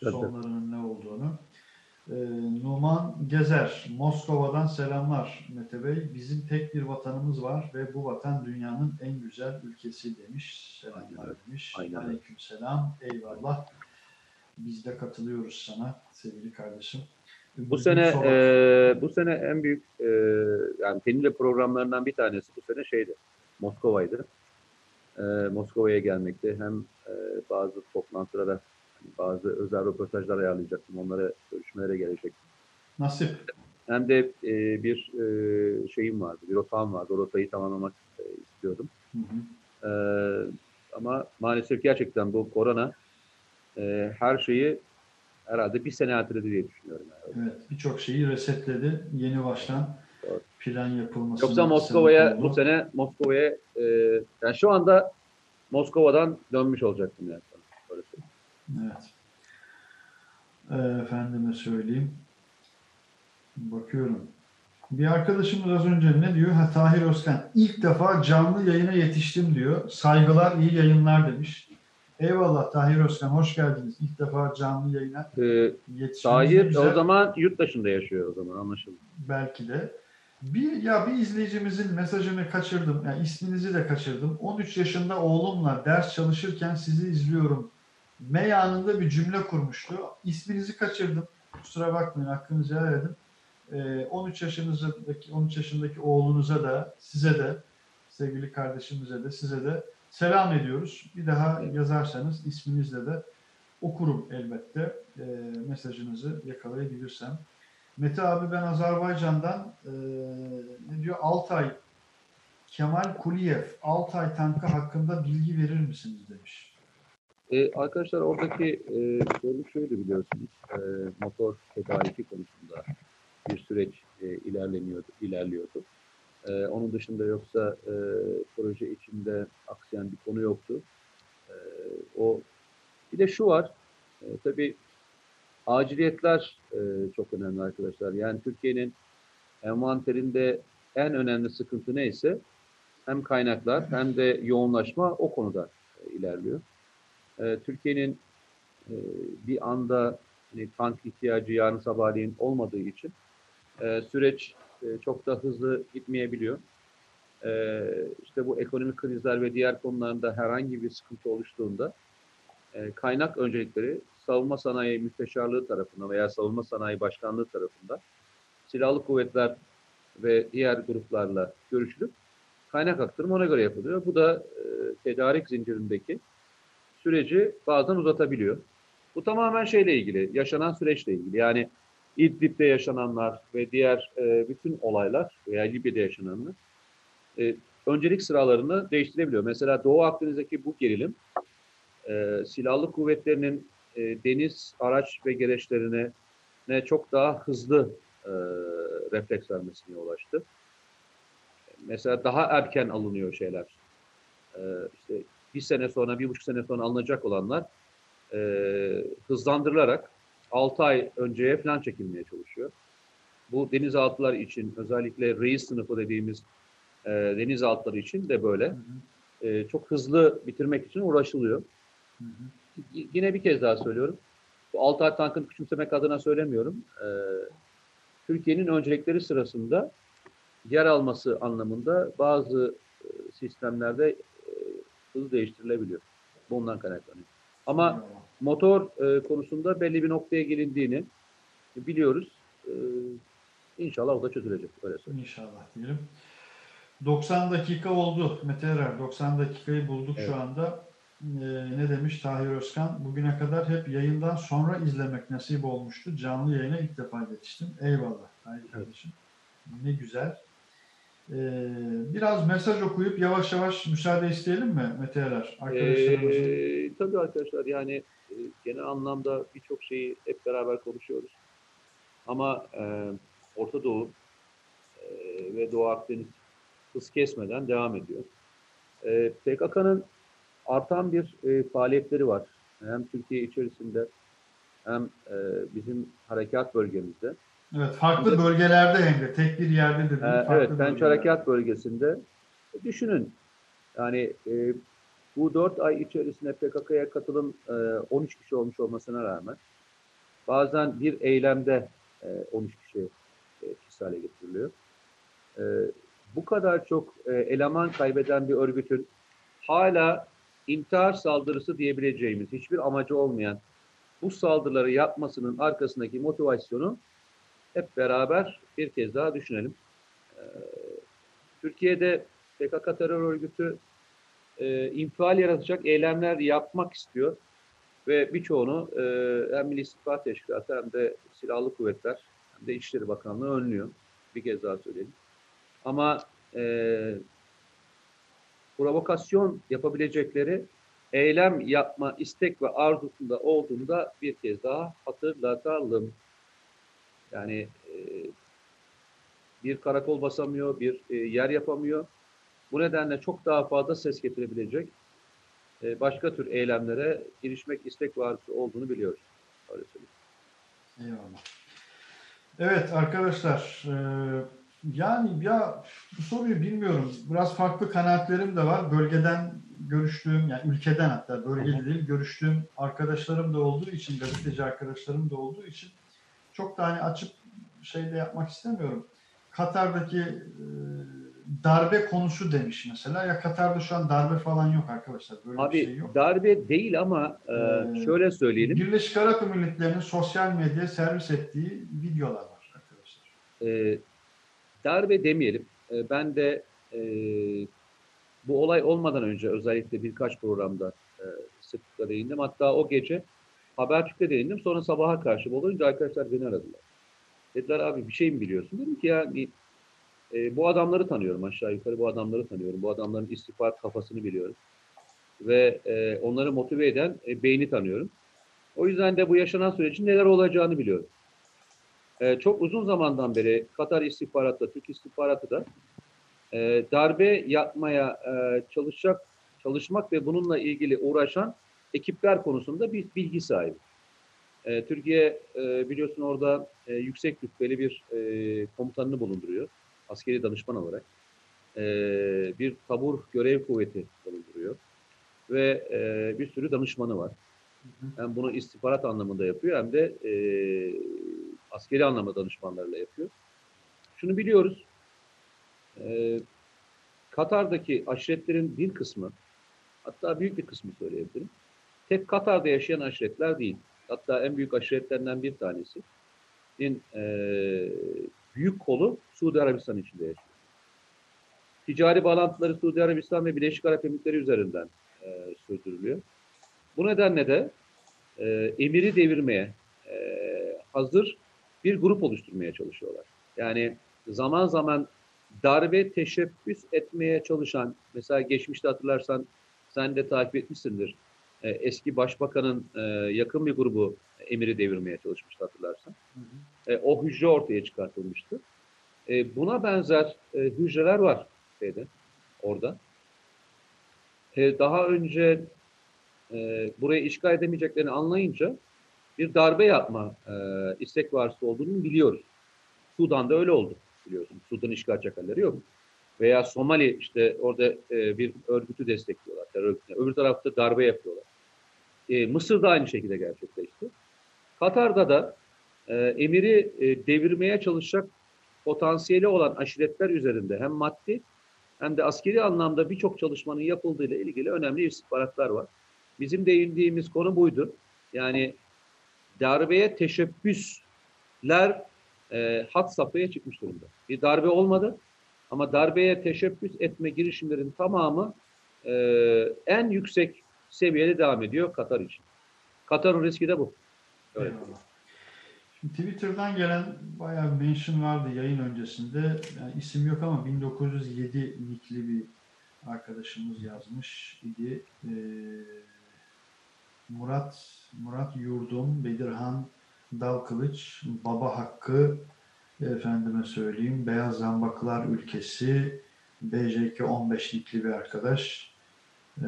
Tabii. Sonlarının ne olduğunu. Ee, Numan Gezer, Moskova'dan selamlar Mete Bey. Bizim tek bir vatanımız var ve bu vatan dünyanın en güzel ülkesi demiş. Aynen Selamlar öyle. demiş. Aynen. Aleyküm selam. Eyvallah. Biz de katılıyoruz sana sevgili kardeşim. Bu sene e, bu sene en büyük e, yani Penile programlarından bir tanesi bu sene şeydi. Moskova'ydı. E, Moskova'ya gelmekti. Hem e, bazı toplantılara bazı özel röportajlar ayarlayacaktım. Onlara görüşmelere gelecektim. Nasip. Hem de e, bir e, şeyim vardı, bir rotam vardı. O rotayı tamamlamak e, istiyordum. Hı hı. E, ama maalesef gerçekten bu korona e, her şeyi herhalde bir sene erteledi diye düşünüyorum. Yani. Evet, birçok şeyi resetledi. Yeni baştan Doğru. plan yapılması. Yoksa Moskova'ya bu sene Moskova'ya e, yani şu anda Moskova'dan dönmüş olacaktım yani. Öyle. Evet. Ee, efendime söyleyeyim. Bakıyorum. Bir arkadaşımız az önce ne diyor? Ha, Tahir Özkan. İlk defa canlı yayına yetiştim diyor. Saygılar, iyi yayınlar demiş. Eyvallah Tahir Özkan. Hoş geldiniz. İlk defa canlı yayına E, yetişmeniz Tahir güzel. o zaman yurt dışında yaşıyor o zaman anlaşıldı. belki de. Bir ya bir izleyicimizin mesajını kaçırdım. Yani isminizi de kaçırdım. 13 yaşında oğlumla ders çalışırken sizi izliyorum. Meyanında bir cümle kurmuştu. İsminizi kaçırdım. Kusura bakmayın hakkınızı helal edin. Ee, 13 yaşınızdaki 13 yaşındaki oğlunuza da size de sevgili kardeşimize de size de selam ediyoruz. Bir daha yazarsanız isminizle de okurum elbette. Ee, mesajınızı yakalayabilirsem. Mete abi ben Azerbaycan'dan e, ne diyor Altay Kemal Kuliyev Altay tankı hakkında bilgi verir misiniz demiş. E, arkadaşlar oradaki e, sorun şöyle biliyorsunuz. E, motor tedariki konusunda bir süreç e, ilerleniyordu, ilerliyordu. E, onun dışında yoksa e, proje içinde aksayan bir konu yoktu. E, o bir de şu var. E, tabii aciliyetler e, çok önemli arkadaşlar. Yani Türkiye'nin envanterinde en önemli sıkıntı neyse hem kaynaklar hem de yoğunlaşma o konuda e, ilerliyor. E, Türkiye'nin e, bir anda hani, tank ihtiyacı yarın sabahleyin olmadığı için e, süreç e, çok da hızlı gitmeyebiliyor. E, işte bu ekonomik krizler ve diğer konularda herhangi bir sıkıntı oluştuğunda e, kaynak öncelikleri savunma sanayi müsteşarlığı tarafından veya savunma sanayi başkanlığı tarafından silahlı kuvvetler ve diğer gruplarla görüşülüp kaynak aktarımı ona göre yapılıyor. Bu da e, tedarik zincirindeki süreci bazen uzatabiliyor. Bu tamamen şeyle ilgili, yaşanan süreçle ilgili. Yani İdlib'de yaşananlar ve diğer e, bütün olaylar veya Libya'da yaşananlar e, öncelik sıralarını değiştirebiliyor. Mesela Doğu Akdeniz'deki bu gerilim e, silahlı kuvvetlerinin e, deniz, araç ve gereçlerine ne çok daha hızlı e, refleks vermesine ulaştı. Mesela daha erken alınıyor şeyler. E, işte bir sene sonra, bir buçuk sene sonra alınacak olanlar e, hızlandırılarak 6 ay önceye falan çekilmeye çalışıyor. Bu denizaltılar için özellikle reis sınıfı dediğimiz e, denizaltıları için de böyle. Hı hı. E, çok hızlı bitirmek için uğraşılıyor. Hı hı. Y- Yine bir kez daha söylüyorum. Bu Altay tankını küçümsemek adına söylemiyorum. E, Türkiye'nin öncelikleri sırasında yer alması anlamında bazı e, sistemlerde e, hız değiştirilebiliyor. Bundan kaynaklanıyor. Ama. Motor e, konusunda belli bir noktaya gelindiğini biliyoruz. E, inşallah o da çözülecek. Öyle söyleyeyim. İnşallah diyelim. 90 dakika oldu Mete Erer. 90 dakikayı bulduk Evet. şu anda. Ee, ne demiş Tahir Özkan? Bugüne kadar hep yayından sonra izlemek nasip olmuştu. Canlı yayına ilk defa yetiştim. Eyvallah. Hayır kardeşim. Ne güzel. Ee, biraz mesaj okuyup yavaş yavaş müsaade isteyelim mi Mete Erer? Arkadaşlarımızın. Ee, tabii arkadaşlar yani e, genel anlamda birçok şeyi hep beraber konuşuyoruz. Ama e, Orta Doğu e, ve Doğu Akdeniz hız kesmeden devam ediyor. E, PKK'nın artan bir e, faaliyetleri var. Hem Türkiye içerisinde hem e, bizim harekat bölgemizde. Evet, farklı bölgelerde hem de. Tek bir yerde de değil. Ee, farklı evet, Pençe. Harekat Bölgesi'nde e, düşünün. Yani e, bu 4 ay içerisinde PKK'ya katılım e, 13 kişi olmuş olmasına rağmen bazen bir eylemde e, 13 kişi etkisiz hale getiriliyor. E, bu kadar çok e, eleman kaybeden bir örgütün hala intihar saldırısı diyebileceğimiz hiçbir amacı olmayan bu saldırıları yapmasının arkasındaki motivasyonu hep beraber bir kez daha düşünelim. Ee, Türkiye'de PKK terör örgütü e, infial yaratacak eylemler yapmak istiyor ve birçoğunu e, hem Milli İstihbarat Teşkilatı hem de Silahlı Kuvvetler hem de İçişleri Bakanlığı önlüyor. Bir kez daha söyleyelim. Ama e, provokasyon yapabilecekleri eylem yapma istek ve arzusunda olduğunda bir kez daha hatırlatalım. Yani e, bir karakol basamıyor, bir e, yer yapamıyor. Bu nedenle çok daha fazla ses getirebilecek e, başka tür eylemlere girişmek istek arzusu olduğunu biliyoruz. Öyle söyleyeyim. Eyvallah. Evet arkadaşlar e, yani ya bu soruyu bilmiyorum. Biraz farklı kanaatlerim de var. Bölgeden görüştüğüm yani ülkeden hatta bölgede değil görüştüğüm arkadaşlarım da olduğu için gazeteci arkadaşlarım da olduğu için çok da hani açıp şey de yapmak istemiyorum. Katar'daki e, darbe konusu demiş mesela. Ya Katar'da şu an darbe falan yok arkadaşlar. Böyle bir Abi şey yok. darbe değil ama e, Ee, şöyle söyleyelim. Birleşik Arap Emirlikleri'nin sosyal medyaya servis ettiği videolar var arkadaşlar. E, darbe demeyelim. E, ben de e, bu olay olmadan önce özellikle birkaç programda e, sıklıkla değindim. Hatta o gece Habertürk'te değindim. Sonra sabaha karşı olunca arkadaşlar beni aradılar. Dediler abi bir şey mi biliyorsun? Dedim ki ya bir- e, bu adamları tanıyorum aşağı yukarı bu adamları tanıyorum. Bu adamların istihbarat kafasını biliyorum. Ve e, onları motive eden e, beyni tanıyorum. O yüzden de bu yaşanan sürecin neler olacağını biliyorum. E, çok uzun zamandan beri Katar istihbaratı da, Türk istihbaratı da e, darbe yapmaya e, çalışacak, çalışmak ve bununla ilgili uğraşan ekipler konusunda bir bilgi sahibi. E, Türkiye e, biliyorsun orada e, yüksek rütbeli bir e, komutanını bulunduruyor. Askeri danışman olarak. E, bir tabur görev kuvveti bulunduruyor. Ve e, bir sürü danışmanı var. Hem bunu istihbarat anlamında yapıyor hem de e, askeri anlamda danışmanlarla yapıyor. Şunu biliyoruz. E, Katar'daki aşiretlerin bir kısmı, hatta büyük bir kısmı söyleyebilirim. Tek Katar'da yaşayan aşiretler değil. Hatta en büyük aşiretlerinden bir tanesi. E, büyük kolu Suudi Arabistan içinde yaşıyor. Ticari bağlantıları Suudi Arabistan ve Birleşik Arap Emirlikleri üzerinden e, sürdürülüyor. Bu nedenle de e, emiri devirmeye e, hazır bir grup oluşturmaya çalışıyorlar. Yani zaman zaman darbe teşebbüs etmeye çalışan, mesela geçmişte hatırlarsan sen de takip etmişsindir. E, eski başbakanın e, yakın bir grubu emiri devirmeye çalışmıştı hatırlarsan. E, o hücre ortaya çıkartılmıştı. E, buna benzer e, hücreler var şeyde, orada. E, daha önce e, burayı işgal edemeyeceklerini anlayınca bir darbe yapma e, istek varsa olduğunu biliyoruz. Sudan'da öyle oldu biliyorsun. Sudan işgal çakalları yok. Veya Somali işte orada e, bir örgütü destekliyorlar. Terör örgütüne. Öbür tarafta darbe yapıyorlar. E, Mısır'da aynı şekilde gerçekleşti. Katar'da da e, emiri e, devirmeye çalışacak potansiyeli olan aşiretler üzerinde hem maddi hem de askeri anlamda birçok çalışmanın yapıldığı ile ilgili önemli istihbaratlar var. Bizim değindiğimiz konu buydu. Yani darbeye teşebbüsler e, hat safhaya çıkmış durumda. Bir darbe olmadı ama darbeye teşebbüs etme girişimlerin tamamı e, en yüksek seviyede devam ediyor Katar için. Katar'ın riski de bu. Evet. Eyvallah. Şimdi Twitter'dan gelen bayağı bir mention vardı yayın öncesinde. Yani isim yok ama 1907 nickli bir arkadaşımız yazmış idi. Ee, Murat Murat Yurdum, Bedirhan Dalkılıç, Baba Hakkı, efendime söyleyeyim, Beyaz Zambaklar Ülkesi, BJK 15 nickli bir arkadaş. Ee,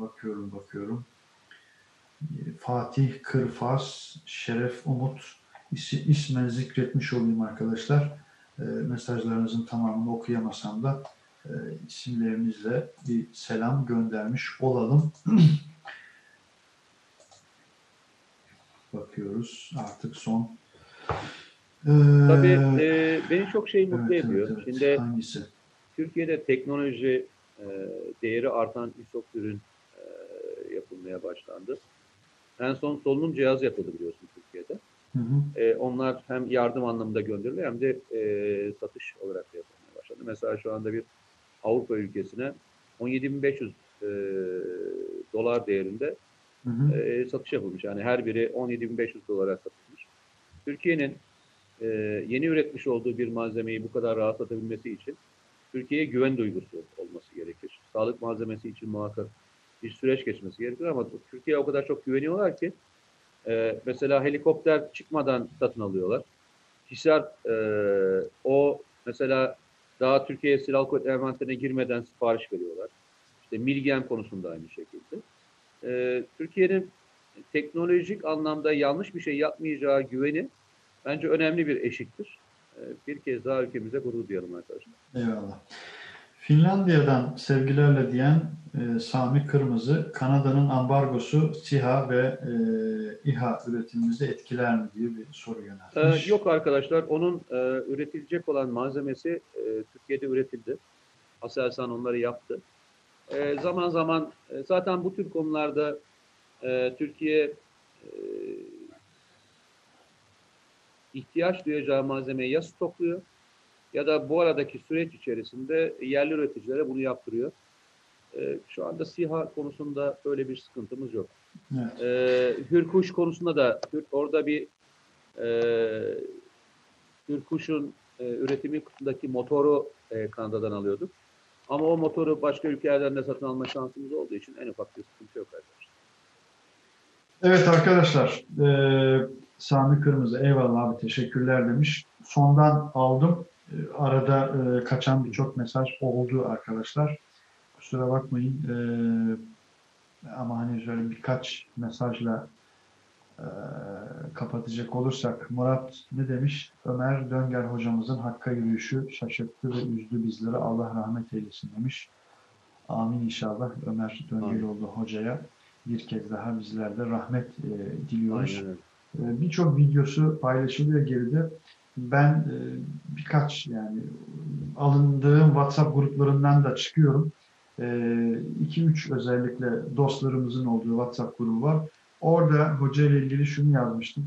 bakıyorum bakıyorum. Fatih Kırfas, Şeref Umut isi- ismen zikretmiş olayım arkadaşlar. E, mesajlarınızın tamamını okuyamasam da e, isimlerinizle bir selam göndermiş olalım. Bakıyoruz artık son. Ee, Tabii e, beni çok şey mutlu evet, ediyor. evet, evet. Şimdi Hangisi? Türkiye'de teknoloji e, değeri artan birçok ürün e, yapılmaya başlandı. En son solunum cihazı yapıldı biliyorsun Türkiye'de. Hı hı. E, onlar hem yardım anlamında gönderiliyor hem de e, satış olarak yapılmaya başladı. Mesela şu anda bir Avrupa ülkesine 17.500 e, dolar değerinde Hı hı. e, satış yapılmış. Yani her biri 17.500 dolara satılmış. Türkiye'nin e, yeni üretmiş olduğu bir malzemeyi bu kadar rahat satabilmesi için Türkiye'ye güven duygusu olması gerekir. Sağlık malzemesi için muhakkak bir süreç geçmesi gerekir ama Türkiye'ye o kadar çok güveniyorlar ki e, mesela helikopter çıkmadan satın alıyorlar. Hisar e, o mesela daha Türkiye Silahlı Kuvvetleri envanterine girmeden sipariş veriyorlar. İşte Milgem konusunda aynı şekilde. E, Türkiye'nin teknolojik anlamda yanlış bir şey yapmayacağı güveni bence önemli bir eşiktir. E, bir kez daha ülkemize gurur duyalım arkadaşlar. Eyvallah. Finlandiya'dan sevgilerle diyen e, Sami Kırmızı, Kanada'nın ambargosu SİHA ve e, İHA üretimimizi etkiler mi diye bir soru Ee, yöneltmiş. yok arkadaşlar, onun e, üretilecek olan malzemesi e, Türkiye'de üretildi. Aselsan onları yaptı. E, zaman zaman e, zaten bu tür konularda e, Türkiye e, ihtiyaç duyacağı malzemeyi ya stokluyor ya da bu aradaki süreç içerisinde yerli üreticilere bunu yaptırıyor. E, şu anda SİHA konusunda böyle bir sıkıntımız yok. Evet. Ee, Hürkuş konusunda da orada bir e, Hürkuş'un e, üretimi kısmındaki motoru e, Kanada'dan alıyorduk. Ama o motoru başka ülkelerden de satın alma şansımız olduğu için en ufak bir sıkıntı yok arkadaşlar. Evet arkadaşlar, e, Sami Kırmızı eyvallah abi teşekkürler demiş. Sondan aldım. E, arada e, kaçan birçok mesaj oldu arkadaşlar. Kusura bakmayın. E, ama hani şöyle birkaç mesajla e, kapatacak olursak Murat ne demiş? Ömer Dönger hocamızın Hakk'a yürüyüşü şaşırttı ve üzdü bizleri. Allah rahmet eylesin demiş. Amin inşallah Ömer Döngeloğlu hocaya bir kez daha bizler de rahmet e, diliyoruz. Aynen Birçok videosu paylaşılıyor geride. Ben e, birkaç yani alındığım WhatsApp gruplarından da çıkıyorum. 2-3 özellikle dostlarımızın olduğu WhatsApp grubu var. Orada hoca ile ilgili şunu yazmıştım.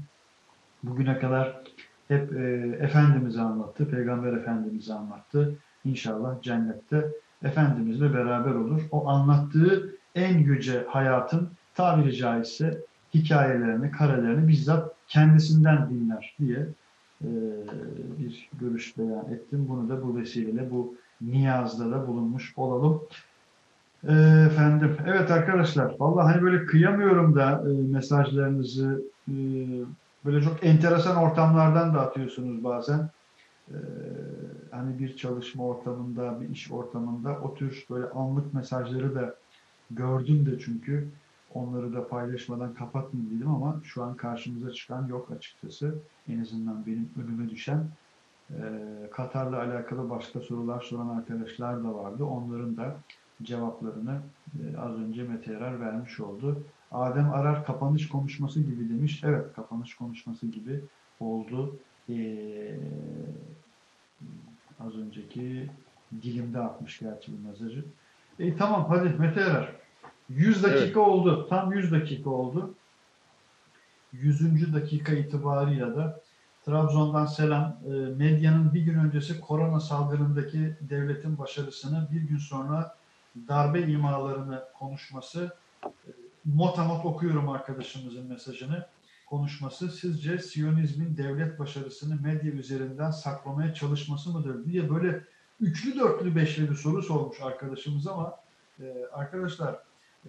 Bugüne kadar hep e, Efendimiz'i anlattı, Peygamber Efendimiz'i anlattı. İnşallah cennette Efendimizle beraber olur. O anlattığı en yüce hayatın tabiri caizse hikayelerini, karelerini bizzat kendisinden dinler diye e, bir görüş beyan ettim. Bunu da bu vesileyle bu niyazda da bulunmuş olalım. E, efendim, evet arkadaşlar, vallahi hani böyle kıyamıyorum da e, mesajlarınızı e, böyle çok enteresan ortamlardan da atıyorsunuz bazen. E, hani bir çalışma ortamında, bir iş ortamında o tür böyle anlık mesajları da gördüm de çünkü onları da paylaşmadan kapatmayayım dedim ama şu an karşımıza çıkan yok açıkçası. En azından benim önüme düşen e, Katar'la alakalı başka sorular soran arkadaşlar da vardı. Onların da cevaplarını e, az önce Mete Erer vermiş oldu. Adem Arar kapanış konuşması gibi demiş. Evet kapanış konuşması gibi oldu. Ee, az önceki dilimde atmış gerçi bu mesajı. E, tamam hadi Mete Erer. 100 dakika Evet. oldu. Tam 100 dakika oldu. 100. dakika itibarıyla da Trabzon'dan selam. E, medyanın bir gün öncesi korona salgınındaki devletin başarısını bir gün sonra darbe imalarını konuşması e, motamot okuyorum arkadaşımızın mesajını konuşması sizce Siyonizmin devlet başarısını medya üzerinden saklamaya çalışması mıdır diye böyle üçlü dörtlü beşli bir soru sormuş arkadaşımız ama e, arkadaşlar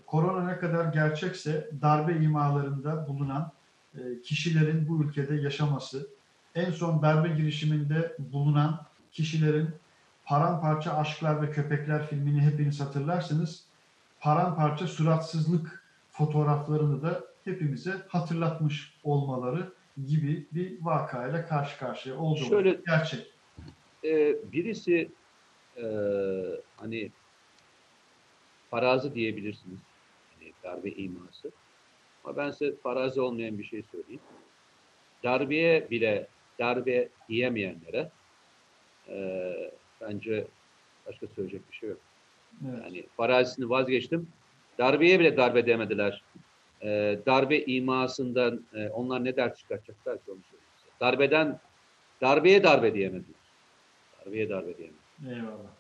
korona ne kadar gerçekse darbe imalarında bulunan e, kişilerin bu ülkede yaşaması, en son darbe girişiminde bulunan kişilerin Paramparça Aşklar ve Köpekler filmini hepiniz hatırlarsınız. Paramparça suratsızlık fotoğraflarını da hepimize hatırlatmış olmaları gibi bir vakayla karşı karşıya olduğumuz Şöyle- gerçek. Ee, birisi e, hani farazi diyebilirsiniz. Darbe iması. Ama ben size farazi olmayan bir şey söyleyeyim. Darbeye bile darbe diyemeyenlere e, bence başka söyleyecek bir şey yok. Evet. Yani farazisini vazgeçtim. Darbeye bile darbe demediler. Ee, darbe imasından e, onlar ne ders çıkartacaklar ki onu söyleyeyim. Darbeden, darbeye darbe diyemediler. Darbeye darbe diyemediler. Eyvallah.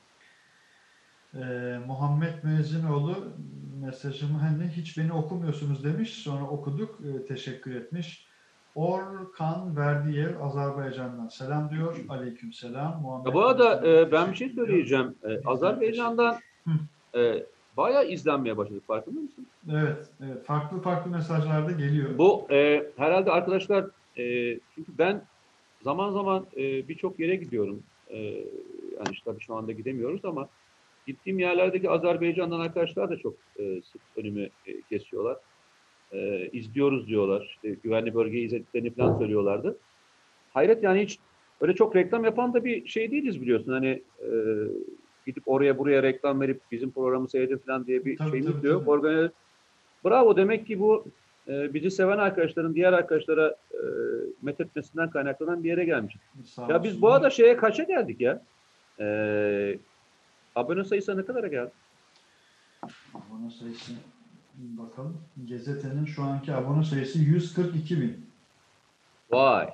Ee, Muhammed Müezzinoğlu mesajımı hani hiç beni okumuyorsunuz demiş. Sonra okuduk. Ee, teşekkür etmiş. Orkan Verdiyev Azerbaycan'dan selam diyor. Aleyküm selam. Muhammed Ya bu arada e, ben bir şey söyleyeceğim. E, Azerbaycan'dan e, bayağı izlenmeye başladık farkında mısın? Evet, evet. Farklı farklı mesajlar da geliyor. Bu e, herhalde arkadaşlar e, çünkü ben zaman zaman e, birçok yere gidiyorum. E, yani işte tabii şu anda gidemiyoruz ama gittiğim yerlerdeki Azerbaycan'dan arkadaşlar da çok e, sık önümü e, kesiyorlar. E, izliyoruz diyorlar. İşte güvenli bölgeyi izlediklerini falan söylüyorlardı. Hayret yani hiç öyle çok reklam yapan da bir şey değiliz biliyorsun. Hani e, gidip oraya buraya reklam verip bizim programı seyredin falan diye bir Tabii, şeyimiz tabii, de yok. tabii. Organize- Bravo demek ki bu e, bizi seven arkadaşların diğer arkadaşlara e, methetmesinden kaynaklanan bir yere gelmiş. Ya biz bu arada şeye kaça geldik ya? E, abone sayısı ne kadara geldi? Abone sayısı bakalım. Gazetenin şu anki abone sayısı 142 bin. Vay.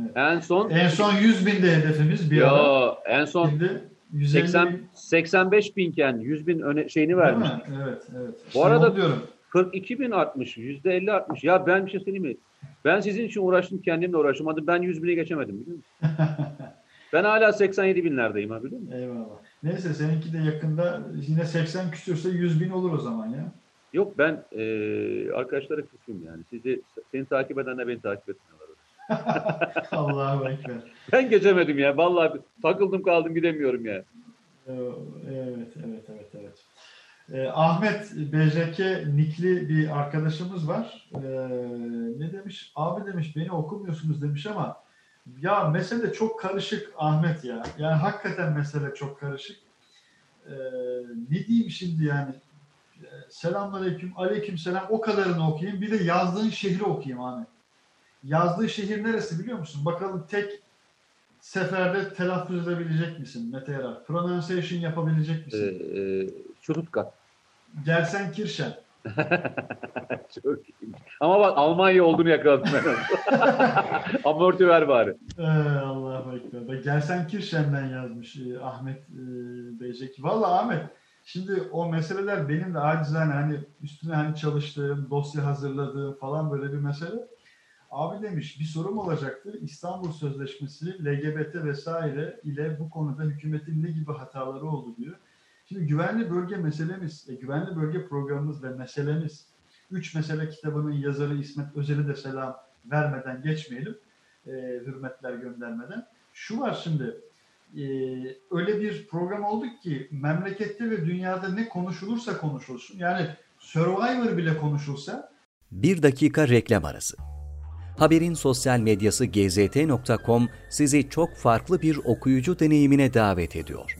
Evet. En son En son 100 binde hedefimiz bir ara. Yo, en son Şimdi 150 80 bin. 85 binken 100 bin öne, şeyini vermiş. mi? Evet, evet. Bu İşte arada- diyorum. 42 bin artmış. Yüzde 50 artmış. Ya ben bir şey söyleyeyim mi? Ben sizin için uğraştım kendimle uğraştım. Hadi ben 100 bine geçemedim biliyor musun? ben hala 87 binlerdeyim ha biliyor musun? Eyvallah. Neyse seninki de yakında yine 80 küsürse 100 bin olur o zaman ya. Yok ben e, arkadaşlara küsüm yani. Sizi seni takip edenler beni takip etmiyorlar. Allahu Ekber. Ben geçemedim ya. Vallahi takıldım kaldım gidemiyorum ya. Ee, Evet, evet, evet, evet. Ee, Ahmet BJK nikli bir arkadaşımız var. Ee, ne demiş? Abi demiş beni okumuyorsunuz demiş ama ya mesele çok karışık Ahmet ya. Yani hakikaten mesele çok karışık. Ee, ne diyeyim şimdi yani? Ee, Selamünaleyküm, aleyküm selam. O kadarını okuyayım. Bir de yazdığın şehri okuyayım Ahmet. Yazdığı şehir neresi biliyor musun? Bakalım tek seferde telaffuz edebilecek misin Mete Erar? Pronunciation yapabilecek misin? e, Stuttgart. Gelsenkirchen. Çok iyi. Ama bak Almanya olduğunu yakaladım ben. Amorti ver bari. Ee, Allahu Ekber. Bak, Gelsenkirchen'den yazmış e, Ahmet e, Beycek. Valla Ahmet şimdi o meseleler benim de acizane hani üstüne hani çalıştığım, dosya hazırladığım falan böyle bir mesele. Abi demiş bir sorum olacaktı. İstanbul Sözleşmesi, LGBT vesaire ile bu konuda hükümetin ne gibi hataları oldu diyor. Şimdi güvenli bölge meselemiz, e, güvenli bölge programımız ve meselemiz, üç mesele kitabının yazarı İsmet Özel'i de selam vermeden geçmeyelim, e, hürmetler göndermeden. Şu var şimdi, e, öyle bir program olduk ki memlekette ve dünyada ne konuşulursa konuşulsun. Yani Survivor bile konuşulsa Bir dakika reklam arası. Haberin sosyal medyası gzt.com sizi çok farklı bir okuyucu deneyimine davet ediyor.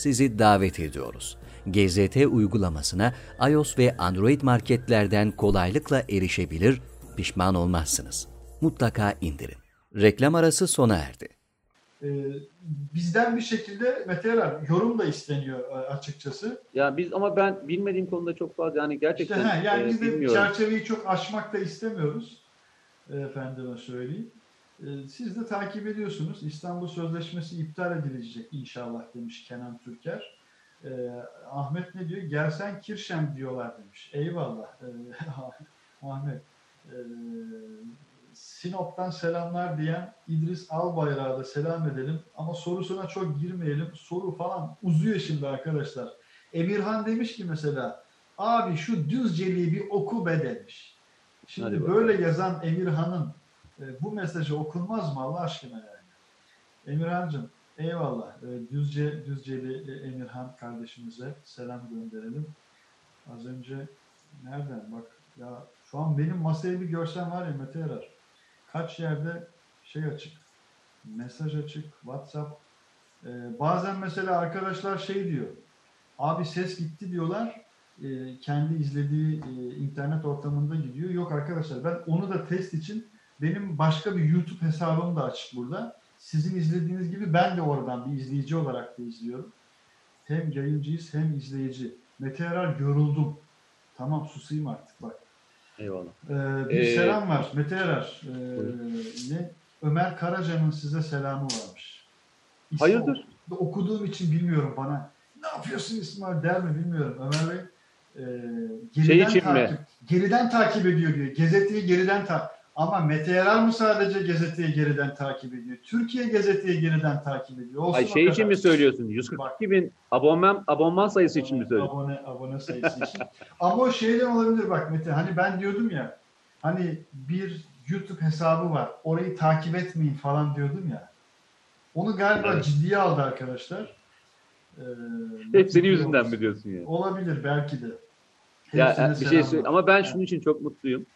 sizi davet ediyoruz. GZT uygulamasına iOS ve Android marketlerden kolaylıkla erişebilir, pişman olmazsınız. Mutlaka indirin. Reklam arası sona erdi. e, bizden bir şekilde Mete Erer yorum da isteniyor e, açıkçası. Ya biz ama ben bilmediğim konuda çok fazla yani İşte, gerçekten he, yani e, biz de bilmiyorum. çerçeveyi çok aşmak da istemiyoruz. Efendime söyleyeyim. E, siz de takip ediyorsunuz. İstanbul Sözleşmesi iptal edilecek inşallah demiş Kenan Türker. E, Ahmet ne diyor? Gelsen Kirşem diyorlar demiş. Eyvallah. E, Ahmet. E, Sinop'tan selamlar diyen İdris Albayrak'a da selam edelim. Ama sorusuna çok girmeyelim. Soru falan uzuyor şimdi arkadaşlar. Emirhan demiş ki mesela abi şu Düzceli'yi bir oku be demiş. Şimdi böyle yazan Emirhan'ın e, bu mesajı okunmaz mı Allah aşkına yani? Emirhan'cığım eyvallah. E, Düzce, Düzceli e, Emirhan kardeşimize selam gönderelim. Az önce nereden bak ya şu an benim masayı bir görsen var ya Mete Erer. Kaç yerde şey açık. Mesaj açık. WhatsApp. E, bazen mesela arkadaşlar şey diyor. Abi ses gitti diyorlar. E, kendi izlediği e, internet ortamında gidiyor. Yok arkadaşlar ben onu da test için benim başka bir YouTube hesabım da açık burada. Sizin izlediğiniz gibi ben de oradan bir izleyici olarak da izliyorum. Hem yayıncıyız hem izleyici. Mete Erer yoruldum. Tamam susayım artık bak. Eyvallah. Ee, bir Ee, selam var Mete Erer. Ee, ne? Ömer Karaca'nın size selamı varmış. İsmi Hayırdır? ok- Okuduğum için bilmiyorum bana. Ne yapıyorsun İsmail der mi bilmiyorum. Ömer Bey e, geriden, Şey için mi? takip, geriden takip ediyor diyor. Gazeteyi geriden takip ama Mete Erer mi sadece gazeteyi geriden takip ediyor? Türkiye gazeteyi geriden takip ediyor. Olsun Ay şey için mi söylüyorsun? 142 bin abonman, abonman sayısı için mi söylüyorsun? Abone, abone sayısı için. Ama o şeyden olabilir bak Mete. Hani ben diyordum ya hani bir YouTube hesabı var. Orayı takip etmeyin falan diyordum ya. Onu galiba Evet. ciddiye aldı arkadaşlar. Ee, Hep senin yüzünden olsun. mi diyorsun yani? Olabilir belki de. Ya Hepsine e, bir şey ama ben şunun için çok mutluyum.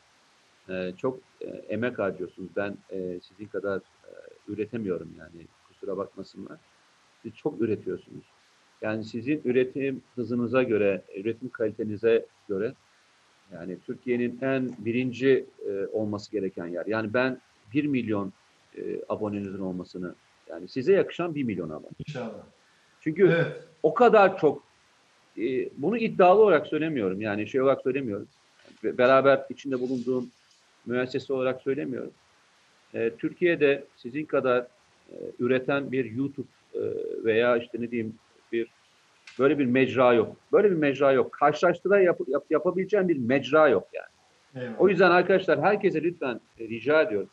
Ee, çok e, emek harcıyorsunuz. Ben e, sizin kadar e, üretemiyorum yani. Kusura bakmasınlar. Siz çok üretiyorsunuz. Yani sizin üretim hızınıza göre, üretim kalitenize göre yani Türkiye'nin en birinci e, olması gereken yer. Yani ben 1 milyon e, abonenizin olmasını yani size yakışan 1 milyon abone. İnşallah. Çünkü Evet. o kadar çok e, bunu iddialı olarak söylemiyorum yani şey olarak söylemiyorum. Beraber içinde bulunduğum müessese olarak söylemiyorum. E, Türkiye'de sizin kadar e, üreten bir YouTube e, veya işte ne diyeyim bir böyle bir mecra yok. Böyle bir mecra yok. Karşılaştıra yap, yap- yapabileceğim bir mecra yok yani. Eyvallah. O yüzden arkadaşlar herkese lütfen e, rica ediyorum.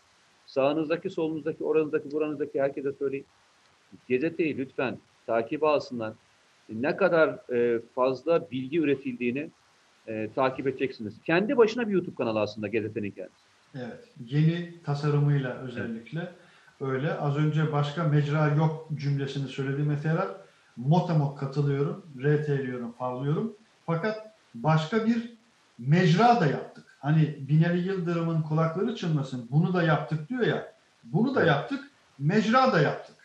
Sağınızdaki, solunuzdaki, oranızdaki, buranızdaki herkese söyleyin. Gazeteyi lütfen takip alsınlar. Ne kadar e, fazla bilgi üretildiğini e, takip edeceksiniz. Kendi başına bir YouTube kanalı aslında gazetenin kendisi. Evet. Yeni tasarımıyla özellikle öyle. Az önce başka mecra yok cümlesini söyledi Mete Erer. Motamot katılıyorum, RT'liyorum, parlıyorum. Fakat başka bir mecra da yaptık. Hani Binali Yıldırım'ın kulakları çınlasın bunu da yaptık diyor ya. Bunu da yaptık, mecra da yaptık.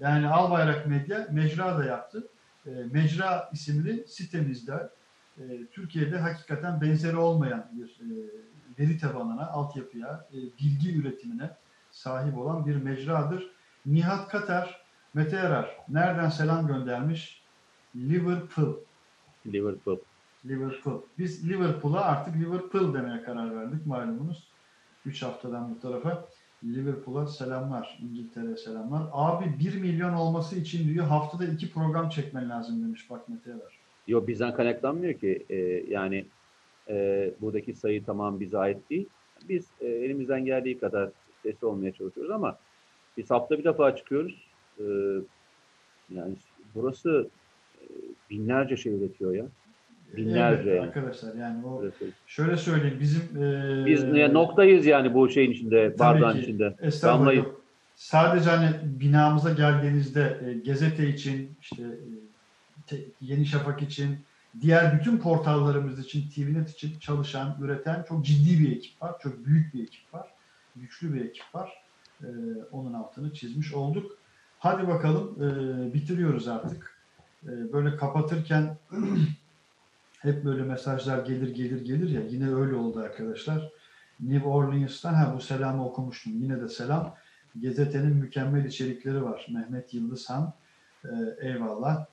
Yani Albayrak Medya mecra da yaptı. E, mecra isimli sitemizde e, Türkiye'de hakikaten benzeri olmayan bir e, veri tabanına, altyapıya, e, bilgi üretimine sahip olan bir mecradır. Nihat Katar, Mete Erer nereden selam göndermiş? Liverpool. Liverpool. Liverpool. Biz Liverpool'a artık Liverpool demeye karar verdik malumunuz. 3 haftadan bu tarafa. Liverpool'a selamlar. İngiltere'ye selamlar. Abi 1 milyon olması için diyor haftada 2 program çekmen lazım demiş bak Mete Erer. Yok bizden kaynaklanmıyor ki. E, yani E, buradaki sayı tamam bize ait değil. Biz e, elimizden geldiği kadar sesi olmaya çalışıyoruz ama biz hafta bir defa çıkıyoruz. E, yani burası e, binlerce şey üretiyor ya. Binlerce Evet, arkadaşlar yani o Burası. şöyle söyleyeyim bizim e, Biz ne- noktayız yani bu şeyin içinde, bardağın ki. içinde. Damlayız. Sadece hani binamıza geldiğinizde e, gazete için, işte e, Yeni Şafak için, diğer bütün portallarımız için, TVNet için çalışan, üreten çok ciddi bir ekip var. Çok büyük bir ekip var. Güçlü bir ekip var. E, onun altını çizmiş olduk. Hadi bakalım e, bitiriyoruz artık. E, böyle kapatırken hep böyle mesajlar gelir gelir gelir ya yine öyle oldu arkadaşlar. New Orleans'tan ha bu selamı okumuştum. Yine de selam. Gazetenin mükemmel içerikleri var. Mehmet Yıldızhan. Ee, eyvallah.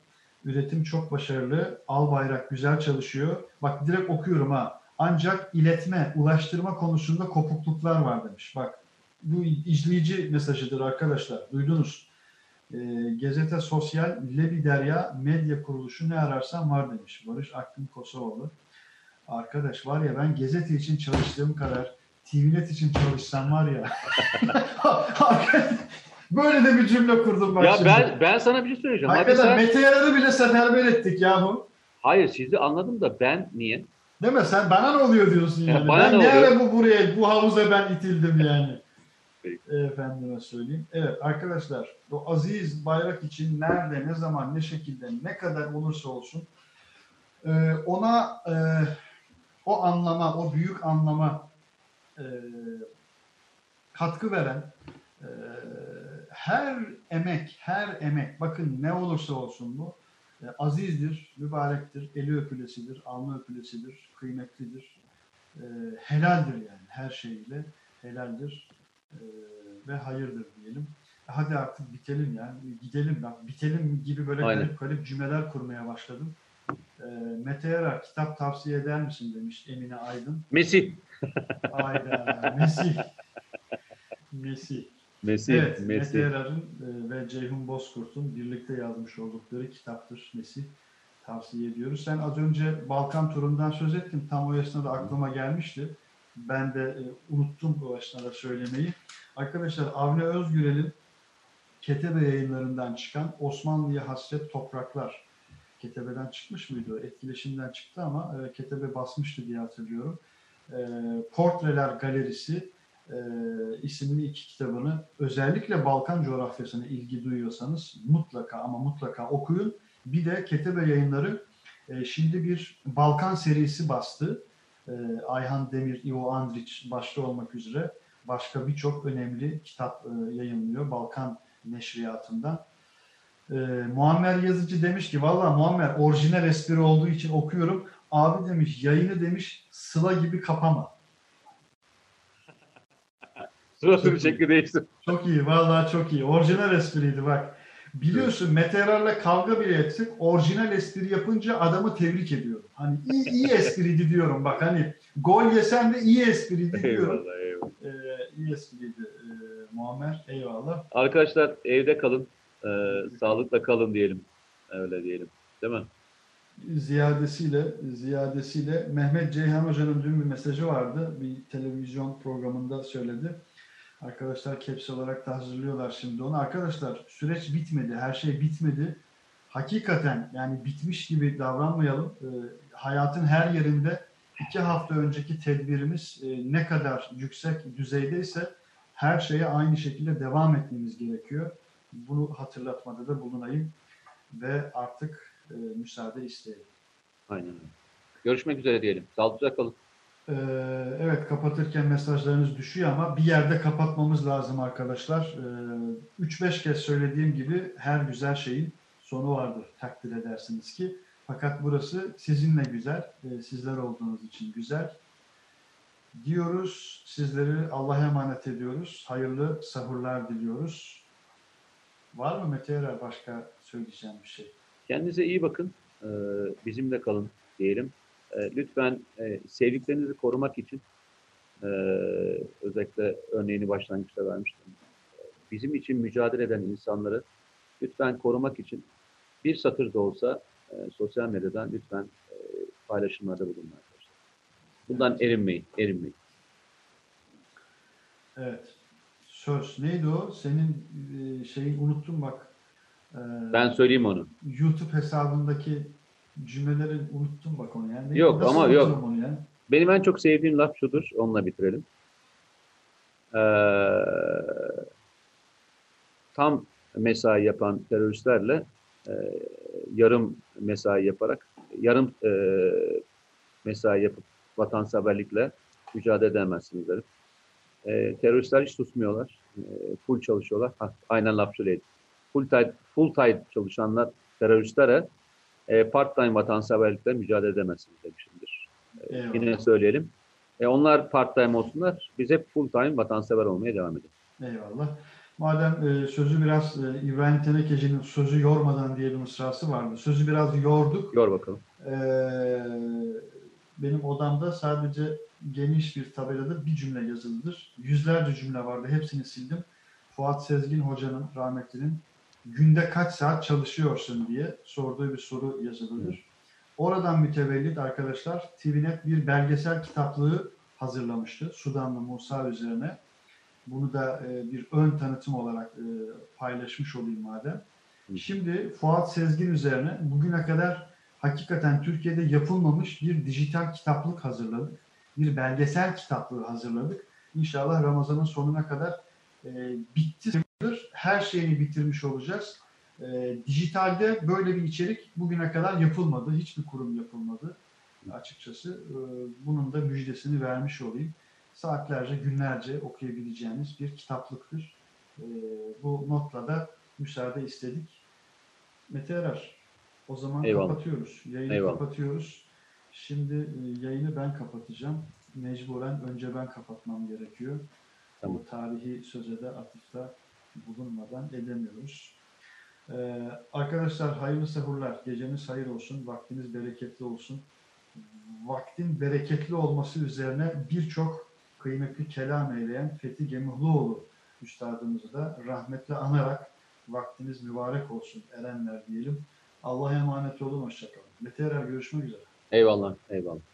Üretim çok başarılı. Al bayrak güzel çalışıyor. Bak direkt okuyorum ha. Ancak iletme, ulaştırma konusunda kopukluklar var demiş. Bak bu izleyici mesajıdır arkadaşlar. Duydunuz. Ee, Gazete Sosyal Lebi Derya Medya Kuruluşu ne ararsan var demiş. Barış Akgün Kosovalı. Arkadaş var ya ben gazete için çalıştığım kadar TVNet için çalışsam var ya. Böyle de bir cümle kurdum bak Ya şimdi. ben ben sana bir şey söyleyeceğim. Hakikaten sen- Mete Yarar'ı bile seferber ettik ya bu. Hayır sizi anladım da ben niye? Değil mi? Sen bana ne oluyor diyorsun Ya yani. bana ben ne ne oluyor? bu buraya, bu havuza ben itildim yani. Peki. Efendime söyleyeyim. Evet arkadaşlar o aziz bayrak için nerede, ne zaman, ne şekilde, ne kadar olursa olsun e, ona e, o anlama, o büyük anlama e, katkı veren her emek, her emek, bakın ne olursa olsun bu, e, azizdir, mübarektir, eli öpülesidir, alnı öpülesidir, kıymetlidir, e, helaldir yani her şeyiyle helaldir e, ve hayırdır diyelim. Hadi artık bitelim yani, gidelim bak, bitelim gibi böyle Aynen. garip garip cümleler kurmaya başladım. E, Mete Yarar, kitap tavsiye eder misin demiş Emine Aydın. Mesih. Ayda, Mesih. Mesih. Mesih. Evet, Mete Mesih. Yarar'ın e, ve Ceyhun Bozkurt'un birlikte yazmış oldukları kitaptır Mesih. Tavsiye ediyoruz. Sen az önce Balkan turundan söz ettin. Tam o esnada aklıma gelmişti. Ben de e, unuttum o esnada söylemeyi. Arkadaşlar Avni Özgürel'in Ketebe yayınlarından çıkan Osmanlı'ya Hasret Topraklar. Ketebeden çıkmış mıydı? Etkileşimden çıktı ama e, Ketebe basmıştı diye hatırlıyorum. E, Portreler Galerisi e, isimli iki kitabını özellikle Balkan coğrafyasına ilgi duyuyorsanız mutlaka ama mutlaka okuyun. Bir de Ketebe yayınları e, şimdi bir Balkan serisi bastı. E, Ayhan Demir, Ivo Andrić başta olmak üzere başka birçok önemli kitap e, yayınlıyor Balkan neşriyatından. E, Muammer Yazıcı demiş ki valla Muammer orijinal espri olduğu için okuyorum. Abi demiş yayını demiş sıla gibi kapama. Bir şekli değişti. Çok iyi, vallahi çok iyi. Orijinal espriydi bak. Biliyorsun Mete Yarar'la kavga bile etsek orijinal espri yapınca adamı tebrik ediyorum. Hani iyi, iyi espriydi diyorum bak hani gol yesen de iyi espriydi diyorum. eyvallah eyvallah. Ee, iyi espriydi ee, Muammer. Eyvallah. Arkadaşlar evde kalın. e, sağlıkla kalın diyelim. Öyle diyelim. Değil mi? Ziyadesiyle, ziyadesiyle Mehmet Ceyhan Hoca'nın dün bir mesajı vardı. Bir televizyon programında söyledi. Arkadaşlar caps olarak da hazırlıyorlar şimdi onu. Arkadaşlar süreç bitmedi. Her şey bitmedi. Hakikaten yani bitmiş gibi davranmayalım. Ee, hayatın her yerinde iki hafta önceki tedbirimiz e, ne kadar yüksek düzeydeyse her şeye aynı şekilde devam etmemiz gerekiyor. Bunu hatırlatmada da bulunayım. Ve artık e, müsaade isteyelim. Aynen. Görüşmek üzere diyelim. Sağlıkla kalın. Ee, evet kapatırken mesajlarınız düşüyor ama bir yerde kapatmamız lazım arkadaşlar. Ee, 3-5 kez söylediğim gibi her güzel şeyin sonu vardır takdir edersiniz ki. Fakat burası sizinle güzel, e, sizler olduğunuz için güzel. Diyoruz, sizleri Allah'a emanet ediyoruz. Hayırlı sahurlar diliyoruz. Var mı Mete Erer başka söyleyeceğim bir şey? Kendinize iyi bakın. Ee, bizimle kalın diyelim. Ee, lütfen e, sevdiklerinizi korumak için e, özellikle örneğini başlangıçta vermiştim. Bizim için mücadele eden insanları lütfen korumak için bir satır da olsa e, sosyal medyadan lütfen e, paylaşımlarda bulunun arkadaşlar. Bundan erinmeyin, erinmeyin. Evet. Söz. Neydi o? Senin e, şeyi unuttum bak. Ee, Ben söyleyeyim onu. YouTube hesabındaki cümleleri unuttum bak onu yani. Yok, Nasıl ama yok. Onu yani? Benim en çok sevdiğim laf şudur, onunla bitirelim. Ee, tam mesai yapan teröristlerle e, yarım mesai yaparak, yarım e, mesai yapıp vatanseverlikle mücadele edemezsiniz derim. E, teröristler hiç susmuyorlar. E, full çalışıyorlar. Ha, aynen laf söyleydim. Full time, full time çalışanlar teröristlere e, part time vatanseverlikle mücadele edemezsiniz demişimdir. E, Eyvallah. yine söyleyelim. E, onlar part time olsunlar. Biz hep full time vatansever olmaya devam edelim. Eyvallah. Madem e, sözü biraz e, İbrahim Tenekeci'nin sözü yormadan diye bir mısrası vardı. Sözü biraz yorduk. Yor bakalım. E, benim odamda sadece geniş bir tabelada bir cümle yazılıdır. Yüzlerce cümle vardı. Hepsini sildim. Fuat Sezgin hocanın, rahmetlinin günde kaç saat çalışıyorsun diye sorduğu bir soru yazılıdır. Oradan mütevellit arkadaşlar TVNet bir belgesel kitaplığı hazırlamıştı. Sudanlı Musa üzerine. Bunu da e, bir ön tanıtım olarak e, paylaşmış olayım madem. Şimdi Fuat Sezgin üzerine bugüne kadar hakikaten Türkiye'de yapılmamış bir dijital kitaplık hazırladık. Bir belgesel kitaplığı hazırladık. İnşallah Ramazan'ın sonuna kadar e, bitti. Sayılır. Her şeyini bitirmiş olacağız. E, dijitalde böyle bir içerik bugüne kadar yapılmadı. Hiçbir kurum yapılmadı. Açıkçası e, bunun da müjdesini vermiş olayım. Saatlerce, günlerce okuyabileceğiniz bir kitaplıktır. E, bu notla da müsaade istedik. Mete Erer, o zaman Eyvallah. kapatıyoruz. Yayını Eyvallah. kapatıyoruz. Şimdi e, yayını ben kapatacağım. Mecburen önce ben kapatmam gerekiyor. Tamam. Bu tarihi söze de atıfta bulunmadan edemiyoruz. Ee, arkadaşlar hayırlı sahurlar. Geceniz hayır olsun. Vaktiniz bereketli olsun. Vaktin bereketli olması üzerine birçok kıymetli kelam eyleyen Fethi Gemuhluoğlu üstadımızı da rahmetle anarak vaktiniz mübarek olsun erenler diyelim. Allah'a emanet olun. Hoşçakalın. Mete Erer görüşmek üzere. Eyvallah, eyvallah.